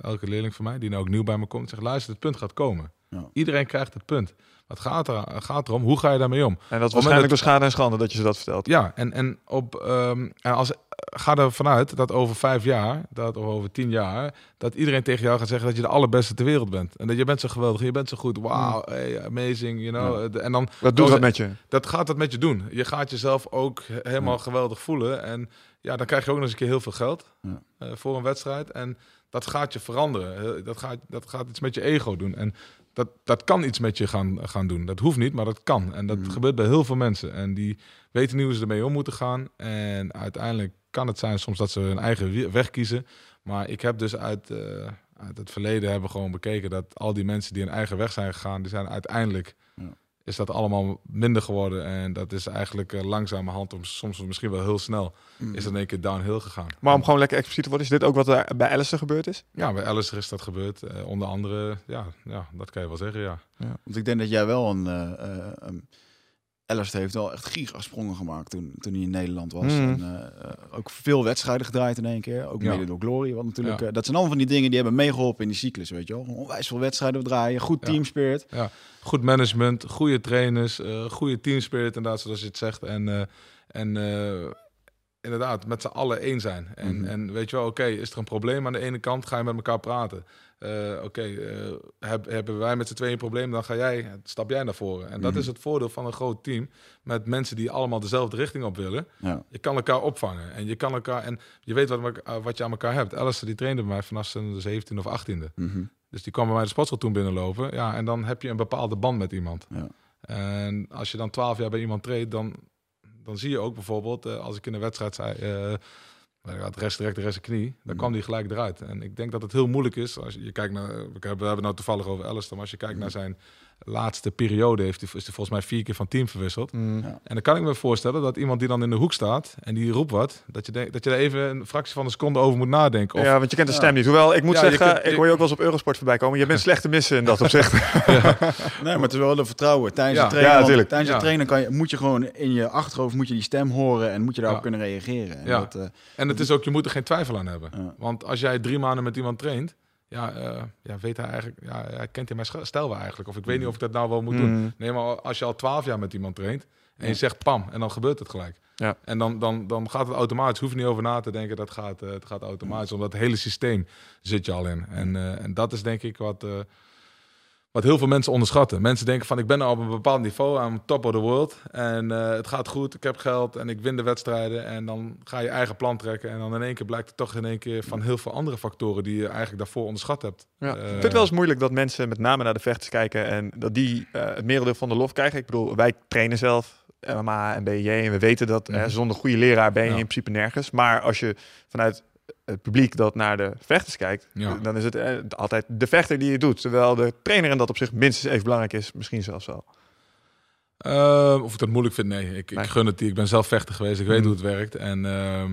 B: elke leerling van mij die nou ook nieuw bij me komt. Zeg, luister, het punt gaat komen.
C: Ja.
B: Iedereen krijgt het punt. Het gaat, er, gaat erom, hoe ga je daarmee om?
A: En dat is waarschijnlijk
B: dat-
A: door schade en schande dat je ze dat vertelt.
B: Ja, en, en, op, ehm, en als, ga er vanuit dat over vijf jaar, dat, of over tien jaar, dat iedereen tegen jou gaat zeggen dat je de allerbeste ter wereld bent. En dat je bent zo geweldig, je bent zo goed, wow, hey, amazing, you know. En dan,
A: Wat doet dat met je?
B: dat gaat dat met je doen. Je gaat jezelf ook he- helemaal geweldig voelen. En ja, dan krijg je ook nog eens een keer heel veel geld
C: Ja.
B: eh, voor een wedstrijd. En dat gaat je veranderen. Dat gaat, dat gaat iets met je ego doen. En dat, dat kan iets met je gaan, gaan doen. Dat hoeft niet, maar dat kan. En dat
C: Mhm.
B: gebeurt bij heel veel mensen. En die weten niet hoe ze ermee om moeten gaan. En uiteindelijk kan het zijn soms dat ze hun eigen weg kiezen. Maar ik heb dus uit, eh, uit het verleden hebben gewoon bekeken dat al die mensen die hun eigen weg zijn gegaan, die zijn uiteindelijk
C: Ja.
B: Is dat allemaal minder geworden. En dat is eigenlijk eh, langzamerhand, of soms misschien wel heel snel,
C: Mhm.
B: is dat in één keer downhill gegaan.
A: Maar om gewoon lekker expliciet te worden, is dit ook wat er bij Alistair gebeurd is?
B: Ja, bij Alistair is dat gebeurd. Eh, onder andere, ja, ja, dat kan je wel zeggen, ja.
C: Want ik denk dat jij wel een... eh um, Alistair heeft wel echt gigasprongen gemaakt toen, toen hij in Nederland was.
A: Mhm.
C: En, eh, eh, ook veel wedstrijden gedraaid in één keer. Ook
B: Ja.
C: mede door Glory. Want natuurlijk,
B: Ja.
C: eh, dat zijn allemaal van die dingen die hebben meegeholpen in die cyclus, weet je wel. Onwijs veel wedstrijden draaien, goed
B: Ja.
C: team spirit.
B: Goed management, goede trainers, eh goede team spirit, inderdaad, zoals je het zegt. En, en inderdaad, met z'n allen één zijn. En,
C: Mhm.
B: en weet je wel, oké, is er een probleem aan de ene kant, ga je met elkaar praten. Eh, oké, eh, heb- hebben wij met z'n tweeën een probleem, dan ga jij, stap jij naar voren. En dat
C: Mhm.
B: is het voordeel van een groot team, met mensen die allemaal dezelfde richting op willen.
C: Ja.
B: Je kan elkaar opvangen en je kan elkaar, en je weet wat, wat je aan elkaar hebt. Alistair die trainde bij mij vanaf zijn 17 of 18e.
C: Mhm.
B: Dus die kwam bij mij de sportschool toen binnenlopen. Ja, en dan heb je een bepaalde band met iemand.
C: Ja.
B: En als je dan twaalf jaar bij iemand treedt, dan, dan zie je ook bijvoorbeeld, eh, als ik in een wedstrijd zei, gaat rest direct de rest knie, dan kwam die gelijk eruit. En ik denk dat het heel moeilijk is, als je, je kijkt naar, we hebben het nou toevallig over Alistair, maar als je kijkt naar zijn laatste periode heeft hij, is hij volgens mij vier keer van team verwisseld.
A: Mm.
C: Ja.
B: En dan kan ik me voorstellen dat iemand die dan in de hoek staat en die roept wat, dat je, denkt, dat je er even een fractie van een seconde over moet nadenken. Of,
A: Ja, want je kent de stem niet. Hoewel, ik moet
B: Ja,
A: zeggen,
B: kunt-
A: ik hoor je ook wel eens op Eurosport voorbij komen. Je bent [laughs] slecht te missen in dat opzicht. [laughs] [laughs]
C: Nee, maar het is wel de vertrouwen. Tijdens
B: Ja.
C: het trainen,
A: Ja,
C: want
A: tuurlijk.
C: tijdens
B: Ja.
C: het trainen kan je, moet je gewoon in je achterhoofd moet je die stem horen en moet je daarop
B: Ja.
C: kunnen reageren. En
B: Ja.
C: dat, eh,
B: En het is ook, je moet er geen twijfel aan hebben.
C: Ja.
B: Want als jij drie maanden met iemand traint, ja, eh, ja weet hij eigenlijk, ja, hij kent hij mijn stijl wel eigenlijk. Of ik weet niet of ik dat nou wel moet doen.
A: Mm.
B: Nee, maar als je al twaalf jaar met iemand traint en je zegt pam, en dan gebeurt het gelijk.
A: Ja.
B: En dan, dan, dan gaat het automatisch, hoef je niet over na te denken, dat gaat, eh, het gaat automatisch. Omdat het hele systeem zit je al in. En, eh, en dat is denk ik wat, wat heel veel mensen onderschatten. Mensen denken van, ik ben nou op een bepaald niveau, aan top of the world. En eh, het gaat goed, ik heb geld en ik win de wedstrijden. En dan ga je eigen plan trekken. En dan in één keer blijkt het toch in één keer van heel veel andere factoren die je eigenlijk daarvoor onderschat hebt.
A: Ja. Ik vind het wel eens moeilijk dat mensen met name naar de vechters kijken en dat die eh, het merendeel van de lof krijgen. Ik bedoel, wij trainen zelf MMA en BJ en we weten dat
B: Mhm.
A: zonder goede leraar ben je
B: Ja.
A: in principe nergens. Maar als je vanuit het publiek dat naar de vechters kijkt,
B: Ja.
A: dan is het eh, altijd de vechter die het doet. Terwijl de trainer en dat op zich minstens even belangrijk is, misschien zelfs wel.
B: Eh, of ik dat moeilijk vind, nee. Ik,
A: Nee.
B: ik gun het die. Ik ben zelf vechter geweest. Ik weet
A: Mm.
B: hoe het werkt. En ehm,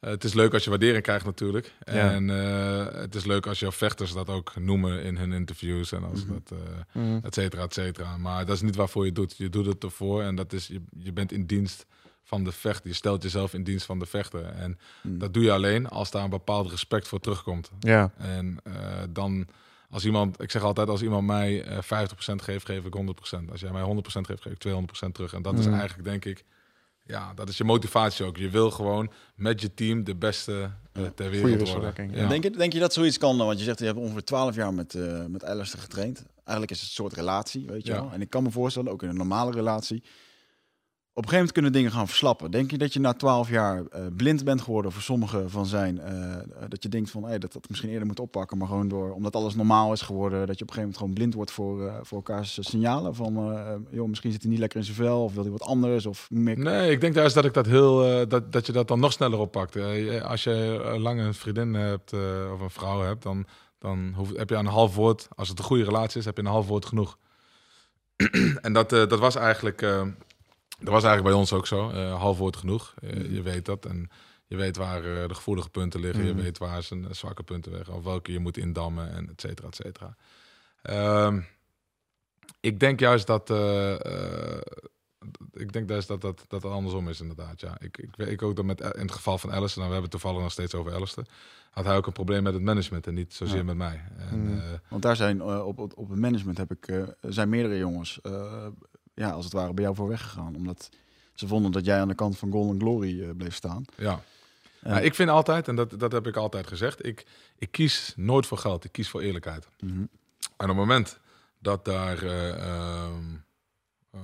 B: eh, het is leuk als je waardering krijgt natuurlijk.
A: Ja.
B: En eh, het is leuk als je vechters dat ook noemen in hun interviews en als
C: Mhm.
B: dat, eh et cetera, et cetera. Maar dat is niet waarvoor je het doet. Je doet het ervoor en dat is, je, je bent in dienst van de vechter. Je stelt jezelf in dienst van de vechter. En
C: Mm.
B: dat doe je alleen als daar een bepaald respect voor terugkomt.
A: Ja,
B: En eh, dan, als iemand, ik zeg altijd, als iemand mij eh 50% geeft, geef ik 100%. Als jij mij 100% geeft, geef ik 200% terug. En dat is
A: Mhm.
B: eigenlijk, denk ik, ja, dat is je motivatie ook. Je wil gewoon met je team de beste eh, ter wereld worden.
A: ja.
C: Denk, je, denk je dat zoiets kan dan? Want je zegt, je hebt ongeveer 12 jaar met, eh met Alistair getraind. Eigenlijk is het een soort relatie, weet je
B: Ja.
C: wel. En ik kan me voorstellen, ook in een normale relatie... Een gegeven moment kunnen dingen gaan verslappen. Denk je dat je na 12 jaar eh, blind bent geworden voor sommige van zijn? eh, dat je denkt van, hey, dat dat misschien eerder moet oppakken, maar gewoon door, omdat alles normaal is geworden, dat je op een gegeven moment gewoon blind wordt voor, eh, voor elkaars signalen van, joh, misschien zit hij niet lekker in zijn vel, of wil hij wat anders, of meer.
B: Nee, ik denk juist dat ik dat heel, dat, dat je dat dan nog sneller oppakt. Als je lang een vriendin hebt of een vrouw hebt, dan, dan hoef, heb je aan een half woord, als het een goede relatie is, heb je een half woord genoeg. [clears throat] en dat, dat was eigenlijk, dat was eigenlijk bij ons ook zo. Eh half woord genoeg. Eh. Je weet dat en je weet waar eh, de gevoelige punten liggen. Je weet waar zijn zwakke punten liggen, of welke je moet indammen en et cetera, et cetera. Ehm, ik denk juist dat. ik denk juist dat dat, dat andersom is, inderdaad. Ja. Ik, ik weet ik ook dat met, in het geval van Alistair, nou, we hebben het toevallig nog steeds over Alistair, had hij ook een probleem met het management en niet zozeer
C: Ja.
B: met mij. En, eh,
C: Want daar zijn op, op, op het management heb ik, zijn meerdere jongens, ja, als het ware bij jou voor weggegaan. Omdat ze vonden dat jij aan de kant van Golden Glory eh, bleef staan.
B: ja.
C: En-
B: Maar ik vind altijd, en dat, dat heb ik altijd gezegd, ik, ik kies nooit voor geld, ik kies voor eerlijkheid.
C: Mhm.
B: En op het moment dat daar eh, ehm, eh,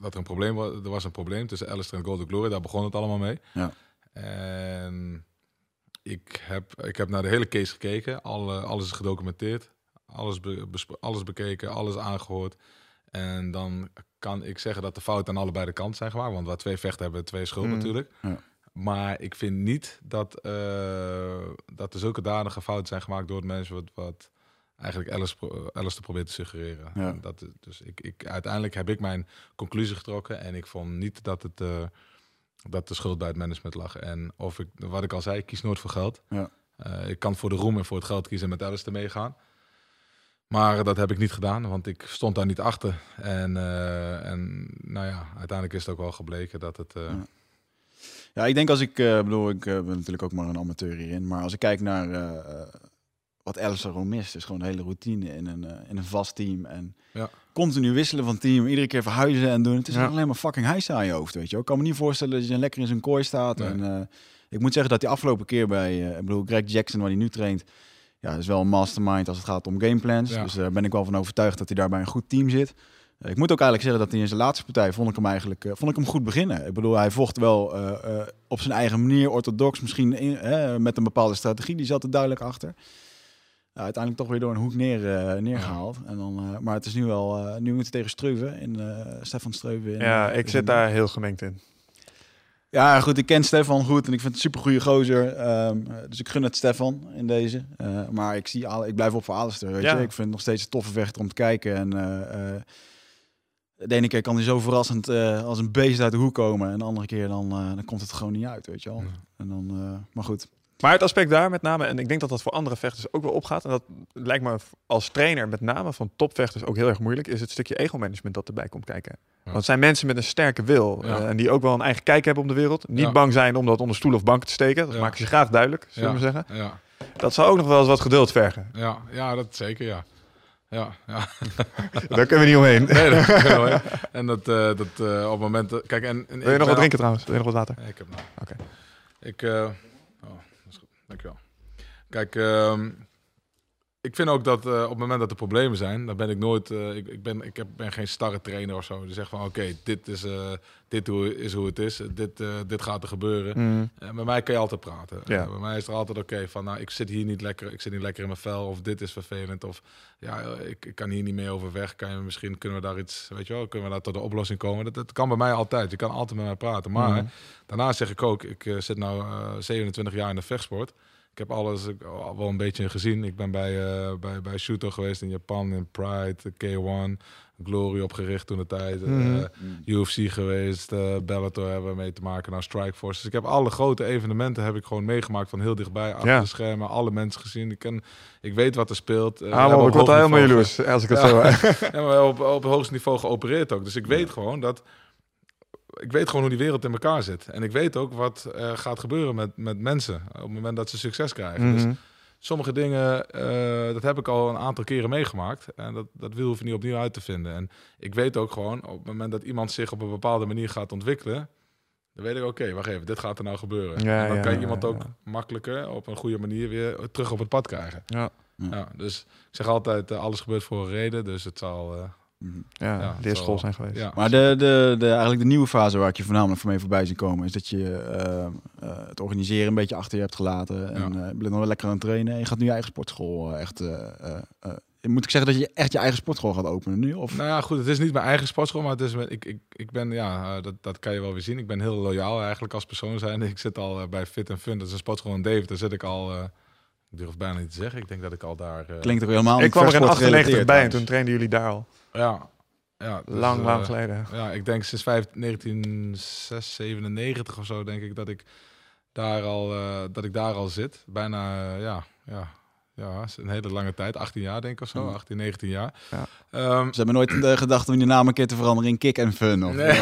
B: dat er een probleem was, er was een probleem tussen Alistair en Golden Glory, daar begon het allemaal mee.
C: Ja.
B: En ik heb, ik heb naar de hele case gekeken, alle, alles is gedocumenteerd, alles, be- alles bekeken, alles aangehoord. En dan kan ik zeggen dat de fouten aan allebei de kanten zijn gemaakt, want waar twee vechten hebben, twee schuld
A: Mm.
B: natuurlijk.
C: Ja.
B: Maar ik vind niet dat, eh, dat er zulke dadige fouten zijn gemaakt door het mensen wat, wat eigenlijk Alice, pro- Alice te proberen te suggereren.
C: Ja.
B: Dat, dus ik, ik, uiteindelijk heb ik mijn conclusie getrokken en ik vond niet dat, het, eh, dat de schuld bij het management lag. En of ik, wat ik al zei, ik kies nooit voor geld.
C: Ja.
B: Eh, ik kan voor de roem en voor het geld kiezen en met Alice te meegaan. Maar dat heb ik niet gedaan, want ik stond daar niet achter. En, eh, en nou ja, uiteindelijk is het ook wel gebleken dat het... eh,
C: Ja. Ja, ik denk als ik, eh, bedoel, ik ben natuurlijk ook maar een amateur hierin, maar als ik kijk naar wat Alistair gewoon mist, is gewoon een hele routine in een, in een vast team. En
B: Ja.
C: continu wisselen van team, iedere keer verhuizen en doen. Het is
A: Ja.
C: alleen maar fucking hijsen aan je hoofd, weet je. Ik kan me niet voorstellen dat je lekker in zijn kooi staat.
B: Nee.
C: En, ik moet zeggen dat die afgelopen keer bij, ik bedoel, Greg Jackson, waar hij nu traint, ja, is wel een mastermind als het gaat om gameplans.
B: Ja.
C: Dus daar ben ik wel van overtuigd dat hij daar bij een goed team zit. Eh, Ik moet ook eigenlijk zeggen dat hij in zijn laatste partij vond ik hem eigenlijk eh, vond ik hem goed beginnen. Ik bedoel, hij vocht wel eh, eh, op zijn eigen manier, orthodox, misschien in, eh, met een bepaalde strategie. Die zat er duidelijk achter. Uiteindelijk toch weer door een hoek neer, eh, neergehaald. En dan, eh, maar het is nu wel, eh, nu moet hij tegen Streuven in eh Stefan Streuven. In,
A: ja
C: eh,
A: ik
C: in-
A: zit daar heel gemengd in.
C: Ja, goed, ik ken Stefan goed en ik vind het een super goede gozer. Ehm, eh, dus ik gun het Stefan in deze. Eh, maar ik, zie alle, ik blijf op voor Alistair, weet
A: Ja.
C: je. Ik vind het nog steeds een toffe vechter om te kijken. En eh, eh, de ene keer kan hij zo verrassend als een beest uit de hoek komen. En de andere keer dan, dan komt het gewoon niet uit, weet je wel. En dan, maar goed.
A: Maar het aspect daar met name, en ik denk dat dat voor andere vechters ook wel opgaat, en dat lijkt me als trainer met name van topvechters ook heel erg moeilijk, is het stukje ego-management dat erbij komt kijken. Want het zijn mensen met een sterke wil
B: Ja.
A: eh, en die ook wel een eigen kijk hebben op de wereld. Niet
B: Ja.
A: bang zijn om dat onder stoel of bank te steken. Dat maken ze graag duidelijk, zullen we zeggen.
B: Ja,
A: Dat zou ook nog wel eens wat geduld vergen.
B: ja, ja, dat zeker, ja. Ja, ja. [laughs]
A: Daar kunnen we niet omheen.
B: Nee. En dat, eh, dat eh, op het moment... dat- Kijk, en, en
A: Wil je nog wat drinken trouwens? Wil je nog wat water?
B: Ik heb nou.
A: Oké.
B: Ik, eh, oh, dat is goed. Dankjewel. Kijk, ehm, ik vind ook dat eh, op het moment dat er problemen zijn, dan ben ik nooit, eh, ik, ik, ben, ik heb, ben geen starre trainer of zo. Die zegt van, oké, dit, is, eh, dit hoe, is hoe het is, dit, dit gaat er gebeuren.
A: Mm.
B: Bij mij kan je altijd praten.
A: Ja.
B: Bij mij is er altijd oké van, nou, ik zit hier niet lekker, ik zit niet lekker in mijn vel, of dit is vervelend, of ja, ik, ik kan hier niet mee overweg. Kan je, misschien kunnen we daar iets, weet je wel, kunnen we daar tot een oplossing komen. Dat, dat kan bij mij altijd. Je kan altijd met mij praten. Maar
A: Mhm.
B: daarna zeg ik ook, ik zit nu 27 jaar in de vechtsport. Ik heb alles ik, al wel een beetje gezien. Ik ben bij, eh bij, bij Shooto geweest in Japan, in Pride, K1, Glory opgericht toen de tijd.
A: Mhm.
B: eh, UFC geweest, eh Bellator hebben we mee te maken, nou Strikeforce. Dus ik heb alle grote evenementen heb ik gewoon meegemaakt van heel dichtbij, achter
A: Ja.
B: de schermen, alle mensen gezien. Ik, ken, ik weet wat er speelt.
A: Ah, man, ik word helemaal jaloers als ik het
B: Ja.
A: zo... [laughs]
B: ja, maar op, op het hoogste niveau geopereerd ook. Dus ik weet gewoon dat. Ik weet gewoon hoe die wereld in elkaar zit. En ik weet ook wat er gaat gebeuren met, met mensen op het moment dat ze succes krijgen. Dus
A: Mhm.
B: sommige dingen, eh, dat heb ik al een aantal keren meegemaakt. En dat, dat hoef je niet opnieuw uit te vinden. En ik weet ook gewoon, op het moment dat iemand zich op een bepaalde manier gaat ontwikkelen. Dan weet ik, oké, wacht even, dit gaat er nou gebeuren.
A: Ja,
B: en dan
A: ja,
B: kan je iemand
A: ja.
B: ook makkelijker op een goede manier weer terug op het pad krijgen.
A: Ja.
B: Ja, dus ik zeg altijd, eh, alles gebeurt voor een reden. Dus het zal... eh,
A: Ja,
B: Ja,
A: leerschool zijn geweest.
B: ja,
C: Maar de, de, de, eigenlijk de nieuwe fase waar ik je voornamelijk voor mee voorbij zie komen, is dat je eh, eh, het organiseren een beetje achter je hebt gelaten. En
B: Ja.
C: eh, je bent nog wel lekker aan het trainen. En je gaat nu je eigen sportschool eh, echt. eh, eh, eh, moet ik zeggen dat je echt je eigen sportschool gaat openen nu? Of?
B: Nou ja, goed, het is niet mijn eigen sportschool, maar het is, met- ik, ik, ik ben, ja, dat, dat kan je wel weer zien. Ik ben heel loyaal eigenlijk als persoon zijn. Ik zit al bij Fit Fun, dat is een sportschool in Deventer, zit ik al, eh, ik durf bijna niet te zeggen, ik denk dat ik al daar... eh,
C: Klinkt ook helemaal
A: Ik kwam er in
C: versport
A: 98
C: gerelateerd
A: bij en toen trainden jullie daar al.
B: Ja, ja dus,
A: lang,
B: eh,
A: lang geleden.
B: Ja, ik denk sinds 5 1997 of zo denk ik dat ik daar al, eh, dat ik daar al zit. Bijna, eh, ja, ja, ja, een hele lange tijd, 18 jaar denk ik of zo,
C: Ja.
B: 18, 19 jaar.
A: Ja.
B: Ehm,
C: Ze hebben nooit eh, gedacht om je naam een keer te veranderen in Kick en Fun. Of,
B: Nee. [laughs]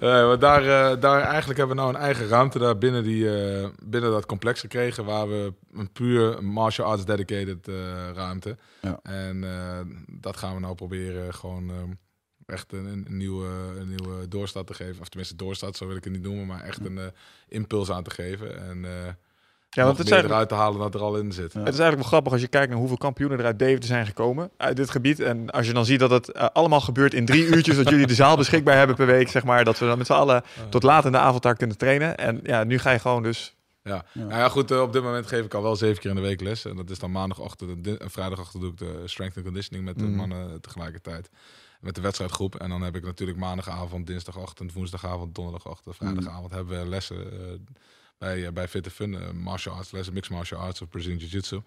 B: nee, maar daar, eh, daar eigenlijk hebben we nou een eigen ruimte daar binnen, die, eh, binnen dat complex gekregen. Waar we een puur martial arts dedicated ruimte.
C: Ja.
B: En dat gaan we nou proberen gewoon ehm, echt een, een, nieuwe, een nieuwe doorstart te geven. Of tenminste doorstart, zo wil ik het niet noemen. Maar echt een impuls aan te geven. En
A: Ja, want het
B: meer eruit te halen dat er al in zit.
C: Ja.
A: het is eigenlijk wel grappig als je kijkt naar hoeveel kampioenen er uit Deventer zijn gekomen. Uit dit gebied. En als je dan ziet dat het eh, allemaal gebeurt in drie uurtjes. dat jullie de zaal beschikbaar hebben per week. Zeg maar. Dat we dan met z'n allen tot laat in de avond daar kunnen trainen. En ja, nu ga je gewoon dus...
B: Ja.
C: Ja.
B: Nou ja, goed, eh, op dit moment geef ik al wel zeven keer in de week les. En dat is dan maandagochtend en en vrijdagochtend doe ik de strength and conditioning met de
A: Mhm.
B: mannen tegelijkertijd. Met de wedstrijdgroep. En dan heb ik natuurlijk maandagavond, dinsdagochtend, woensdagavond, donderdagochtend, vrijdagavond hebben we lessen eh, bij, eh, bij Fit Fun. eh, martial arts lessen, mixed martial arts of Brazilian Jiu-Jitsu.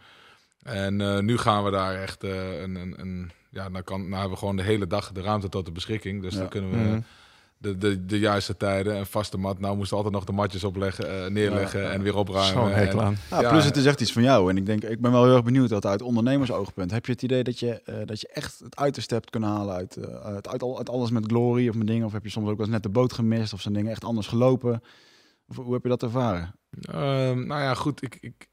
B: En eh, nu gaan we daar echt eh, een, een, een... Ja, dan, kan, nou hebben we gewoon de hele dag de ruimte tot de beschikking. Dus
C: Ja.
B: dan kunnen we
A: Mhm.
B: de, de, de juiste tijden, een vaste mat. Nou moesten we altijd nog de matjes opleggen, eh, neerleggen
C: Ja, ja.
B: en weer opruimen.
A: Zo'n hekel
B: En-
A: aan.
C: Ja,
B: Ja,
C: plus het is echt iets van jou. En ik denk, ik ben wel heel erg benieuwd dat uit ondernemersoogpunt. Heb je het idee dat je, eh, dat je echt het uiterste hebt kunnen halen uit, eh, uit, uit, al- uit alles met glory of met dingen? Of heb je soms ook wel eens net de boot gemist of zijn dingen echt anders gelopen? Hoe heb je dat ervaren?
B: Ehm, nou ja, goed. Ik, ik,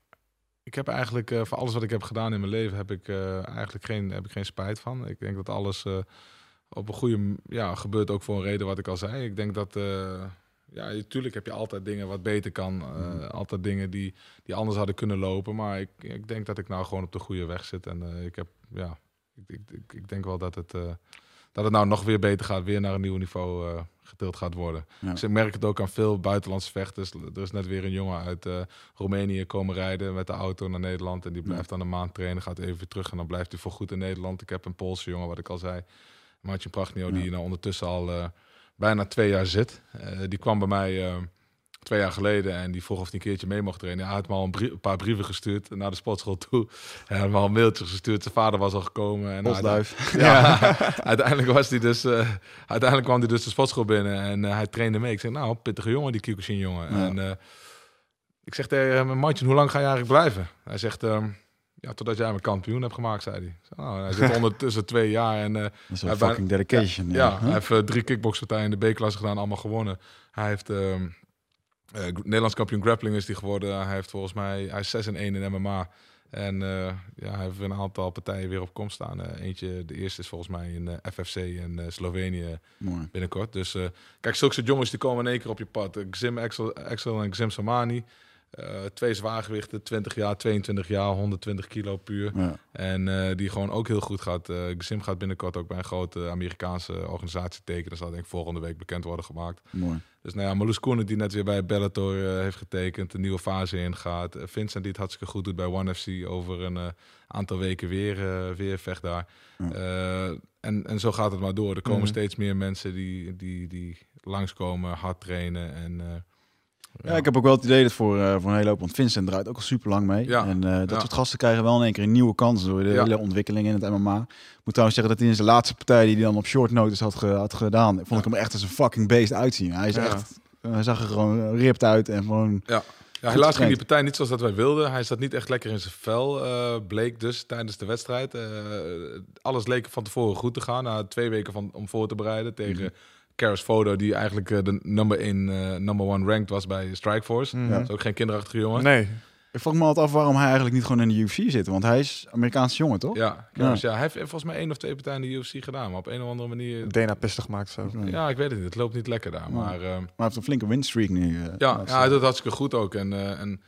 B: ik heb eigenlijk eh, voor alles wat ik heb gedaan in mijn leven heb ik eh, eigenlijk geen, heb ik geen spijt van. Ik denk dat alles eh, op een goede ja gebeurt ook voor een reden wat ik al zei. Ik denk dat ja, natuurlijk heb je altijd dingen wat beter kan, eh, altijd dingen die, die anders hadden kunnen lopen. Maar ik, ik denk dat ik nou gewoon op de goede weg zit en ik heb ja, ik, ik, ik, denk wel dat het dat het nou nog weer beter gaat, weer naar een nieuw niveau getild gaat worden.
C: Ja.
B: Dus ik merk het ook aan veel buitenlandse vechters. Er is net weer een jongen uit eh, Roemenië komen rijden met de auto naar Nederland. En die blijft dan een maand trainen, gaat even weer terug en dan blijft hij voor goed in Nederland. Ik heb een Poolse jongen, wat ik al zei, Martin Prachtnio,
C: Ja.
B: die nou ondertussen al eh, bijna twee jaar zit. Eh, die kwam bij mij twee jaar geleden en die vroeg of hij een keertje mee mocht trainen. Hij had me al een, brie- een paar brieven gestuurd naar de sportschool toe. Hij had me al een mailtje gestuurd. Zijn vader was al gekomen. En
C: Bosduif. [laughs]
B: ja, [laughs] uiteindelijk was hij dus, eh, uiteindelijk kwam hij dus de sportschool binnen en eh, hij trainde mee. Ik zeg, nou, pittige jongen, die Kyokushin jongen.
C: Ja.
B: En eh, ik zeg tegen hem, Martin, hoe lang ga je eigenlijk blijven? Hij zegt, ehm, ja, totdat jij me kampioen hebt gemaakt, zei hij. Nou, hij zit [laughs] ondertussen twee jaar en
C: Dat is
B: bijna-
C: fucking dedication.
B: ja,
C: Ja,
B: hij heeft drie kickboxpartijen in de B-klasse gedaan, allemaal gewonnen. Hij heeft ehm, eh, Nederlands kampioen grappling is hij geworden. Hij heeft volgens mij, hij is 6 en 1 in MMA. En eh, ja, hij heeft een aantal partijen weer op komst staan. Eh, eentje, de eerste is volgens mij in eh, FFC in eh, Slovenië
C: Mooi.
B: binnenkort. Dus eh, kijk, zulke soort jongens die komen in één keer op je pad. Eh, Xim Axel, Axel en Xim Samani. Eh, twee zwaargewichten, 20 jaar, 22 jaar, 120 kilo puur.
C: Ja.
B: En eh, die gewoon ook heel goed gaat. eh Xim gaat binnenkort ook bij een grote Amerikaanse organisatie tekenen. Dat zal denk ik volgende week bekend worden gemaakt.
C: Mooi.
B: Dus nou ja, Marloes Koenen die net weer bij Bellator heeft getekend. Een nieuwe fase ingaat. Vincent die het hartstikke goed doet bij One FC. Over een aantal weken weer, weer vecht daar.
C: Ja.
B: En, en zo gaat het maar door. Er komen
A: Mhm.
B: steeds meer mensen die, die, die langskomen, hard trainen. En,
C: Ja, ik heb ook wel het idee dat voor, eh, voor een hele hoop, want Vincent draait ook al super lang mee.
B: Ja.
C: En eh, dat
B: Ja.
C: soort gasten krijgen wel in één keer een nieuwe kans door de
B: Ja.
C: hele ontwikkeling in het MMA. Ik moet trouwens zeggen dat hij in zijn laatste partij die hij dan op short notice had, ge- had gedaan, vond ik hem echt als een fucking beest uitzien. Hij is
A: Ja.
C: echt, hij zag er gewoon ripped uit en gewoon.
B: Ja, helaas
C: getraind.
B: ging die partij niet zoals dat wij wilden. Hij zat niet echt lekker in zijn vel, eh, bleek dus tijdens de wedstrijd. Alles leek van tevoren goed te gaan. Na twee weken van, om voor te bereiden tegen
C: Mhm.
B: Karis Fodo, die eigenlijk eh, de number, in, eh, number one ranked was bij Strikeforce.
C: Ja.
B: Dat is ook geen kinderachtige jongen.
A: Nee.
C: Ik vroeg me altijd af waarom hij eigenlijk niet gewoon in de UFC zit, want hij is Amerikaanse jongen, toch?
B: Ja, Karis, ja. hij heeft volgens mij één of twee partijen in de UFC gedaan, maar op een of andere manier...
A: DNA pistig gemaakt zo.
C: Ja.
B: Ja, ik weet het niet. Het loopt niet lekker daar. Maar ehm,
C: Maar hij heeft een flinke winstreak nu. eh,
B: Ja, ja, hij doet het hartstikke goed ook. En, eh, en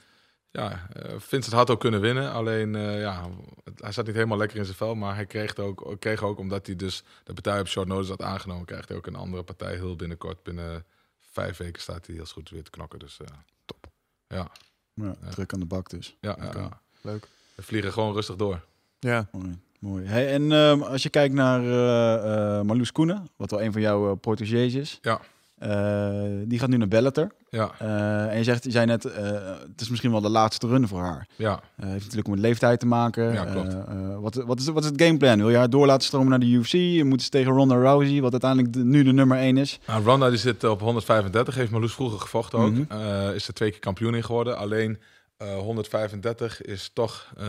B: ja, eh, Vincent had ook kunnen winnen. Alleen, eh, ja, hij zat niet helemaal lekker in zijn vel. Maar hij kreeg, het ook, kreeg ook, omdat hij dus de partij op short notice had aangenomen... krijgt hij ook een andere partij heel binnenkort. Binnen vijf weken staat hij heel goed weer te knokken. Dus eh, top. Ja,
C: ja, druk aan de bak dus.
B: ja, ja.
A: Leuk.
B: We vliegen gewoon rustig door.
A: Ja.
C: Mooi. mooi. Hey, en ehm, als je kijkt naar eh eh Marloes Koenen, wat wel een van jouw uh, protégés is.
B: Ja.
C: Eh, die gaat nu naar Bellator.
B: Ja,
C: Eh, en je zegt, je zei net, eh, het is misschien wel de laatste run voor haar.
B: ja.
C: Eh heeft natuurlijk met leeftijd te maken.
B: Ja, klopt.
C: Wat, wat, is, wat is het gameplan? Wil je haar door laten stromen naar de UFC? Je moet ze tegen Ronda Rousey, wat uiteindelijk de- nu de nummer 1 is.
B: Nou, Ronda die zit op 135, heeft Marloes vroeger gevochten ook.
C: Mhm.
B: Eh, is er twee keer kampioen in geworden. Alleen eh, 135 is toch, eh,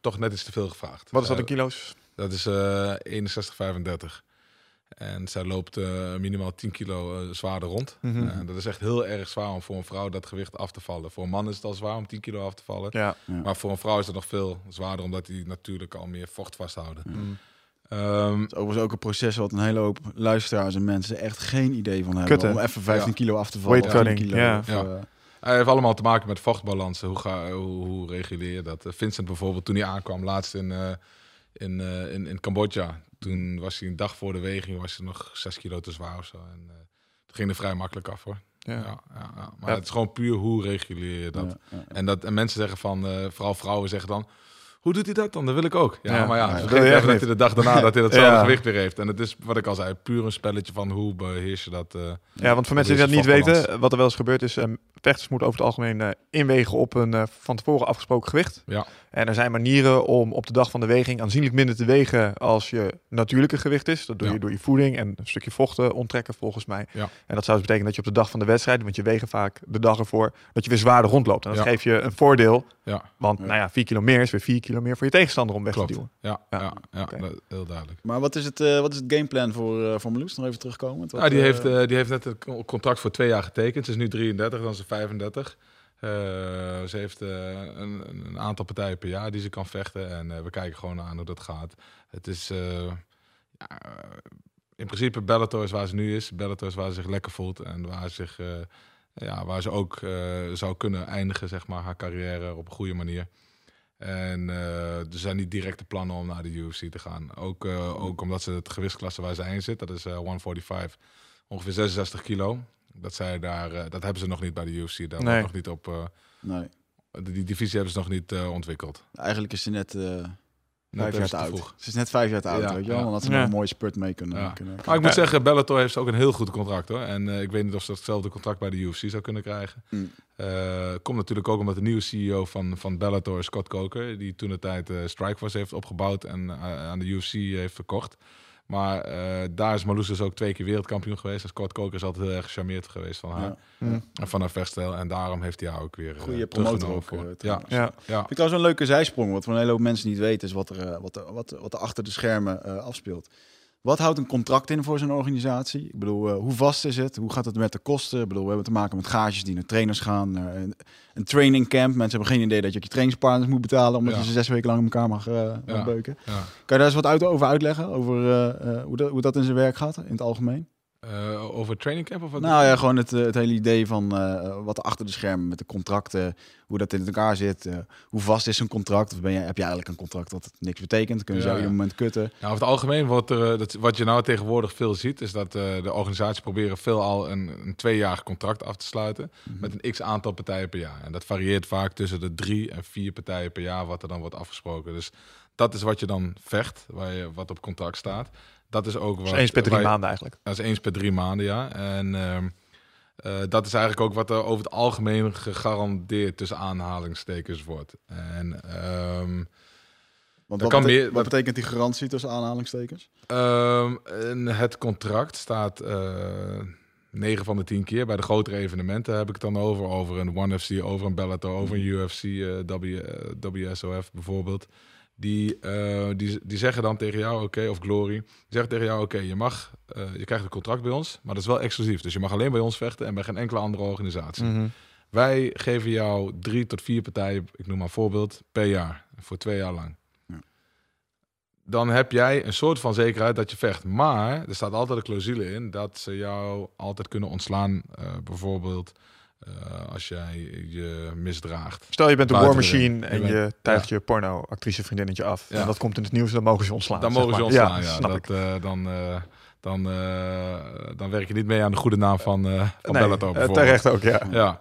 B: toch net iets te veel gevraagd.
A: Wat is dat in kilo's?
B: Dat is eh 61,35. En zij loopt eh, minimaal 10 kilo eh, zwaarder rond.
A: Mhm.
B: Eh, dat is echt heel erg zwaar om voor een vrouw dat gewicht af te vallen. Voor een man is het al zwaar om 10 kilo af te vallen.
A: Ja.
B: Maar voor een vrouw is het nog veel zwaarder, omdat die natuurlijk al meer vocht vasthouden.
A: Mm.
B: Ehm,
C: Het is overigens ook een proces wat een hele hoop luisteraars en mensen echt geen idee van hebben.
A: Kutten.
C: Om even 15
B: Ja.
C: kilo af te vallen.
A: Weight
C: of 10
A: cutting,
C: kilo,
A: ja.
C: of,
B: Ja. Hij heeft allemaal te maken met vochtbalansen. Hoe, ga, hoe, hoe reguleer je dat? Vincent bijvoorbeeld, toen hij aankwam laatst in, eh, in, eh, in, in Cambodja. Toen was hij een dag voor de weging was hij nog 6 kilo te zwaar of zo. En uh, het ging er vrij makkelijk af hoor.
A: Ja.
B: Ja. Ja, ja, Maar het is gewoon puur hoe reguleer je dat. En, dat en mensen zeggen van, eh, vooral vrouwen zeggen dan... Hoe doet hij dat dan? Dat wil ik ook. Ja, maar ja, vergeet
A: echt
B: dat hij de dag daarna dat hij datzelfde [laughs] gewicht weer heeft. En het is, wat ik al zei, puur een spelletje van hoe beheers je dat. eh,
A: Ja, want voor mensen die dat niet weten, wat er wel eens gebeurt is, ehm, vechters moeten over het algemeen eh, inwegen op een eh, van tevoren afgesproken gewicht.
B: Ja.
A: En er zijn manieren om op de dag van de weging aanzienlijk minder te wegen als je natuurlijke gewicht is. Dat doe
B: Ja.
A: je door je voeding en een stukje vochten onttrekken volgens mij.
B: Ja.
A: En dat zou dus betekenen dat je op de dag van de wedstrijd, want je wegen vaak de dag ervoor, dat je weer zwaarder rondloopt. En dat
B: Ja.
A: geeft je een voordeel,
B: ja,
A: want
C: Ja.
A: nou ja, 4 kilo meer is weer 4 kilo meer voor je tegenstander om weg
B: klopt.
A: te duwen.
B: Ja,
A: Ja.
B: ja. ja,
A: Oké.
B: dat- heel duidelijk.
C: Maar wat is het, eh, wat is het gameplan voor, eh voor Marloes? Nog even terugkomen. Wat,
B: Ja, die, heeft, eh, die heeft net een co- contract voor twee jaar getekend. Ze is nu 33, dan is ze 35. Eh, ze heeft eh, een, een aantal partijen per jaar die ze kan vechten. En eh, we kijken gewoon aan hoe dat gaat. Het is ja, in principe Bellator is waar ze nu is. Bellator is waar ze zich lekker voelt. En waar ze, zich, ja, waar ze ook zou kunnen eindigen, zeg maar, haar carrière op een goede manier. En er zijn niet directe plannen om naar de UFC te gaan. Ook, ook omdat ze het gewichtsklasse waar ze in zit, dat is eh 145, ongeveer 66 kilo. Dat, zij daar, eh, dat hebben ze nog niet bij de UFC. Daar
A: Nee.
B: nog niet op, eh,
C: Nee.
B: die, die divisie hebben ze nog niet eh, ontwikkeld.
C: Eigenlijk is ze net, eh, Vijf jaar te oud.
B: vroeg.
C: Ze is net vijf jaar te oud,
B: Ja,
C: weet je wel.
B: ja.
C: Omdat ze
A: Ja.
C: nog een mooie spurt mee kunnen.
B: Ja.
C: kunnen
B: Maar ik moet
A: Ja.
B: zeggen, Bellator heeft ook een heel goed contract hoor. En eh, ik weet niet of ze hetzelfde contract bij de UFC zou kunnen krijgen.
C: Mm.
B: Eh, komt natuurlijk ook omdat de nieuwe CEO van, van Bellator, Scott Coker, die toen de tijd eh Strikeforce heeft opgebouwd en aan de UFC heeft verkocht. Maar eh, daar is Marloes dus ook twee keer wereldkampioen geweest. En Scott Coker is altijd heel erg gecharmeerd geweest van haar.
C: Ja.
A: Mm.
B: En van haar vechtstijl. En daarom heeft hij haar ook weer eh,
C: Goede promotor ook.
B: teruggenomen
C: eh,
B: voor- ja.
A: Ja.
B: ja.
C: Vind ik trouwens een leuke zijsprong. Wat voor een hele hoop mensen niet weten, is wat er, wat er, wat, wat er achter de schermen eh, afspeelt. Wat houdt een contract in voor zo'n organisatie? Ik bedoel, eh, hoe vast is het? Hoe gaat het met de kosten? Ik bedoel, we hebben te maken met gages die naar trainers gaan. naar een, een training camp. Mensen hebben geen idee dat je ook je trainingspartners moet betalen... omdat
B: Ja.
C: je ze zes weken lang in elkaar mag, eh, mag
B: Ja.
C: beuken.
B: Ja.
C: Kan je daar eens wat uit, over uitleggen? Over eh, hoe, dat, hoe dat in zijn werk gaat, in het algemeen?
B: Eh, over training camp of wat?
C: Nou ja, gewoon het, eh, het hele idee van eh, wat er achter de schermen met de contracten, hoe dat in elkaar zit. hoe vast is een contract? Of ben je, heb je eigenlijk een contract dat niks betekent? Kunnen ze
B: Ja,
C: jou ieder
B: ja.
C: moment kutten?
B: Nou, over het algemeen, wat, er, dat, wat je nou tegenwoordig veel ziet, is dat de organisaties proberen veelal een, een tweejarig contract af te sluiten met een x aantal partijen per jaar. En dat varieert vaak tussen de drie en vier partijen per jaar, wat er dan wordt afgesproken. Dus dat is wat je dan vecht, waar je, wat op contract staat. Dat is ook wat.
A: Dus eens per drie maanden eigenlijk.
B: Dat is eens per drie maanden, ja. En ehm, eh, dat is eigenlijk ook wat er over het algemeen gegarandeerd tussen aanhalingstekens wordt. En ehm,
C: Want wat,
B: kan
C: bete-
B: meer-
C: wat betekent die garantie tussen aanhalingstekens?
B: Ehm, in het contract staat eh 9 van de 10 keer. Bij de grotere evenementen heb ik het dan over. Over een ONE FC, over een Bellator, over een UFC, eh, W, eh, WSOF bijvoorbeeld. Die, eh, die, die zeggen dan tegen jou, oké, of Glory. Die zeggen tegen jou, oké, je mag, eh, je krijgt een contract bij ons, maar dat is wel exclusief. Dus je mag alleen bij ons vechten en bij geen enkele andere organisatie.
A: Mhm.
B: Wij geven jou drie tot vier partijen, ik noem maar een voorbeeld, per jaar. Voor twee jaar lang.
C: Ja.
B: Dan heb jij een soort van zekerheid dat je vecht. Maar er staat altijd een clausule in dat ze jou altijd kunnen ontslaan. eh, bijvoorbeeld eh, als jij je misdraagt.
A: Stel je bent een war
B: Buiten de ring.
A: machine en
B: Je
A: je tuigt je porno-actrice vriendinnetje af.
B: Ja.
A: En dat komt in het nieuws, dan mogen ze ontslaan.
B: Dan mogen ze ontslaan, ja.
A: snap ik.
B: dat, eh, dan, eh, dan, eh, dan werk je niet mee aan de goede naam van, eh van
A: Nee,
B: Bellator
A: terecht ook, ja.
B: Ja,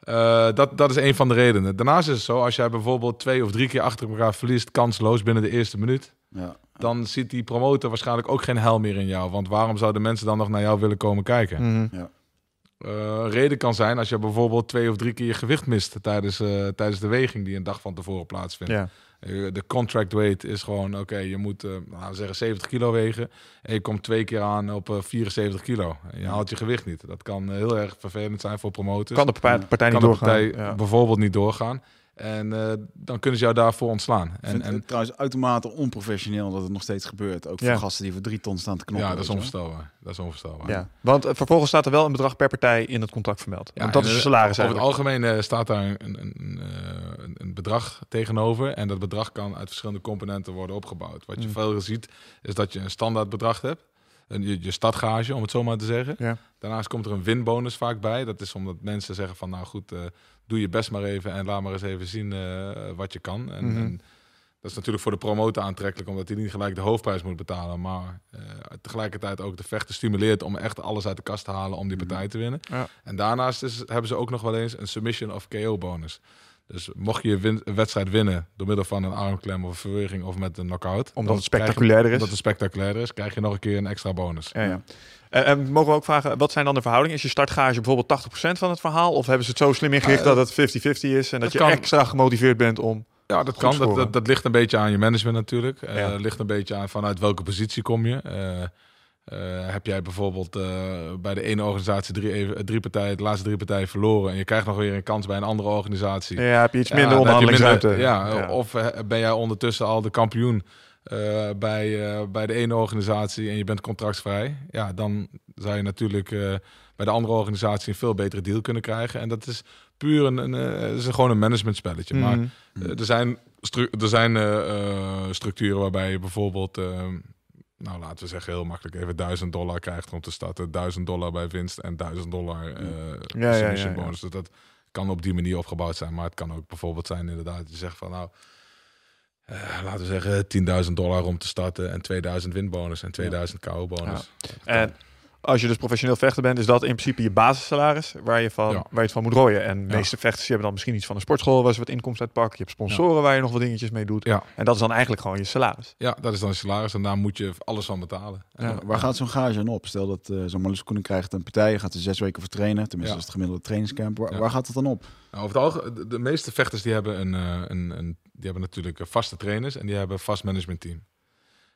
B: Eh, dat, dat is een van de redenen. Daarnaast is het zo, als jij bijvoorbeeld twee of drie keer achter elkaar verliest, kansloos binnen de eerste minuut,
C: Ja.
B: dan ziet die promotor waarschijnlijk ook geen hel meer in jou. Want waarom zouden mensen dan nog naar jou willen komen kijken?
A: Mhm.
B: Eh, reden kan zijn als je bijvoorbeeld twee of drie keer je gewicht mist tijdens, eh, tijdens de weging die een dag van tevoren plaatsvindt.
A: ja.
B: Eh, de contract weight is gewoon, oké, je moet nou, zeggen 70 kilo wegen. En je komt twee keer aan op eh, 74 kilo. En je haalt je gewicht niet. Dat kan heel erg vervelend zijn voor promotors.
A: Kan de partij, partij niet
B: kan de
A: doorgaan.
B: partij
A: Ja.
B: bijvoorbeeld niet doorgaan. En eh, dan kunnen ze jou daarvoor ontslaan. En, en
C: het trouwens uitermate onprofessioneel dat het nog steeds gebeurt. Ook
A: Ja.
C: voor gasten die voor drie ton staan te knoppen.
B: ja, dat is onvoorstelbaar. Dat is onvoorstelbaar.
A: Ja. Want eh, vervolgens staat er wel een bedrag per partij in het contract vermeld.
B: Ja,
A: Want dat is je
B: eh,
A: salaris
B: Over het algemeen eh, staat daar een, een, een, een- een bedrag tegenover. En dat bedrag kan uit verschillende componenten worden opgebouwd. Wat je
A: Mm.
B: veel ziet, is dat je een standaard bedrag hebt. Je, je stadgage, om het zo maar te zeggen.
A: Ja.
B: Daarnaast komt er een winbonus vaak bij. Dat is omdat mensen zeggen van, nou goed, eh, doe je best maar even en laat maar eens even zien eh, wat je kan. En,
A: Mhm.
B: en dat is natuurlijk voor de promotor aantrekkelijk, omdat hij niet gelijk de hoofdprijs moet betalen, maar eh, tegelijkertijd ook de vechter stimuleert om echt alles uit de kast te halen om die
C: Mhm.
B: partij te winnen.
A: Ja.
B: En daarnaast is, hebben ze ook nog wel eens een submission of KO bonus. Dus mocht je win- een wedstrijd winnen door middel van een armklem of een verweging of met een knockout,
A: Omdat het
B: je-
A: spectaculairder is.
B: Omdat het spectaculairder is, krijg je nog een keer een extra bonus.
A: Ja, ja. En, en mogen we ook vragen, wat zijn dan de verhoudingen? Is je startgage bijvoorbeeld 80% van het verhaal? Of hebben ze het zo slim ingericht
B: Eh,
A: dat het 50-50 is en dat je
B: kan.
A: extra gemotiveerd bent om...
B: Ja, dat kan. Dat, dat, dat ligt een beetje aan je management natuurlijk.
A: Ja.
B: ligt een beetje aan vanuit welke positie kom je. Eh, heb jij bijvoorbeeld eh, bij de ene organisatie drie, even- drie partijen, de laatste drie partijen verloren en je krijgt nog weer een kans bij een andere organisatie.
A: Ja, heb je iets minder onderhandelingsruimte.
B: ja, of eh, ben jij ondertussen al de kampioen eh, bij, eh, bij de ene organisatie en je bent contractvrij. Ja, dan zou je natuurlijk eh, bij de andere organisatie een veel betere deal kunnen krijgen. En dat is puur een, een, eh, is gewoon een managementspelletje. Maar
A: Mhm.
B: eh, er zijn, stru- er zijn eh, eh, structuren waarbij je bijvoorbeeld, eh, nou laten we zeggen heel makkelijk, even 1000 dollar krijgt om te starten. 1000 dollar bij winst en 1000 dollar eh
A: ja,
B: submission
A: ja, ja.
B: bonus. Dus dat kan op die manier opgebouwd zijn. Maar het kan ook bijvoorbeeld zijn inderdaad, dat je zegt van nou, eh, laten we zeggen 10.000 dollar om te starten en 2000 winbonus en 2000 KO bonus.
A: En als je dus professioneel vechter bent, is dat in principe je basissalaris waar je, van,
B: Ja.
A: waar je het van moet rooien. En de
B: Ja.
A: meeste vechters die hebben dan misschien iets van een sportschool waar ze wat inkomsten uit pakken. Je hebt sponsoren waar je nog wat dingetjes mee doet.
B: Ja.
A: En dat is dan eigenlijk gewoon je salaris.
B: Ja, dat is dan je salaris en daar moet je alles van betalen. Dan-
C: Waar gaat zo'n gage aan op? Stel dat eh zo'n Marloes Koenen krijgt een partij, gaat er zes weken voor trainen. Tenminste,
B: Ja.
C: dat is het gemiddelde trainingscamp. Waar,
B: Ja.
C: waar gaat het dan op?
B: Nou, over het algemeen, de, de meeste vechters die hebben, een, eh, een, een, die hebben natuurlijk eh, vaste trainers en die hebben een vast managementteam.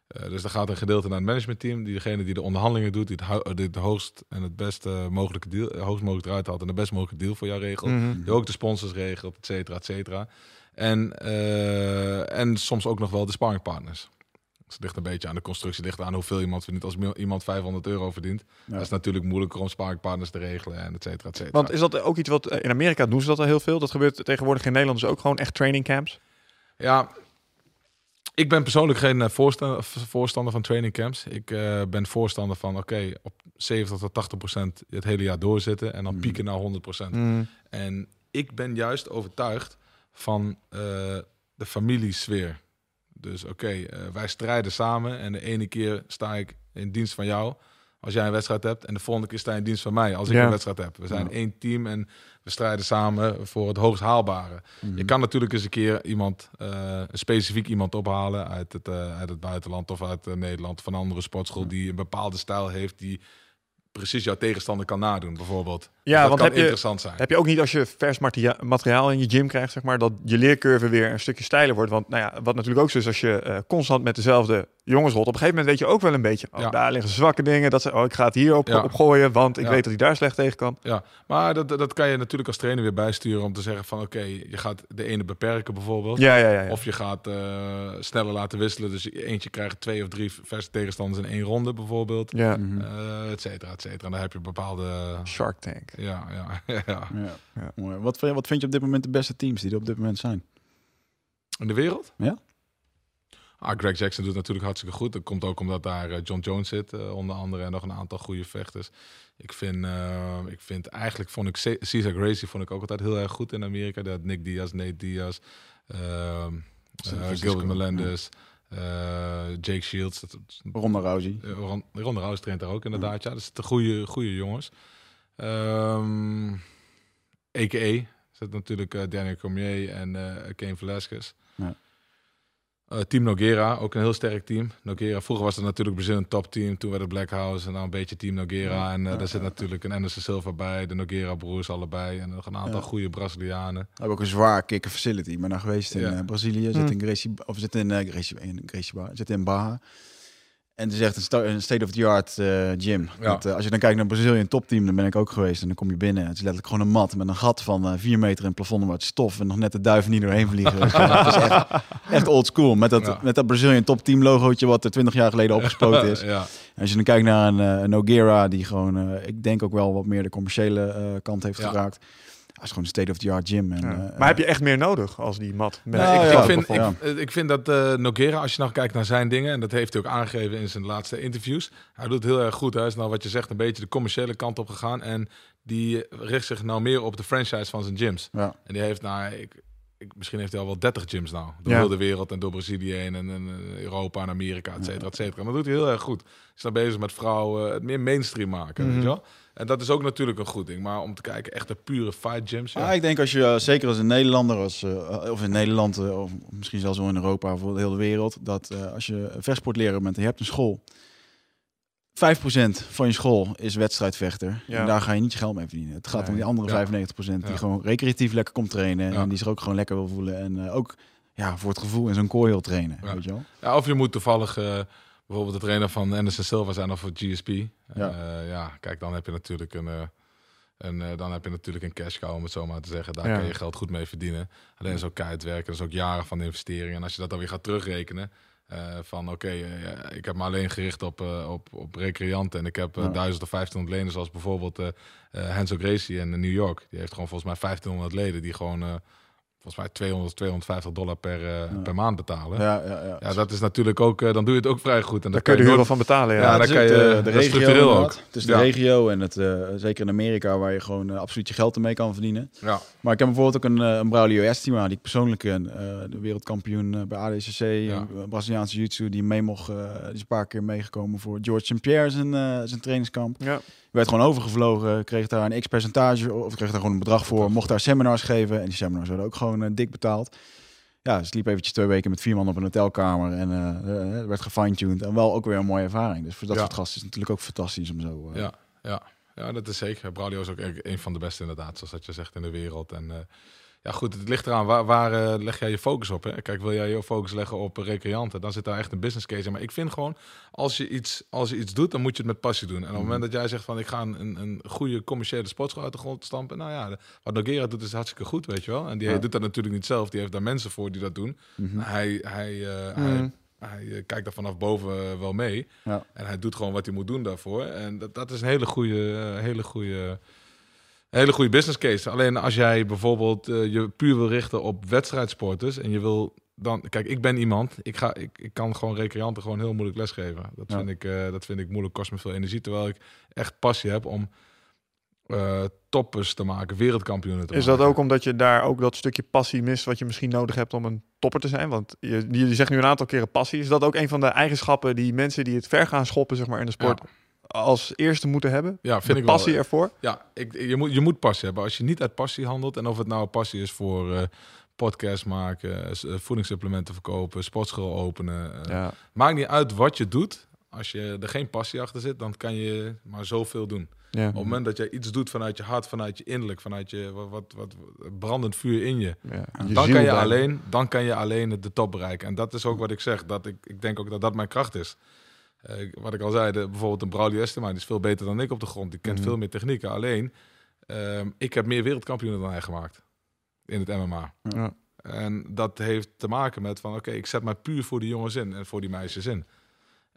B: Eh, dus er gaat een gedeelte naar het managementteam, die degene die de onderhandelingen doet, die het, die het hoogst en het best eh, mogelijke deal, eh, hoogst mogelijk eruit haalt en de best mogelijke deal voor jou regelt.
A: Mhm.
B: Die ook de sponsors regelt, et cetera, et cetera. En, eh, en soms ook nog wel de sparringpartners. Dus het ligt een beetje aan de constructie, ligt aan hoeveel iemand verdient. Als iemand 500 euro verdient,
C: Ja.
B: dat is natuurlijk moeilijker om sparringpartners te regelen en et cetera, et cetera.
A: Want is dat ook iets wat in Amerika doen ze dat al heel veel? Dat gebeurt tegenwoordig in Nederland dus ook gewoon echt training camps.
B: Ja, ik ben persoonlijk geen eh, voorstander, voorstander van training camps. Ik eh, ben voorstander van, oké, op 70 tot 80 procent het hele jaar doorzitten en dan
C: Mhm.
B: pieken naar 100 procent.
A: Mm.
B: En ik ben juist overtuigd van eh, de familiesfeer. Dus oké, wij strijden samen en de ene keer sta ik in dienst van jou als jij een wedstrijd hebt en de volgende keer sta je in dienst van mij als ik
A: Ja.
B: een wedstrijd heb. We zijn
C: Ja.
B: één team en we strijden samen voor het hoogst haalbare.
C: Mhm.
B: Je kan natuurlijk eens een keer iemand, eh, een specifiek iemand ophalen uit het, eh, uit het buitenland of uit eh, Nederland van een andere sportschool die een bepaalde stijl heeft die precies jouw tegenstander kan nadoen, bijvoorbeeld.
A: Ja,
B: dat
A: want
B: kan
A: heb je,
B: interessant zijn.
A: heb je ook niet als je vers materia- materiaal in je gym krijgt, zeg maar, dat je leercurve weer een stukje steiler wordt. Want nou ja, wat natuurlijk ook zo is, als je eh, constant met dezelfde jongens rolt, op een gegeven moment weet je ook wel een beetje, oh,
B: Ja.
A: daar liggen zwakke dingen, dat ze, oh, ik ga het hier op,
B: Ja.
A: op gooien, want ik
B: Ja.
A: weet dat hij daar slecht tegen kan.
B: Ja, maar dat, dat kan je natuurlijk als trainer weer bijsturen om te zeggen van oké, je gaat de ene beperken bijvoorbeeld.
A: Ja, ja, ja. ja.
B: Of je gaat eh, sneller laten wisselen. Dus eentje krijgt twee of drie verse tegenstanders in één ronde bijvoorbeeld.
A: ja.
C: Mhm.
B: Eh et cetera, et cetera. En dan heb je bepaalde...
A: Shark Tank.
B: Ja, [laughs] ja, ja.
C: Ja.
A: Ja.
C: Mooi. Wat, vind je- wat vind je op dit moment de beste teams die er op dit moment zijn?
B: In de wereld?
C: Ja.
B: Ah, Greg Jackson doet natuurlijk hartstikke goed. Dat komt ook omdat daar eh, John Jones zit, eh, onder andere. En nog een aantal goede vechters. Ik vind, eh, ik vind eigenlijk, vond ik Ce- Cesar Gracie vond ik ook altijd heel erg goed in Amerika. Dat Nick Diaz, Nate Diaz, ehm, eh,
C: Francisco,
B: Gilbert Melendez, eh, Jake Shields. Dat,
C: Ronda Rousey.
B: eh, Ron- Ronda Rousey traint daar ook inderdaad. Ja, dat zijn goede, goede jongens. Ehm A.K.A. zit natuurlijk eh, Daniel Cormier en eh Kane Velasquez. Eh, team Noguera, ook een heel sterk team. Noguera, vroeger was het natuurlijk Brazil een topteam. Toen werd het Black House en dan een beetje Team Noguera.
C: Ja,
B: en eh,
C: ja,
B: daar zit
C: ja.
B: natuurlijk een Anderson Silva bij. De Noguera broers allebei. En nog een aantal
C: Ja.
B: goede Brazilianen.
C: We hebben ook een zwaar kicker facility. Ben daar geweest in
B: Ja.
C: eh, Brazilië. Zit
A: Hmm.
C: in Gracie, of zit in uh, Gracie, in Gracie Bar, zit in Baja. En het is echt een, sta- een state-of-the-art eh, gym.
B: Ja.
C: Eh, als je dan kijkt naar Brazilië, een topteam, dan ben ik ook geweest. En dan kom je binnen. Het is letterlijk gewoon een mat met een gat van eh 4 meter in het plafond. Wat stof en nog net de duiven niet doorheen vliegen. [laughs] Dus, is echt, echt old school. Met dat,
B: Ja.
C: met dat Brazilian topteam logootje wat er 20 jaar geleden opgespoten is. [laughs]
B: ja.
C: En als je dan kijkt naar een, een Noguera, die gewoon, ik denk ook wel wat meer de commerciële kant heeft geraakt. Is gewoon een state-of-the-art gym. En,
A: Ja.
C: eh,
A: maar heb je echt meer nodig als die mat? Met
C: Nou,
B: ik,
C: ja,
B: ik,
C: dat
B: vind, ik, ik vind dat eh Noguera, als je nou kijkt naar zijn dingen, en dat heeft hij ook aangegeven in zijn laatste interviews, hij doet het heel erg goed. Hij is nou wat je zegt een beetje de commerciële kant op gegaan en die richt zich nou meer op de franchise van zijn gyms.
C: ja.
B: En die heeft nou, ik, ik, misschien heeft hij al wel 30 gyms nou, door
A: Ja.
B: heel de wereld en door Brazilië heen en, en eh, Europa en Amerika, et cetera, et cetera. En dat doet hij heel erg goed. Hij is nou bezig met vrouwen, het meer mainstream maken, weet
A: Mhm.
B: je wel. En dat is ook natuurlijk een goed ding. Maar om te kijken, echt de pure fight gyms. Ja.
C: Ah, ik denk als je, eh, zeker als een Nederlander, als, eh, of in Nederland, eh, of misschien zelfs wel in Europa, voor de hele wereld, dat eh, als je vechtsportleraar bent en je hebt een school, 5% van je school is wedstrijdvechter.
A: Ja.
C: En daar ga je niet je geld mee verdienen. Het gaat om die andere
B: Ja.
C: 95% die
B: Ja.
C: gewoon recreatief lekker komt trainen
B: Ja.
C: en die zich ook gewoon lekker wil voelen. En eh, ook ja, voor het gevoel in zo'n kooi wil trainen.
B: Ja.
C: Weet je wel?
B: Ja, of je moet toevallig eh, bijvoorbeeld de trainer van Anderson Silva zijn of voor GSP.
C: Ja.
B: Ja. ja, kijk, dan heb je natuurlijk een, eh, een, eh, dan heb je natuurlijk een cash cow, om het zo maar te zeggen. Daar
A: Ja.
B: kan je geld goed mee verdienen. Alleen is ook keihard werken, dat is ook jaren van investering. En als je dat dan weer gaat terugrekenen, eh, van oké, eh, ik heb me alleen gericht op, eh, op, op recreanten. En ik heb eh,
C: Ja.
B: 1000 of 1500 leden, zoals bijvoorbeeld eh eh Hanzo Gracie in New York. Die heeft gewoon volgens mij 1500 leden die gewoon... eh, volgens mij 200, 250 dollar per, eh,
C: Ja.
B: per maand betalen.
C: Ja, ja, ja.
B: Ja, dat is natuurlijk ook, eh, dan doe je het ook vrij goed. En
A: Daar kun je er heel
B: nooit-
A: veel van betalen. Ja.
B: Ja, dan kan je-
C: de,
B: dat
C: de
B: is
C: regio
B: structureel ook.
C: Het is de
B: Ja.
C: regio en het, eh, zeker in Amerika waar je gewoon eh, absoluut je geld ermee kan verdienen.
B: Ja,
C: Maar ik heb bijvoorbeeld ook een, eh, een Braulio Estima, die ik persoonlijk ken. eh, de wereldkampioen eh, bij ADCC,
B: Ja.
C: een Braziliaanse jiu-jitsu, die mee mocht, eh, die is een paar keer meegekomen voor George St. Pierre zijn, eh, zijn trainingskamp.
A: Ja.
C: Werd gewoon overgevlogen, kreeg daar een x-percentage, of kreeg daar gewoon een bedrag voor, mocht daar seminars geven. En die seminars werden ook gewoon eh, dik betaald. Ja, dus liep eventjes twee weken met vier man op een hotelkamer en eh, er werd gefine-tuned. En wel ook weer een mooie ervaring. Dus voor dat
B: Ja.
C: soort gasten is het natuurlijk ook fantastisch om zo... eh,
B: ja, ja. ja, dat is zeker. Braulio is ook e- een van de beste inderdaad, zoals dat je zegt in de wereld. En eh, ja, goed, het ligt eraan, waar, waar eh, leg jij je focus op? Hè? Kijk, wil jij je focus leggen op recreanten, dan zit daar echt een business case in. Maar ik vind gewoon, als je iets, als je iets doet, dan moet je het met passie doen. En op het moment dat jij zegt van, ik ga een, een, goede commerciële sportschool uit de grond stampen, nou ja, wat Noguera doet is hartstikke goed, weet je wel. En die
C: Ja.
B: doet dat natuurlijk niet zelf, die heeft daar mensen voor die dat doen.
C: mhm.
B: Hij, hij, eh,
A: Mhm.
B: hij, hij eh, kijkt daar vanaf boven eh, wel mee.
C: Ja.
B: En hij doet gewoon wat hij moet doen daarvoor. En dat, dat is een hele goede, eh, hele goede, hele goede business case. Alleen als jij bijvoorbeeld eh, je puur wil richten op wedstrijdsporters en je wil dan, kijk, ik ben iemand, ik, ga, ik, ik kan gewoon recreanten gewoon heel moeilijk lesgeven. Dat,
C: Ja.
B: vind ik, eh, dat vind ik moeilijk, kost me veel energie. Terwijl ik echt passie heb om eh, toppers te maken, wereldkampioenen te
A: Is
B: maken.
A: dat ook omdat je daar ook dat stukje passie mist wat je misschien nodig hebt om een topper te zijn? Want je, je zegt nu een aantal keren passie. Is dat ook een van de eigenschappen die mensen die het ver gaan schoppen zeg maar, in de sport als eerste moeten hebben?
B: Ja, vind
A: de
B: ik wel.
A: passie ervoor?
B: Ja, ik, je, moet, je moet passie hebben. Als je niet uit passie handelt, en of het nou passie is voor eh podcast maken, eh, voedingssupplementen verkopen, sportschool openen. eh,
A: Ja.
B: Maakt niet uit wat je doet. Als je er geen passie achter zit, dan kan je maar zoveel doen.
A: Ja.
B: Op het moment dat jij iets doet vanuit je hart, vanuit je innerlijk, vanuit je wat, wat, wat brandend vuur in je,
A: Ja.
B: dan
A: ziel
B: kan, je alleen, dan kan je alleen de top bereiken. En dat is ook wat ik zeg. Dat ik, ik denk ook dat dat mijn kracht is. Eh, wat ik al zei, de, bijvoorbeeld een Braulio Estema, die is veel beter dan ik op de grond. Die kent
A: Mhm.
B: veel meer technieken. Alleen, ehm, ik heb meer wereldkampioenen dan hij gemaakt in het MMA.
A: Ja.
B: En dat heeft te maken met van, oké, ik zet mij puur voor die jongens in en voor die meisjes in.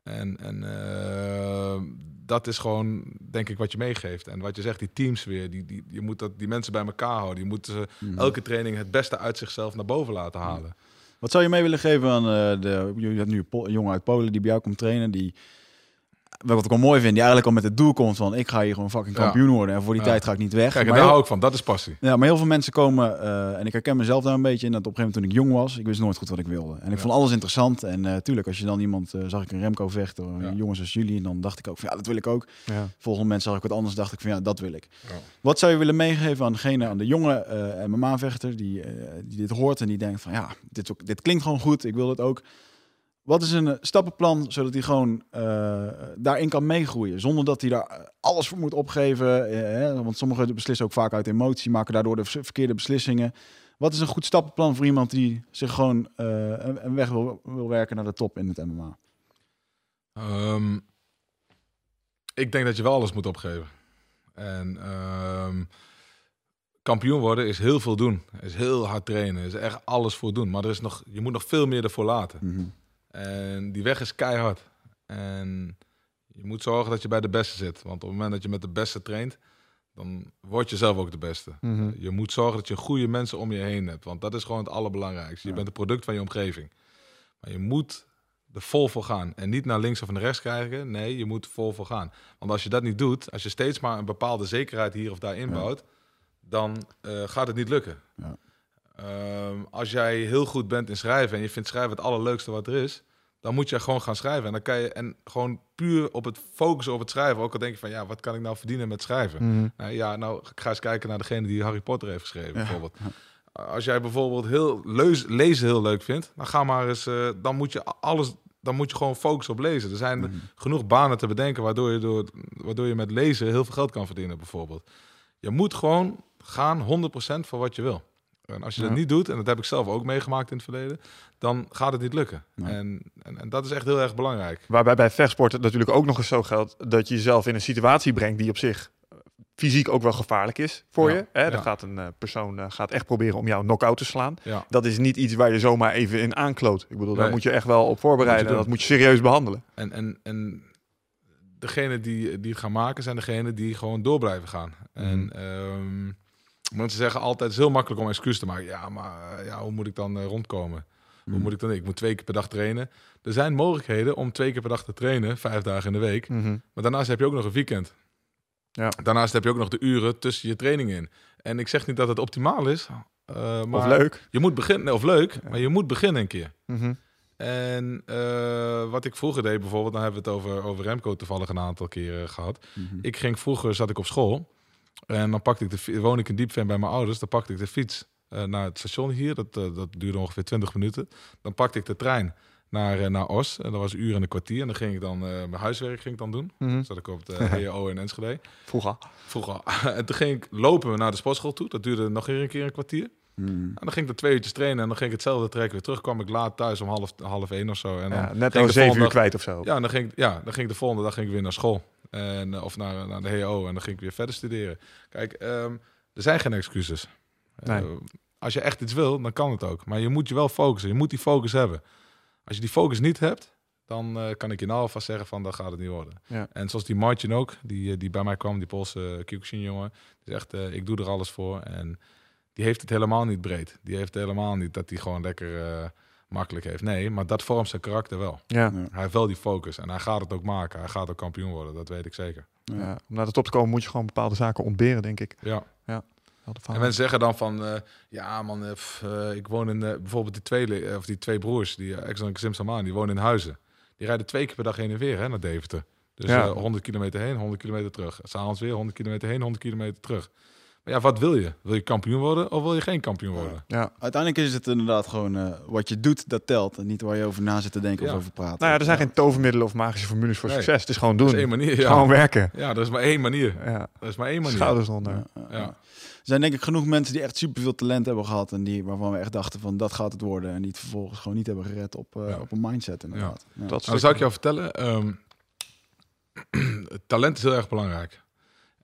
B: En, en ehm, dat is gewoon, denk ik, wat je meegeeft. En wat je zegt, die teams weer, die, die, je moet dat, die mensen bij elkaar houden. Je moet ze
C: Mhm.
B: elke training het beste uit zichzelf naar boven laten halen.
C: Wat zou je mee willen geven aan eh, de... Je hebt nu een jongen uit Polen die bij jou komt trainen, die... Wat ik al mooi vind, die eigenlijk al met het doel komt van... ik ga hier gewoon fucking kampioen worden en voor die
B: Ja.
C: tijd ga ik niet weg.
B: Kijk,
C: maar
B: daar
C: heel-
B: hou ik van. Dat is passie.
C: Ja, maar heel veel mensen komen, eh, en ik herken mezelf daar een beetje in, dat op een gegeven moment toen ik jong was, ik wist nooit goed wat ik wilde. En ik
B: Ja.
C: vond alles interessant. En eh tuurlijk, als je dan iemand, eh, zag ik een Remco vechten, of
B: Ja.
C: jongens als jullie, en dan dacht ik ook van ja, dat wil ik ook.
A: Ja.
C: Volgende mensen zag ik wat anders, dacht ik van ja, dat wil ik.
B: Ja.
C: Wat zou je willen meegeven aan degene, aan de jonge MMA-vechter die, die dit hoort en die denkt van ja, dit, ook, dit klinkt gewoon goed, ik wil het ook. Wat is een eh, stappenplan zodat hij gewoon eh, daarin kan meegroeien? Zonder dat hij daar eh, alles voor moet opgeven. eh? Want sommigen beslissen ook vaak uit emotie, maken daardoor de verkeerde beslissingen. Wat is een goed stappenplan voor iemand die zich gewoon een, weg wil, wil werken naar de top in het MMA?
B: Ehm, ik denk dat je wel alles moet opgeven. En ehm, kampioen worden is heel veel doen. Is heel hard trainen. Is echt alles voor doen. Maar er is nog, je moet nog veel meer ervoor laten.
C: Mhm.
B: En die weg is keihard. En je moet zorgen dat je bij de beste zit. Want op het moment dat je met de beste traint, dan word je zelf ook de beste.
A: Mhm.
B: Je moet zorgen dat je goede mensen om je heen hebt. Want dat is gewoon het allerbelangrijkste. Je
C: Ja.
B: bent een product van je omgeving. Maar je moet er vol voor gaan. En niet naar links of naar rechts kijken. Nee, je moet vol voor gaan. Want als je dat niet doet, als je steeds maar een bepaalde zekerheid hier of daar inbouwt, dan eh, gaat het niet lukken.
C: Ja.
B: Ehm, als jij heel goed bent in schrijven en je vindt schrijven het allerleukste wat er is, dan moet je gewoon gaan schrijven. En dan kan je en gewoon puur op het focussen op het schrijven. Ook al denk je van ja, wat kan ik nou verdienen met schrijven?
A: Mhm.
B: Nou ja, nou ik ga eens kijken naar degene die Harry Potter heeft geschreven,
C: Ja.
B: bijvoorbeeld. Als jij bijvoorbeeld heel leus, lezen heel leuk vindt, dan ga maar eens, eh, dan moet je alles, dan moet je gewoon focussen op lezen. Er zijn
C: Mhm.
B: genoeg banen te bedenken waardoor je, door, waardoor je met lezen heel veel geld kan verdienen, bijvoorbeeld. Je moet gewoon gaan 100% voor wat je wil. En als je
A: Ja.
B: dat niet doet, en dat heb ik zelf ook meegemaakt in het verleden, dan gaat het niet lukken. En, en, en dat is echt heel erg belangrijk.
A: Waarbij bij vechtsport het natuurlijk ook nog eens zo geldt dat je jezelf in een situatie brengt die op zich eh, fysiek ook wel gevaarlijk is voor
B: Ja,
A: je. Hè? Dan gaat een eh, persoon eh, gaat echt proberen om jou knock-out te slaan. Dat is niet iets waar je zomaar even in aankloot. Ik bedoel, daar moet je echt wel op voorbereiden.
B: Dat moet
A: Dat
B: je
A: moet je serieus behandelen.
B: En, en, en degene die, die het gaan maken, zijn degene die gewoon door blijven gaan. En
A: Mhm.
B: Mensen zeggen altijd, het is heel makkelijk om excuus te maken. Ja, maar eh, ja, hoe moet ik dan eh, rondkomen? Hoe
C: Mhm.
B: moet ik dan? Ik moet twee keer per dag trainen. Er zijn mogelijkheden om twee keer per dag te trainen, vijf dagen in de week.
A: Mhm.
B: Maar daarnaast heb je ook nog een weekend.
A: Ja.
B: Daarnaast heb je ook nog de uren tussen je trainingen in. En ik zeg niet dat het optimaal is. eh, maar
A: Of leuk.
B: Je moet beginnen, of leuk, maar je moet beginnen een keer.
A: Mhm.
B: En wat ik vroeger deed bijvoorbeeld, dan hebben we het over, over Remco toevallig een aantal keren gehad. Ik ging vroeger, zat ik op school. En dan pakte ik de woon ik in Diepveen bij mijn ouders. Dan pakte ik de fiets eh, naar het station hier. Dat, eh, dat duurde ongeveer 20 minuten. Dan pakte ik de trein naar, eh, naar Os. En dat was een uur en een kwartier. En dan ging ik dan mijn huiswerk ging ik dan doen.
A: Mhm.
B: Zat ik op de [laughs] HEO in Enschede.
A: Vroeger.
B: Vroeger. [laughs] en toen ging ik lopen naar de sportschool toe. Dat duurde nog weer een keer een kwartier.
C: Mhm.
B: En dan ging ik er twee uurtjes trainen. En dan ging ik hetzelfde trekken weer terug. kwam ik laat thuis om half, half één of zo. En dan
A: Ja, net al zeven uur kwijt of zo.
B: ja, en dan ging, ik- ja, dan ging ik de volgende dag ging ik weer naar school. En, eh, of naar, naar de HO en dan ging ik weer verder studeren. Kijk, ehm, er zijn geen excuses.
A: Nee.
B: Eh, als je echt iets wil, dan kan het ook. Maar je moet je wel focussen. Je moet die focus hebben. Als je die focus niet hebt, dan eh, kan ik je nou alvast zeggen van, dan gaat het niet worden.
A: Ja.
B: En zoals die Martin ook, die, die bij mij kwam, die Poolse uh, Kyokushin jongen. Die zegt, ik doe er alles voor. En die heeft het helemaal niet breed. Die heeft helemaal niet dat hij gewoon lekker makkelijk heeft. Nee, maar dat vormt zijn karakter wel.
A: Ja.
B: Hij heeft wel die focus en hij gaat het ook maken. Hij gaat ook kampioen worden, dat weet ik zeker.
A: Ja. Om naar de top te komen moet je gewoon bepaalde zaken ontberen, denk ik.
B: Ja.
A: De
B: En mensen zeggen dan van, eh, ja man, eh, pff, eh, ik woon in, eh, bijvoorbeeld die twee, of die twee broers, die Exxon en Saman, die wonen in Huizen. Die rijden twee keer per dag heen en weer hè, naar Deventer. Dus
A: Ja.
B: eh, 100 kilometer heen, 100 kilometer terug. S'avonds weer 100 kilometer heen, 100 kilometer terug. Maar ja, wat wil je? Wil je kampioen worden of wil je geen kampioen worden?
A: Ja.
C: Uiteindelijk is het inderdaad gewoon eh, wat je doet, dat telt. En niet waar je over na zit te denken
B: Ja.
C: of over praten.
A: Nou ja, er zijn geen tovermiddelen of magische formules voor
B: Nee.
A: succes. Het is gewoon doen.
B: Dat is één manier, ja.
A: Gewoon werken.
B: Ja, dat is maar één manier.
A: Ja.
B: Dat is maar één manier.
A: Schouders onder.
C: Ja, ja, ja.
B: Ja.
C: Er zijn denk ik genoeg mensen die echt superveel talent hebben gehad. En die, waarvan we echt dachten van dat gaat het worden. En die het vervolgens gewoon niet hebben gered op, eh,
B: Ja.
C: op een mindset inderdaad. Ja.
A: Dat
B: Nou, zal ik jou vertellen. ehm, [clears throat] talent is heel erg belangrijk.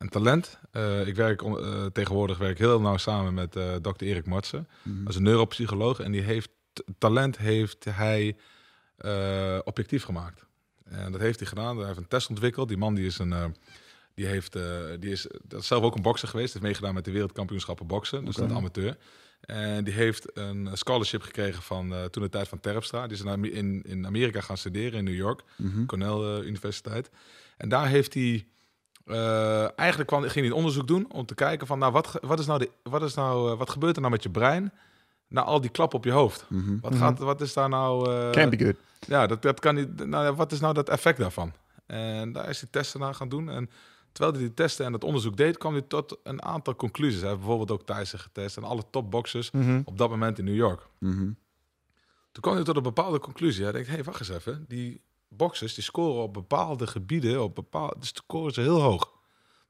B: En talent, eh, ik werk eh, tegenwoordig werk heel nauw samen met eh dokter Erik Matsen.
C: Mhm.
B: Dat is een neuropsycholoog en die heeft talent heeft hij objectief gemaakt. En dat heeft hij gedaan. Hij heeft een test ontwikkeld. Die man die is een die heeft die is dat is zelf ook een bokser geweest. Heeft meegedaan met de wereldkampioenschappen boksen. Dus dat amateur. En die heeft een scholarship gekregen van toen de tijd van Terpstra. Die is in, in, in Amerika gaan studeren in New York.
C: Mhm.
B: Cornell Universiteit. En daar heeft hij. Eh, eigenlijk kwam, ging hij een onderzoek doen om te kijken van, nou, wat, wat, is nou de, wat, is nou, eh, wat gebeurt er nou met je brein na al die klap op je hoofd?
C: Mhm.
B: Wat,
A: Mhm.
B: gaat, wat is daar nou... eh,
A: Can be good.
B: ja, dat, dat kan niet. Nou, wat is nou dat effect daarvan? En daar is hij testen naar gaan doen. En terwijl hij die testen en dat onderzoek deed, kwam hij tot een aantal conclusies. Hij heeft bijvoorbeeld ook Tyson getest en alle topboxers
A: Mhm.
B: op dat moment in New York.
C: Mhm.
B: Toen kwam hij tot een bepaalde conclusie. Hij denkt, hé, hey, wacht eens even. Die boxers die scoren op bepaalde gebieden, op bepaalde, die scoren ze heel hoog.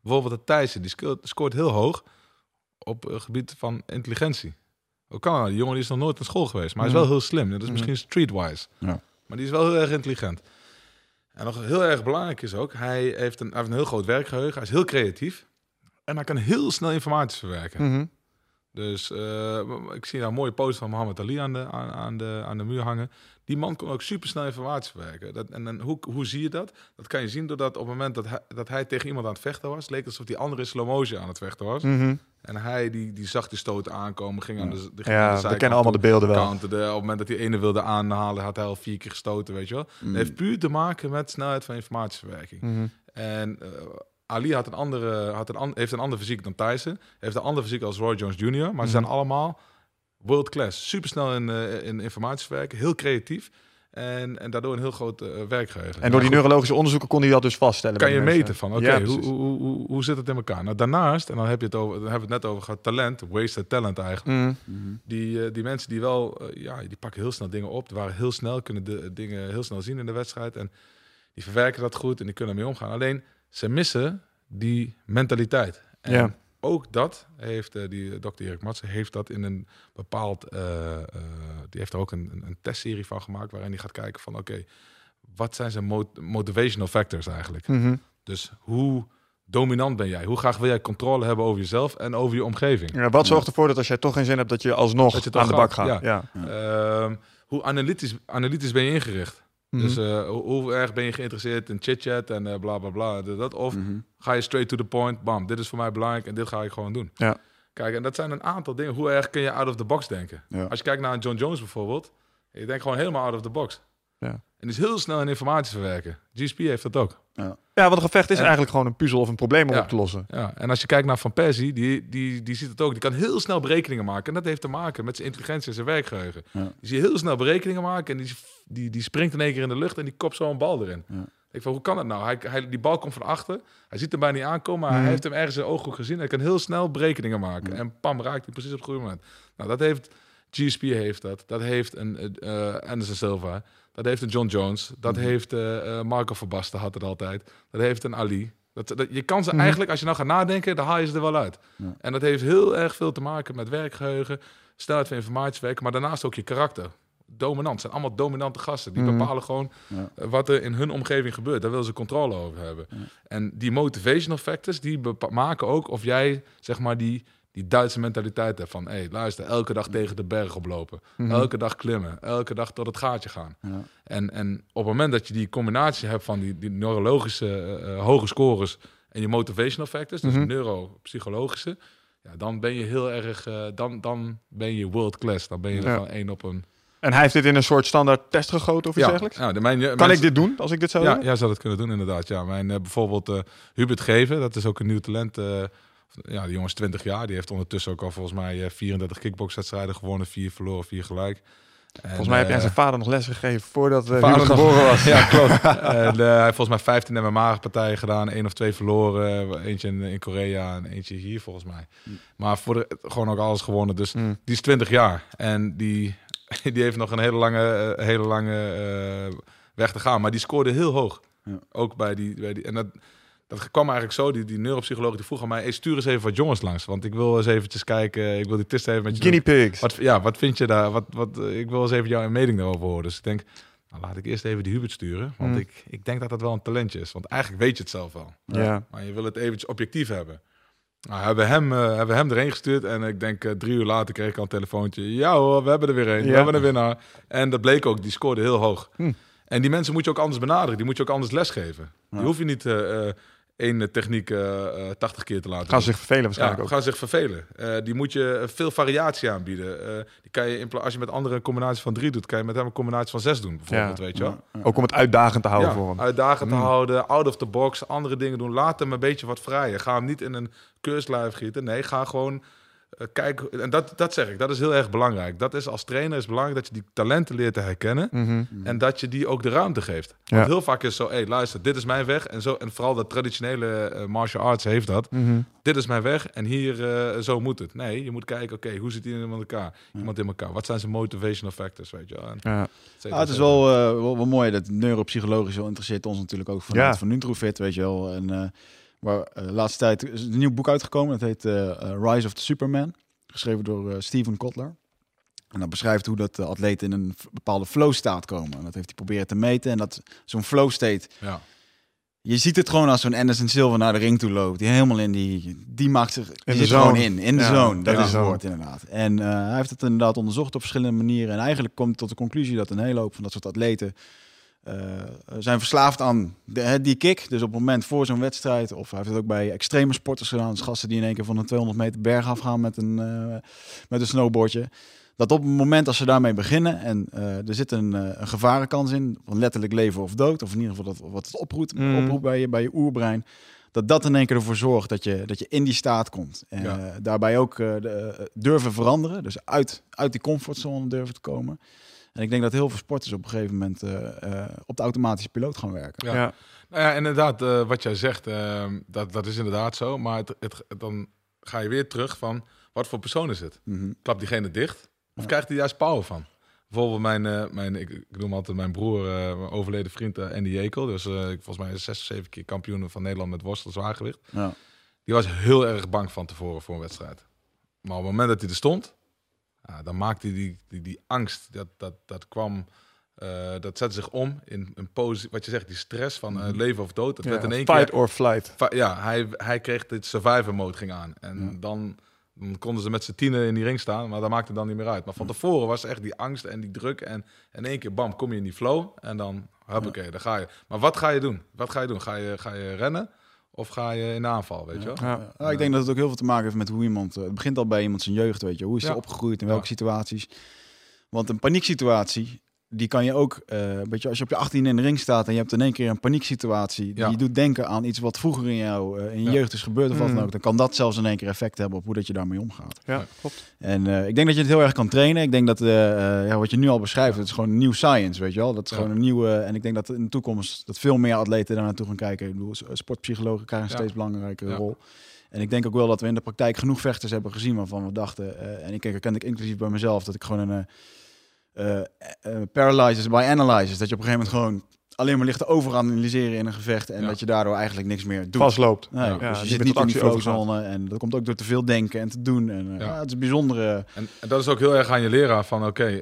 B: Bijvoorbeeld de Thijssen, die scoort, heel hoog op het gebied van intelligentie. Hoe kan? Die jongen die is nog nooit naar school geweest, maar hij is wel
A: Mhm.
B: heel slim. Dat is
A: Mhm.
B: misschien streetwise.
C: Ja.
B: Maar die is wel heel erg intelligent. En nog heel erg belangrijk is ook, hij heeft een, hij heeft een heel groot werkgeheugen. Hij is heel creatief. En hij kan heel snel informatie verwerken.
A: Mhm.
B: Dus eh, ik zie daar een mooie post van Mohammed Ali aan de, aan, aan, de, aan de muur hangen. Die man kon ook supersnel informatie verwerken. Dat, en, en hoe, hoe zie je dat? Dat kan je zien doordat op het moment dat hij, dat hij tegen iemand aan het vechten was, leek het alsof die andere in slow motion aan het vechten was.
A: Mhm.
B: En hij die, die zag die stoot aankomen, ging aan de, die ging
A: Ja,
B: de
A: we kennen allemaal de beelden wel.
B: counterde. Op het moment dat hij ene wilde aanhalen, had hij al vier keer gestoten, weet je wel. Het heeft puur te maken met snelheid van informatieverwerking.
A: Mhm.
B: En eh, Ali had een andere, had een, heeft een ander fysiek dan Tyson. Heeft een ander fysiek als Roy Jones Jr. Maar ze
A: Mhm.
B: zijn allemaal world class. Supersnel in, eh in. Heel creatief. En, en daardoor een heel groot eh, werkgeheugen.
A: En door die neurologische onderzoeken kon hij dat dus vaststellen.
B: kan je
A: mensen.
B: meten van, oké,
A: Ja,
B: hoe, hoe, hoe, hoe zit het in elkaar? Nou, daarnaast, en dan, heb je het over, dan hebben we het net over gehad, talent, wasted talent eigenlijk.
A: Mhm.
C: Mhm.
B: Die, eh, die mensen die wel, ja, die pakken heel snel dingen op. Die waren heel snel, kunnen de dingen heel snel zien in de wedstrijd. En die verwerken dat goed en die kunnen ermee omgaan. Alleen, ze missen die mentaliteit. En
A: Ja.
B: ook dat heeft eh, die dokter Erik Matsen heeft dat in een bepaald, eh, eh, die heeft er ook een, een, een testserie van gemaakt waarin hij gaat kijken van, oké, wat zijn zijn mot- motivational factors eigenlijk?
A: Mhm.
B: Dus hoe dominant ben jij? Hoe graag wil jij controle hebben over jezelf en over je omgeving?
A: Ja, wat zorgt ervoor dat als jij toch geen zin hebt, dat je alsnog
B: Dat je toch
A: aan de bak gaat?
B: gaat,
A: Ja.
B: Ehm, hoe analytisch, analytisch ben je ingericht?
A: Mhm.
B: Dus eh, hoe, hoe erg ben je geïnteresseerd in chit-chat en eh, bla bla bla. Dat, of
C: Mhm.
B: ga je straight to the point, bam, dit is voor mij belangrijk en dit ga ik gewoon doen.
A: Ja.
B: Kijk, en dat zijn een aantal dingen. Hoe erg kun je out of the box denken?
C: Ja.
B: Als je kijkt naar een John Jones bijvoorbeeld, je denkt gewoon helemaal out of the box.
A: Ja.
B: En die is heel snel in informatie verwerken. GSP heeft dat ook.
A: Ja, want een gevecht is
B: En-
A: eigenlijk gewoon een puzzel of een probleem om
B: Ja.
A: op te lossen.
B: Ja, en als je kijkt naar Van Persie, die, die, die ziet het ook. Die kan heel snel berekeningen maken. En dat heeft te maken met zijn intelligentie en zijn werkgeheugen.
C: Ja.
B: Die zie je heel snel berekeningen maken. En die, die, die springt in één keer in de lucht en die kopt zo een bal erin.
C: Ja.
B: Ik van, hoe kan dat nou? Hij, hij, die bal komt van achter. Hij ziet hem bijna niet aankomen, maar hij
A: Mhm.
B: heeft hem ergens in de ooghoek gezien. Hij kan heel snel berekeningen maken.
C: Ja.
B: En pam, raakt hij precies op het goede moment. Nou, dat heeft... GSP heeft dat. Dat heeft een eh Anderson Silva. Dat heeft een John Jones. Dat
C: Mhm.
B: heeft eh, eh, Marco Verbasten had het altijd. Dat heeft een Ali. Dat, dat, je kan ze
A: Mhm.
B: eigenlijk, als je nou gaat nadenken, dan haal je ze er wel uit.
C: Ja.
B: En dat heeft heel erg veel te maken met werkgeheugen, snelheid van informatiewerken, maar daarnaast ook je karakter. Dominant. Het zijn allemaal dominante gasten. Die
A: Mhm.
B: bepalen gewoon
C: Ja.
B: eh, wat er in hun omgeving gebeurt. Daar willen ze controle over hebben.
C: Ja.
B: En die motivational factors, die bepa- maken ook of jij, zeg maar, die, die Duitse mentaliteit hebt van... hé, hey, luister, elke dag tegen de berg oplopen.
A: Mhm.
B: Elke dag klimmen. Elke dag tot het gaatje gaan.
C: Ja.
B: En, en op het moment dat je die combinatie hebt van die, die neurologische eh, eh, hoge scores en je motivational factors, dus
A: Mhm.
B: neuropsychologische, ja, dan ben je heel erg, eh, dan, dan ben je world class. Dan ben je
A: Ja.
B: gewoon één op een.
A: En hij heeft dit in een soort standaard test gegoten of iets
B: Ja,
A: dergelijks?
B: ja, de, mijn,
A: Kan
B: mijn-
A: ik dit doen als ik dit zou
B: Ja,
A: doen?
B: jij zou dat kunnen doen inderdaad. Ja, mijn bijvoorbeeld Hubert Geven, dat is ook een nieuw talent. Eh, ja, die jongen is 20 jaar. Die heeft ondertussen ook al volgens mij eh, 34 kickboxwedstrijden gewonnen, vier verloren, vier gelijk. En,
A: Volgens mij heb jij
B: eh,
A: zijn vader nog les gegeven voordat uh,
B: Vader nog-
A: geboren was. [laughs]
B: Ja, klopt. en, eh, hij heeft volgens mij 15 MMA-partijen gedaan. één of twee verloren. Eentje in, in Korea en eentje hier volgens mij. Maar voor de, gewoon ook alles gewonnen. Dus
A: Mm.
B: die is 20 jaar. En die, [laughs] die heeft nog een hele lange, eh, hele lange eh, weg te gaan. Maar die scoorde heel hoog.
C: Ja.
B: Ook bij die, bij die... En dat, dat kwam eigenlijk zo. Die, die neuropsycholoog die vroeg aan mij... Hey, stuur eens even wat jongens langs. Want ik wil eens eventjes kijken. Ik wil die test even met je.
A: Guinea pigs.
B: Wat, ja, wat vind je daar? Wat, wat, eh, ik wil eens even jouw mening daarover horen. Dus ik denk, nou, laat ik eerst even die Hubert sturen. Want
A: Mm.
B: ik, ik denk dat dat wel een talentje is. Want eigenlijk weet je het zelf wel.
A: Ja.
B: Maar je wil het eventjes objectief hebben. Nou, hebben hem, eh, hebben hem erheen gestuurd. En ik denk eh, drie uur later kreeg ik al een telefoontje. Ja hoor, we hebben er weer een. We hebben een winnaar. En dat bleek ook, die scoorde heel hoog.
A: Hm.
B: En die mensen moet je ook anders benaderen. Die moet je ook anders lesgeven.
C: Ja.
B: Die hoef je niet eh, één techniek eh, eh, 80 keer te laten
A: Gaan
B: doen.
A: ze zich vervelen
B: Ja,
A: waarschijnlijk ook.
B: gaan zich vervelen. Eh, die moet je eh, veel variatie aanbieden. Eh, die kan je in als je met anderen een combinatie van drie doet, kan je met hem een combinatie van zes doen, bijvoorbeeld.
A: Ja.
B: Weet je wel?
A: Ook om het uitdagend te houden
B: Ja,
A: voor hem.
B: uitdagend te
A: Mm.
B: houden, out of the box, andere dingen doen. Laat hem een beetje wat vrijer. Ga hem niet in een keurslijf gieten. Nee, ga gewoon eh, kijken. En dat, dat zeg ik, dat is heel erg belangrijk. Dat is als trainer is belangrijk dat je die talenten leert te herkennen.
A: Mhm.
B: En dat je die ook de ruimte geeft. Want heel vaak is zo, hey, luister, dit is mijn weg. En, zo, en vooral de traditionele eh, martial arts heeft dat
A: Mhm.
B: dit is mijn weg en hier eh, zo moet het. Nee, je moet kijken, oké, hoe zit iemand in elkaar? Iemand in elkaar. Wat zijn zijn motivational factors, weet je wel? En,
A: Ja.
C: Ja, het is wel, eh, wel, wel mooi dat neuropsychologisch wel interesseert ons natuurlijk ook van,
A: Ja.
C: van Nutrofit, weet je wel. En maar eh, de laatste tijd is een nieuw boek uitgekomen. Dat heet eh, eh, Rise of the Superman, geschreven door Steven Kotler. En dat beschrijft hoe dat de atleten in een bepaalde flow staat komen. En dat heeft hij proberen te meten. En dat zo'n flow state,
B: Ja.
C: je ziet het gewoon als zo'n Anderson Silva naar de ring toe loopt. Die helemaal in die, die maakt zich,
A: de
C: zit
A: zone.
C: gewoon in, in de
A: Ja,
C: zone. Dat
A: in
C: is het woord inderdaad. En hij heeft het inderdaad onderzocht op verschillende manieren. En eigenlijk komt hij tot de conclusie dat een hele hoop van dat soort atleten zijn verslaafd aan de, die kick. Dus op het moment voor zo'n wedstrijd, of hij heeft het ook bij extreme sporters gedaan, dus gasten die in één keer van een 200 meter berg afgaan met een, eh, met een snowboardje. Dat op het moment als ze daarmee beginnen en eh, er zit een, eh, een gevarenkans in, van letterlijk leven of dood, of in ieder geval dat, wat het oproept,
A: Mm.
C: oproept bij je, bij je oerbrein, dat dat in één keer ervoor zorgt dat je, dat je in die staat komt. En
B: Ja.
C: eh, daarbij ook eh, de, eh, durven veranderen, dus uit, uit die comfortzone durven te komen. En ik denk dat heel veel sporters op een gegeven moment eh, eh, op de automatische piloot gaan werken.
B: Ja.
A: Ja.
B: Nou ja, inderdaad, eh, wat jij zegt, dat, dat is inderdaad zo. Maar het, het, dan ga je weer terug van, wat voor persoon is het?
C: Mhm.
B: Klapt diegene dicht? Of
C: Ja.
B: krijgt hij juist power van? Bijvoorbeeld mijn, eh, mijn ik, ik noem altijd mijn broer, eh, mijn overleden vriend eh, Andy Jekel. Dus eh, volgens mij is zes of zeven keer kampioen van Nederland met worstel zwaargewicht.
C: Ja.
B: Die was heel erg bang van tevoren voor een wedstrijd. Maar op het moment dat hij er stond, ja, dan maakte die, die, die angst, dat, dat, dat kwam, eh, dat zette zich om in een pose, wat je zegt, die stress van eh, leven of dood. Dat werd in één
A: Fight
B: keer,
A: or flight.
B: Ja, hij, hij kreeg dit survivor mode ging aan. En
C: Ja.
B: dan, dan konden ze met z'n tienen in die ring staan, maar dat maakte dan niet meer uit. Maar van tevoren was echt die angst en die druk en in één keer bam, kom je in die flow en dan, huppakee, daar ga je. Maar wat ga je doen? Wat ga je doen? Ga je, ga je rennen? Of ga je in de aanval, weet je wel?
A: Ja.
C: Ja, ik denk dat het ook heel veel te maken heeft met hoe iemand... eh, het begint al bij iemand zijn jeugd, weet je. Hoe is hij
B: Ja.
C: opgegroeid, in welke
B: Ja.
C: situaties. Want een panieksituatie, die kan je ook... eh weet je, als je op je 18 in de ring staat en je hebt in één keer een panieksituatie... die
B: Ja.
C: je doet denken aan iets wat vroeger in, jou, eh, in je
B: Ja.
C: jeugd is gebeurd of wat dan
A: Mm.
C: ook... dan kan dat zelfs in één keer effect hebben op hoe dat je daarmee omgaat.
A: Ja, klopt.
C: En eh, ik denk dat je het heel erg kan trainen. Ik denk dat ja, wat je nu al beschrijft, het is gewoon een nieuw science, weet je wel. Dat is
B: Ja.
C: gewoon een nieuwe. En ik denk dat in de toekomst dat veel meer atleten daar naartoe gaan kijken. Ik bedoel, sportpsychologen krijgen een
B: Ja.
C: steeds belangrijkere
B: Ja.
C: rol. En ik denk ook wel dat we in de praktijk genoeg vechters hebben gezien waarvan we dachten, eh, en ik herken ik inclusief bij mezelf, dat ik gewoon een eh eh, eh, paralysis by analysis, dat je op een gegeven moment gewoon alleen maar ligt te overanalyseren in een gevecht en
B: Ja.
C: dat je daardoor eigenlijk niks meer doet.
A: Vastloopt.
C: Nee,
B: Ja.
C: dus
A: Ja,
C: je zit niet in die flowzone en dat komt ook door te veel denken en te doen. En, eh,
B: Ja.
C: ja. het is een bijzondere...
B: En, en dat is ook heel erg aan je leraar van, oké,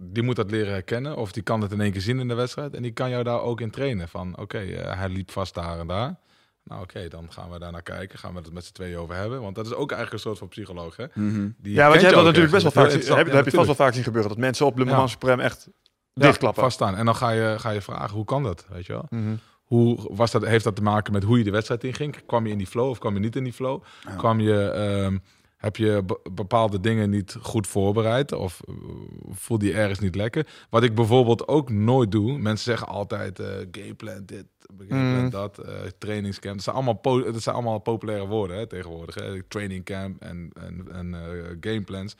B: die moet dat leren herkennen. Of die kan het in één keer zien in de wedstrijd. En die kan jou daar ook in trainen. Van, oké, eh, hij liep vast daar en daar. Nou oké, dan gaan we daar naar kijken. Gaan we het met z'n tweeën over hebben. Want dat is ook eigenlijk een soort van psycholoog, hè? Die
A: Ja, want je hebt dat natuurlijk best wel vaak, heb, heb je vast wel vaak zien gebeuren. Dat mensen op Le
B: Ja.
A: Mans Supreme echt
B: Ja,
A: dichtklappen.
B: Vaststaan. En dan ga je, ga je vragen, hoe kan dat? Weet je wel?
A: Mhm.
B: Hoe was dat, heeft dat te maken met hoe je de wedstrijd inging? Kwam je in die flow of kwam je niet in die flow?
C: Ja.
B: Kwam je, ehm, heb je be- bepaalde dingen niet goed voorbereid? Of eh, voelde je ergens niet lekker? Wat ik bijvoorbeeld ook nooit doe. Mensen zeggen altijd eh gameplan dit, gameplan
A: Mm.
B: dat, eh trainingscamp. Dat zijn allemaal, po- dat zijn allemaal populaire woorden hè, tegenwoordig. Hè? Trainingcamp en, en, en eh, gameplans.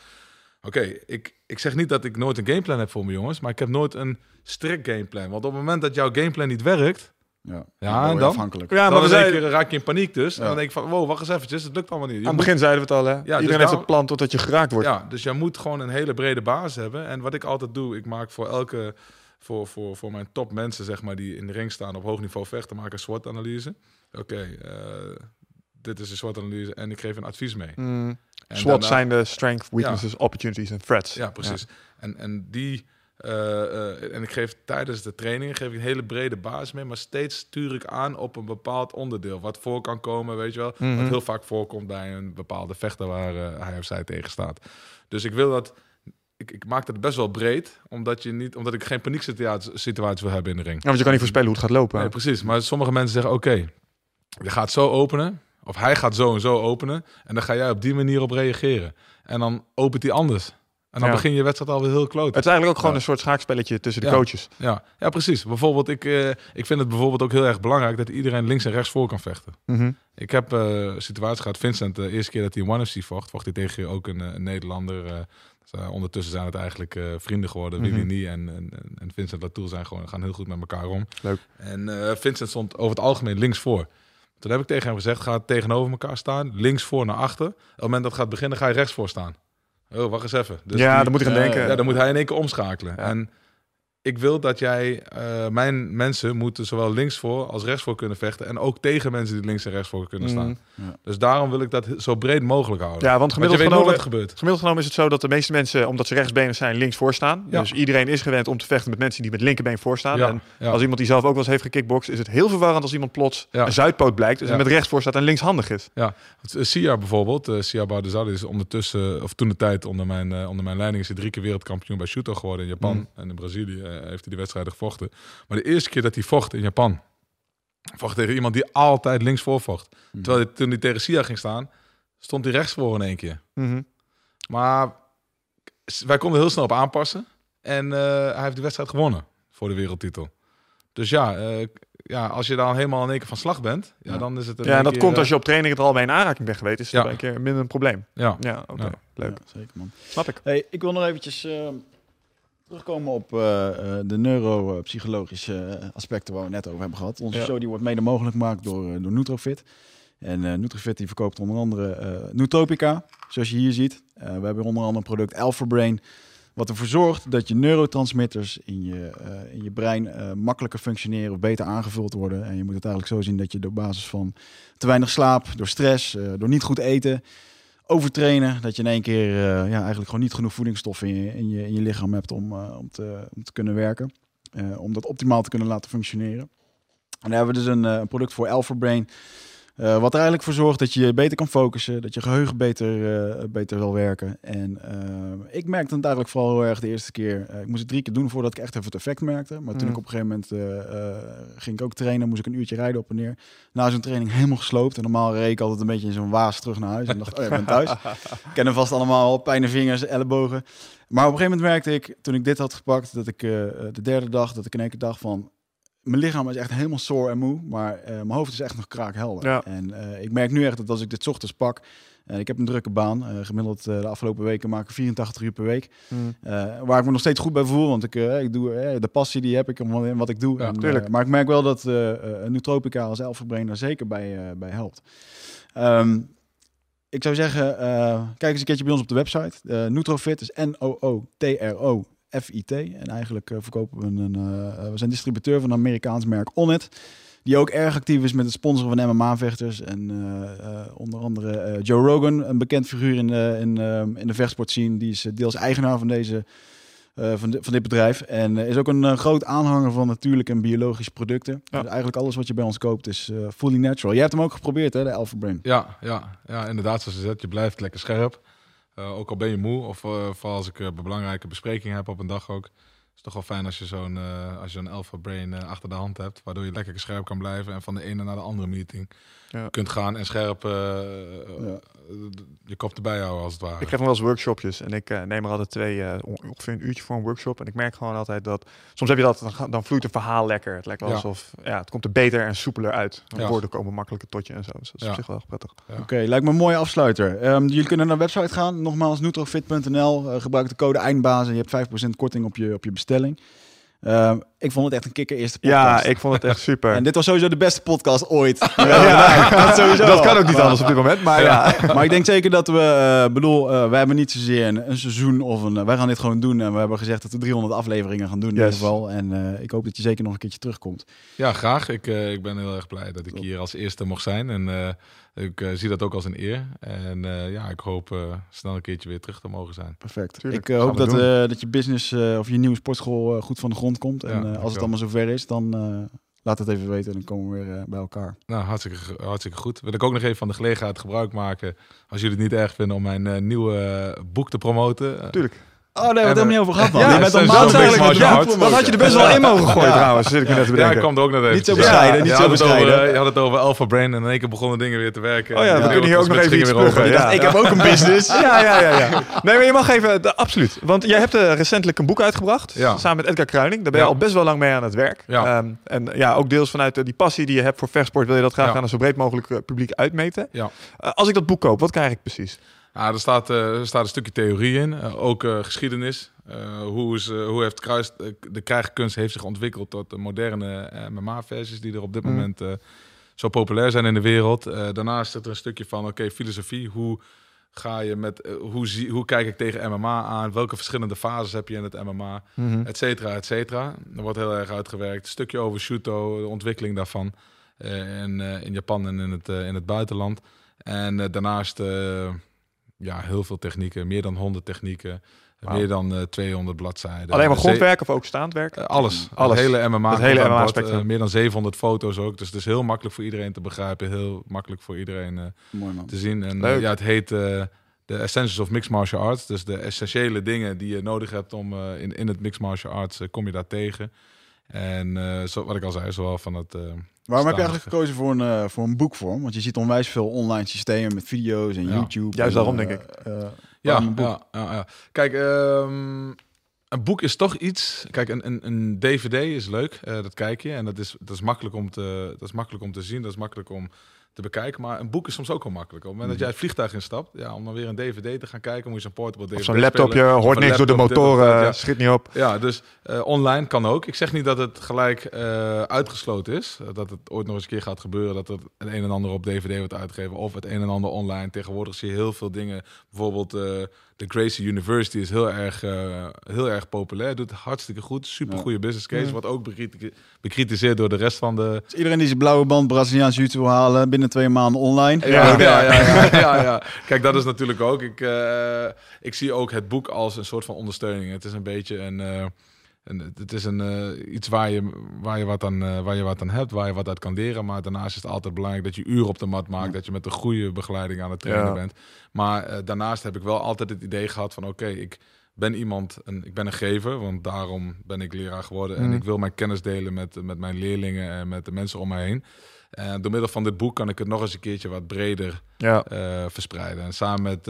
B: Oké, ik, ik zeg niet dat ik nooit een gameplan heb voor mijn jongens, maar ik heb nooit een strikt gameplan. Want op het moment dat jouw gameplan niet werkt,
C: Ja,
B: Ja, en
C: je
B: dan?
C: afhankelijk.
A: Ja,
B: dan
A: maar
B: keer raak je in paniek dus. En dan denk ik van, wow, wacht eens eventjes, het lukt allemaal niet. Je
A: aan het
B: moet-
A: begin zeiden we het al, hè?
B: dus
A: Iedereen heeft
B: daarom-
A: een plan totdat je geraakt wordt.
B: ja, dus jij moet gewoon een hele brede basis hebben. En wat ik altijd doe, ik maak voor elke, voor, voor, voor mijn top mensen, zeg maar, die in de ring staan op hoog niveau vechten, maak ik een SWOT-analyse. Oké, eh, dit is een SWOT-analyse en ik geef een advies mee.
A: Mm.
B: En
A: SWOT
B: daarna-
A: zijn de strength, weaknesses, opportunities en threats.
B: Ja, precies. En, en die. Eh, eh, en ik geef tijdens de trainingen geef ik een hele brede basis mee, maar steeds stuur ik aan op een bepaald onderdeel. Wat voor kan komen, weet je wel.
A: Mhm.
B: Wat heel vaak voorkomt bij een bepaalde vechter waar eh, hij of zij tegen staat. Dus ik wil dat. Ik, ik maak het best wel breed, omdat, je niet, omdat ik geen panieksituaties situaties wil hebben in de ring.
A: Ja, want je kan niet voorspellen hoe het gaat lopen.
B: Nee, precies. Maar sommige mensen zeggen: oké, je gaat zo openen. Of hij gaat zo en zo openen. En dan ga jij op die manier op reageren. En dan opent hij anders. En dan
A: Ja.
B: begin je wedstrijd alweer heel kloot.
A: Het is eigenlijk ook gewoon
B: Ja.
A: een soort schaakspelletje tussen de
B: Ja.
A: coaches.
B: Ja, ja, precies. Bijvoorbeeld, ik, eh, ik vind het bijvoorbeeld ook heel erg belangrijk dat iedereen links en rechts voor kan vechten.
A: Mhm.
B: Ik heb eh situatie gehad, Vincent, de eerste keer dat hij in One FC vocht, vocht hij tegen ook een, eh, een Nederlander. dus, ondertussen zijn het eigenlijk vrienden geworden.
A: Mhm.
B: Willy Nie en, en, en Vincent Latour zijn gewoon, gaan heel goed met elkaar om.
A: Leuk.
B: En Vincent stond over het algemeen links voor. Toen heb ik tegen hem gezegd, ga tegenover elkaar staan, links voor naar achter. Op het moment dat het gaat beginnen, ga je rechts voor staan. Oh, wacht eens even. Dus
A: ja,
B: die-
A: dan moet ik aan
C: eh,
A: denken.
B: ja, dan moet hij in één keer omschakelen. En ik wil dat jij, eh, mijn mensen moeten zowel links voor als rechts voor kunnen vechten. En ook tegen mensen die links en rechts voor kunnen staan.
A: Mhm.
C: Ja.
B: Dus daarom wil ik dat zo breed mogelijk houden.
A: Ja, want gemiddeld genomen,
B: gebeurt.
A: gemiddeld genomen is het zo dat de meeste mensen, omdat ze rechtsbenen zijn, links voor staan.
B: Ja.
A: Dus iedereen is gewend om te vechten met mensen die met linkerbeen voor staan.
B: Ja,
A: En
B: ja.
A: als iemand die zelf ook wel eens heeft gekickboxd, is het heel verwarrend als iemand plots
B: Ja.
A: een zuidpoot blijkt. Dus
B: Ja.
A: en met rechts voor staat en linkshandig is.
B: Ja, Het, eh, Sia bijvoorbeeld, uh, Sia Bardezali is ondertussen, of toen de tijd onder mijn, onder mijn leiding, is hij drie keer wereldkampioen bij Shooto geworden in Japan.
A: Mm.
B: En in Brazilië heeft hij die wedstrijden gevochten. Maar de eerste keer dat hij vocht in Japan, vocht tegen iemand die altijd links voor vocht.
C: Mhm.
B: Terwijl hij, toen hij tegen Sia ging staan, stond hij rechts voor in één keer.
A: Mhm.
B: Maar wij konden heel snel op aanpassen. En eh, hij heeft de wedstrijd gewonnen voor de wereldtitel. Dus ja, eh, ja, als je dan helemaal in één keer van slag bent, ja,
C: Ja.
B: dan is het in
A: Ja, en dat
B: keer,
A: komt
B: eh,
A: als je op training het al bij een aanraking bent geweest. Is
B: Ja.
A: een keer minder een probleem.
B: Ja,
A: Ja, oké.
B: Ja.
A: Leuk.
C: Ja, zeker man.
A: Snap ik.
C: Hey, ik wil nog eventjes eh, terugkomen op eh, eh, de neuropsychologische eh, aspecten waar we net over hebben gehad. Onze
A: Ja.
C: show die wordt mede mogelijk gemaakt door, door Nutrofit. En Nutrofit die verkoopt onder andere Nootropica, zoals je hier ziet. We hebben onder andere een product Alpha Brain, wat ervoor zorgt dat je neurotransmitters in je, in je brein makkelijker functioneren of beter aangevuld worden. En je moet het eigenlijk zo zien dat je door basis van te weinig slaap, door stress, door niet goed eten, overtrainen, dat je in één keer eh, ja, eigenlijk gewoon niet genoeg voedingsstoffen in je, in je, in je lichaam hebt om, eh, om, te, om te kunnen werken. Eh, om dat optimaal te kunnen laten functioneren. En daar hebben we dus een, een product voor Alpha Brain. Eh, wat er eigenlijk voor zorgt dat je beter kan focussen, dat je geheugen beter, eh, beter zal werken. En eh, ik merkte het eigenlijk vooral heel erg de eerste keer. ik moest het drie keer doen voordat ik echt even het effect merkte. Maar toen
A: Mm.
C: ik op een gegeven moment ging ik ook trainen, moest ik een uurtje rijden op en neer. Na zo'n training [laughs] helemaal gesloopt. En normaal reed ik altijd een beetje in zo'n waas terug naar huis. En dacht, oh ja, ik ben thuis. [laughs] Kennen vast allemaal al pijn in vingers, ellebogen. Maar op een gegeven moment merkte ik, toen ik dit had gepakt, dat ik de derde dag, dat ik in één keer dacht van... Mijn lichaam is echt helemaal sore en moe, maar eh, mijn hoofd is echt nog kraakhelder.
A: Ja.
C: En eh, ik merk nu echt dat als ik dit 's ochtends pak, en ik heb een drukke baan, eh, gemiddeld eh, de afgelopen weken maak ik 84 uur per week.
A: Mm.
C: Eh, waar ik me nog steeds goed bij voel, want ik, eh, ik doe, eh, de passie die heb ik om wat- in wat ik doe.
B: Ja,
C: En, eh, maar ik merk wel dat eh eh, Nootropica als Elfenbrain daar zeker bij, eh, bij helpt. Ehm, ik zou zeggen, eh, kijk eens een keertje bij ons op de website. Eh Nutrofit is N-O-O-T-R-O-F-I-T. En eigenlijk eh, verkopen we een... eh, we zijn distributeur van een Amerikaans merk Onnit. Die ook erg actief is met het sponsoren van MMA-vechters. En eh, onder andere Joe Rogan, een bekend figuur in de, in, in de vechtsportscene. Die is deels eigenaar van, deze, van, van dit bedrijf. En is ook een groot aanhanger van natuurlijke en biologische producten.
A: Ja.
C: Dus eigenlijk alles wat je bij ons koopt is fully natural. Jij hebt hem ook geprobeerd, hè, de Alpha Brain.
B: Ja, ja, ja, inderdaad, zoals je zegt, je blijft lekker scherp. Eh, ook al ben je moe, of eh, vooral als ik eh, belangrijke besprekingen heb op een dag ook. Het is toch wel fijn als je zo'n als je een alpha brain achter de hand hebt, waardoor je lekker scherp kan blijven en van de ene naar de andere meeting
A: Ja.
B: kunt gaan en scherp
C: Ja.
B: Je kop erbij houden als het ware.
A: Ik geef nog wel eens workshopjes en ik eh, neem er altijd twee, eh, on- ongeveer een uurtje voor een workshop. En ik merk gewoon altijd dat, soms heb je dat, dan, dan vloeit een verhaal lekker. Het lijkt wel
B: Ja.
A: alsof, ja, het komt er beter en soepeler uit.
B: Ja.
A: Woorden komen makkelijker tot je en zo. Dus dat is
B: Ja.
A: op zich wel prettig.
B: Ja.
C: Oké, lijkt me een mooie afsluiter. Ehm, jullie kunnen naar de website gaan. Nogmaals, nutrofit.nl. Eh, gebruik de code eindbazen. Je hebt 5% korting op je, op je bestelling. Ehm, ik vond het echt een kikker eerste
A: Ja,
C: podcast.
A: ik vond het echt super. [laughs]
C: En dit was sowieso de beste podcast ooit. [laughs]
A: ja,
C: dat sowieso
A: dat kan ook niet anders op dit moment, maar ja. [laughs]
C: Maar ik denk zeker dat we, eh bedoel, eh wij hebben niet zozeer een, een seizoen of een. eh, wij gaan dit gewoon doen en we hebben gezegd dat we 300 afleveringen gaan doen in ieder geval. En eh, ik hoop dat je zeker nog een keertje terugkomt.
B: Ja, graag. Ik, eh, ik ben heel erg blij dat ik hier als eerste mocht zijn. En eh, ik eh, zie dat ook als een eer. En eh, ja, ik hoop eh, snel een keertje weer terug te mogen zijn.
C: Perfect.
A: Tuurlijk,
C: ik hoop dat, eh, dat je business eh, of je nieuwe sportschool goed van de grond komt. En
B: Ja,
C: als het allemaal zover is, dan eh, laat het even weten en dan komen we weer eh, bij elkaar.
B: Nou, hartstikke, hartstikke goed. Wil ik ook nog even van de gelegenheid gebruik maken, als jullie het niet erg vinden, om mijn eh, nieuwe eh, boek te promoten. Eh,
A: Tuurlijk.
C: Oh, hebben we het
B: En,
C: helemaal niet over gehad, man.
A: Ja,
C: je bent eigenlijk de
A: Dat had je er best wel in mogen gooien trouwens, zit ik me net te
B: Ja,
A: bedenken.
B: ik kwam er ook net even.
C: Niet zo bescheiden, niet
B: je
C: zo
B: had het over,
C: bescheiden.
B: Je had het over Alpha Brain en in één keer begonnen dingen weer te werken.
A: Oh ja, we kunnen hier ook nog even iets
B: weer over.
C: Ik
A: Ja.
C: heb ook een [laughs] business.
A: Ja, ja, ja, ja. [laughs] Nee, maar je mag even, de, absoluut. Want jij hebt eh, recentelijk een boek uitgebracht,
B: Ja.
A: samen met Edgar Kruining. Daar ben je
B: Ja.
A: al best wel lang mee aan het werk.
B: Ja.
A: Ehm, en ja, ook deels vanuit eh, die passie die je hebt voor vechtsport, wil je dat graag
B: Ja.
A: aan een zo breed mogelijk eh, publiek uitmeten.
B: Ja.
A: Eh, als ik dat boek koop, wat krijg ik precies?
B: Ja, er staat, eh, er staat een stukje theorie in, eh, ook eh, geschiedenis. Hoe, is, hoe heeft kruis, de krijgkunst heeft zich ontwikkeld tot de moderne MMA-versies die er op dit
A: Mm.
B: moment zo populair zijn in de wereld. Daarnaast zit er een stukje van, oké, filosofie. Hoe ga je met, hoe, zie, hoe kijk ik tegen MMA aan? Welke verschillende fases heb je in het MMA? et cetera, et cetera. Er wordt heel erg uitgewerkt. Een stukje over Shuto, de ontwikkeling daarvan. in, in Japan en in het, in het buitenland. En daarnaast ja, heel veel technieken, meer dan 100 technieken, meer dan eh 200 bladzijden.
A: Alleen maar grondwerk of ook staand werk?
B: eh, alles.
A: Alles.
B: Het hele MMA.
A: Het hele MMA.
B: Eh, meer dan 700 foto's ook. Dus het is heel makkelijk voor iedereen te begrijpen. Heel makkelijk voor iedereen eh,
C: Mooi man.
B: te zien. En
A: Leuk.
B: ja, het heet eh de Essentials of Mixed Martial Arts. Dus de essentiële dingen die je nodig hebt om eh, in, in het Mixed Martial Arts kom je daar tegen. En eh, zo, wat ik al zei, zowel van het...
C: Waarom heb je eigenlijk gekozen voor een, eh, voor een boekvorm? Want je ziet onwijs veel online systemen met video's en
B: Ja.
C: YouTube.
A: Juist
C: en,
A: daarom,
C: eh,
A: denk ik.
C: eh,
B: Ja,
C: waarom een boek?
B: ja, ja, ja. Kijk, ehm, een boek is toch iets. Kijk, een, een, een DVD is leuk, eh, dat kijk je. En dat is, dat, is makkelijk om te, dat is makkelijk om te zien, dat is makkelijk om te bekijken. Maar een boek is soms ook wel makkelijk. Op het moment dat jij het vliegtuig instapt, ja, om dan weer een DVD te gaan kijken, moet je zo'n portable DVD
A: Of zo'n laptopje,
B: spelen.
A: Hoort niks door de motoren,
B: ja.
A: schiet niet op.
B: Ja, dus eh, online kan ook. Ik zeg niet dat het gelijk eh, uitgesloten is. Eh, dat het ooit nog eens een keer gaat gebeuren dat het het een en ander op DVD wordt uitgegeven. Of het een en ander online. Tegenwoordig zie je heel veel dingen. Bijvoorbeeld de Gracie University is heel erg, eh, heel erg populair. Doet hartstikke goed. Super goede business case.
A: Ja.
B: Wordt ook bekriti- bekritiseerd door de rest van de...
C: Dus iedereen die zijn blauwe band Braziliaans YouTube wil halen binnen twee maanden online.
B: Ja, ja, ja, ja, ja, [laughs] ja. Kijk, dat is natuurlijk ook. Ik, eh, ik zie ook het boek als een soort van ondersteuning. Het is een beetje een, eh, en het- is een, eh, iets waar je, waar, je wat aan, eh, waar je wat aan hebt, waar je wat uit kan leren. Maar daarnaast is het altijd belangrijk dat je uren op de mat maakt.
C: Ja.
B: Dat je met een goede begeleiding aan het trainen
A: Ja.
B: bent. Maar eh, daarnaast heb ik wel altijd het idee gehad van oké, ik ben iemand, en ik ben een gever, want daarom ben ik leraar geworden. En
A: Mhm.
B: ik wil mijn kennis delen met, met mijn leerlingen en met de mensen om mij heen. En door middel van dit boek kan ik het nog eens een keertje wat breder
A: Ja.
B: verspreiden. En samen met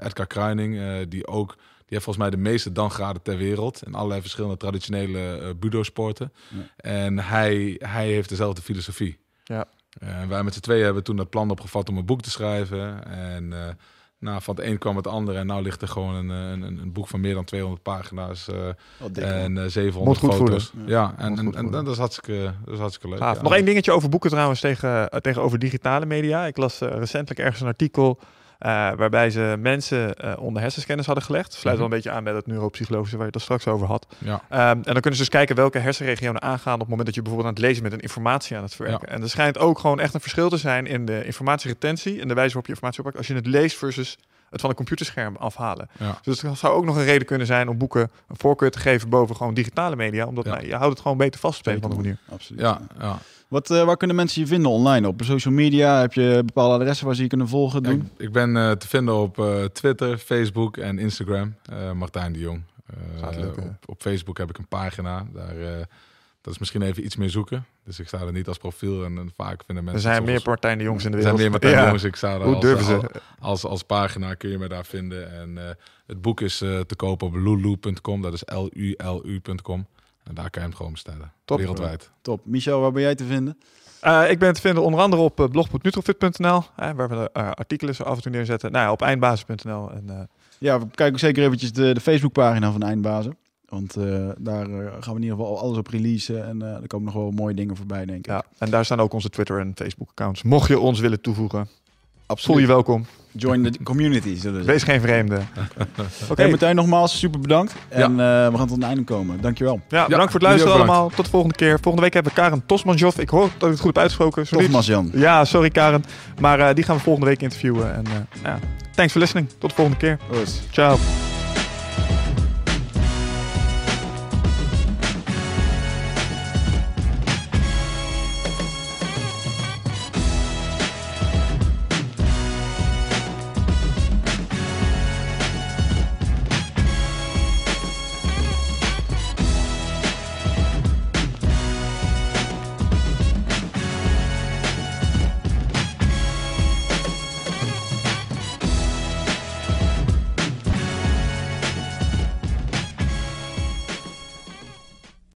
B: Edgar Kruining, die ook, die heeft volgens mij de meeste dangraden ter wereld in allerlei verschillende traditionele eh budo-sporten.
C: Ja.
B: En hij, hij heeft dezelfde filosofie.
A: Ja.
B: En wij met z'n tweeën hebben toen dat plan opgevat om een boek te schrijven. En eh, nou, van het een kwam het andere. En nu ligt er gewoon een, een, een, een boek van meer dan 200 pagina's eh,
C: dik,
B: en eh, 700
A: Moet goed
B: foto's.
C: voelen.
B: Ja, en,
A: Moet
B: en,
A: goed
B: en,
A: voelen.
B: dat, is hartstikke, dat is hartstikke leuk. Ja.
A: Nog één dingetje over boeken trouwens tegen, eh, tegenover digitale media. Ik las eh, recentelijk ergens een artikel eh, waarbij ze mensen eh, onder hersenscanners hadden gelegd. Sluit wel een beetje aan bij dat neuropsychologische waar je het er straks over had.
B: Ja.
A: Ehm, en dan kunnen ze dus kijken welke hersenregionen aangaan op het moment dat je bijvoorbeeld aan het lezen bent en informatie aan het verwerken. En er schijnt ook gewoon echt een verschil te zijn in de informatieretentie en de wijze waarop je informatie oppakt als je het leest versus het van een computerscherm afhalen.
B: Ja.
A: Dus dat zou ook nog een reden kunnen zijn om boeken een voorkeur te geven boven gewoon digitale media, omdat
B: Ja.
A: nou, je houdt het gewoon beter vast op een of andere manier.
C: Absoluut.
B: Ja, ja.
C: Wat, eh, waar kunnen mensen je vinden online? Op social media? Heb je bepaalde adressen waar ze je kunnen volgen?
B: Ja,
C: Doen?
B: ik, ik ben eh, te vinden op eh, Twitter, Facebook en Instagram. Eh, Martijn de Jong. Eh,
A: Gaat lukken.
B: op, op Facebook heb ik een pagina. Daar, eh, dat is misschien even iets meer zoeken. Dus ik sta er niet als profiel. En, en vaak vinden
A: Er
B: mensen...
A: zijn
B: het
A: meer Martijn de Jongs in de
B: er zijn
A: wereld.
B: meer Martijn de. Jongs. Ik sta er
A: Hoe
B: als,
A: durven ze?
B: als, als, als pagina kun je me daar vinden. En eh, het boek is eh, te koop op lulu.com. Dat is L-U-L-U.com. En daar kan je hem gewoon bestellen.
A: Top.
B: Wereldwijd.
C: Top. Michel, waar ben jij te vinden?
A: Eh, ik ben te vinden onder andere op uh, blog.nutrofit.nl, eh, waar we eh, artikelen zo af en toe neerzetten. Nou ja, op eindbasis.nl. En, eh,
C: Ja, we kijken zeker eventjes de, de Facebookpagina van Eindbazen. Want eh, daar eh, gaan we in ieder geval alles op releasen. En eh, er komen nog wel mooie dingen voorbij, denk ik.
A: ja, en daar staan ook onze Twitter en Facebook accounts. Mocht je ons willen toevoegen, voel je welkom.
C: Join the community, zullen we zeggen.
A: Wees geen vreemde. [laughs] Oké,
C: Hey, Martijn, nogmaals super bedankt. En eh, we gaan tot een einde komen. Dankjewel.
A: ja, bedankt voor het luisteren allemaal. Tot de volgende keer. Volgende week hebben we Karen Tosmanjov. Ik hoop dat ik het goed heb uitgesproken.
C: Masjan.
A: Ja, sorry Karen. Maar eh, die gaan we volgende week interviewen. En eh, ja, thanks for listening. Tot de volgende keer. Ciao.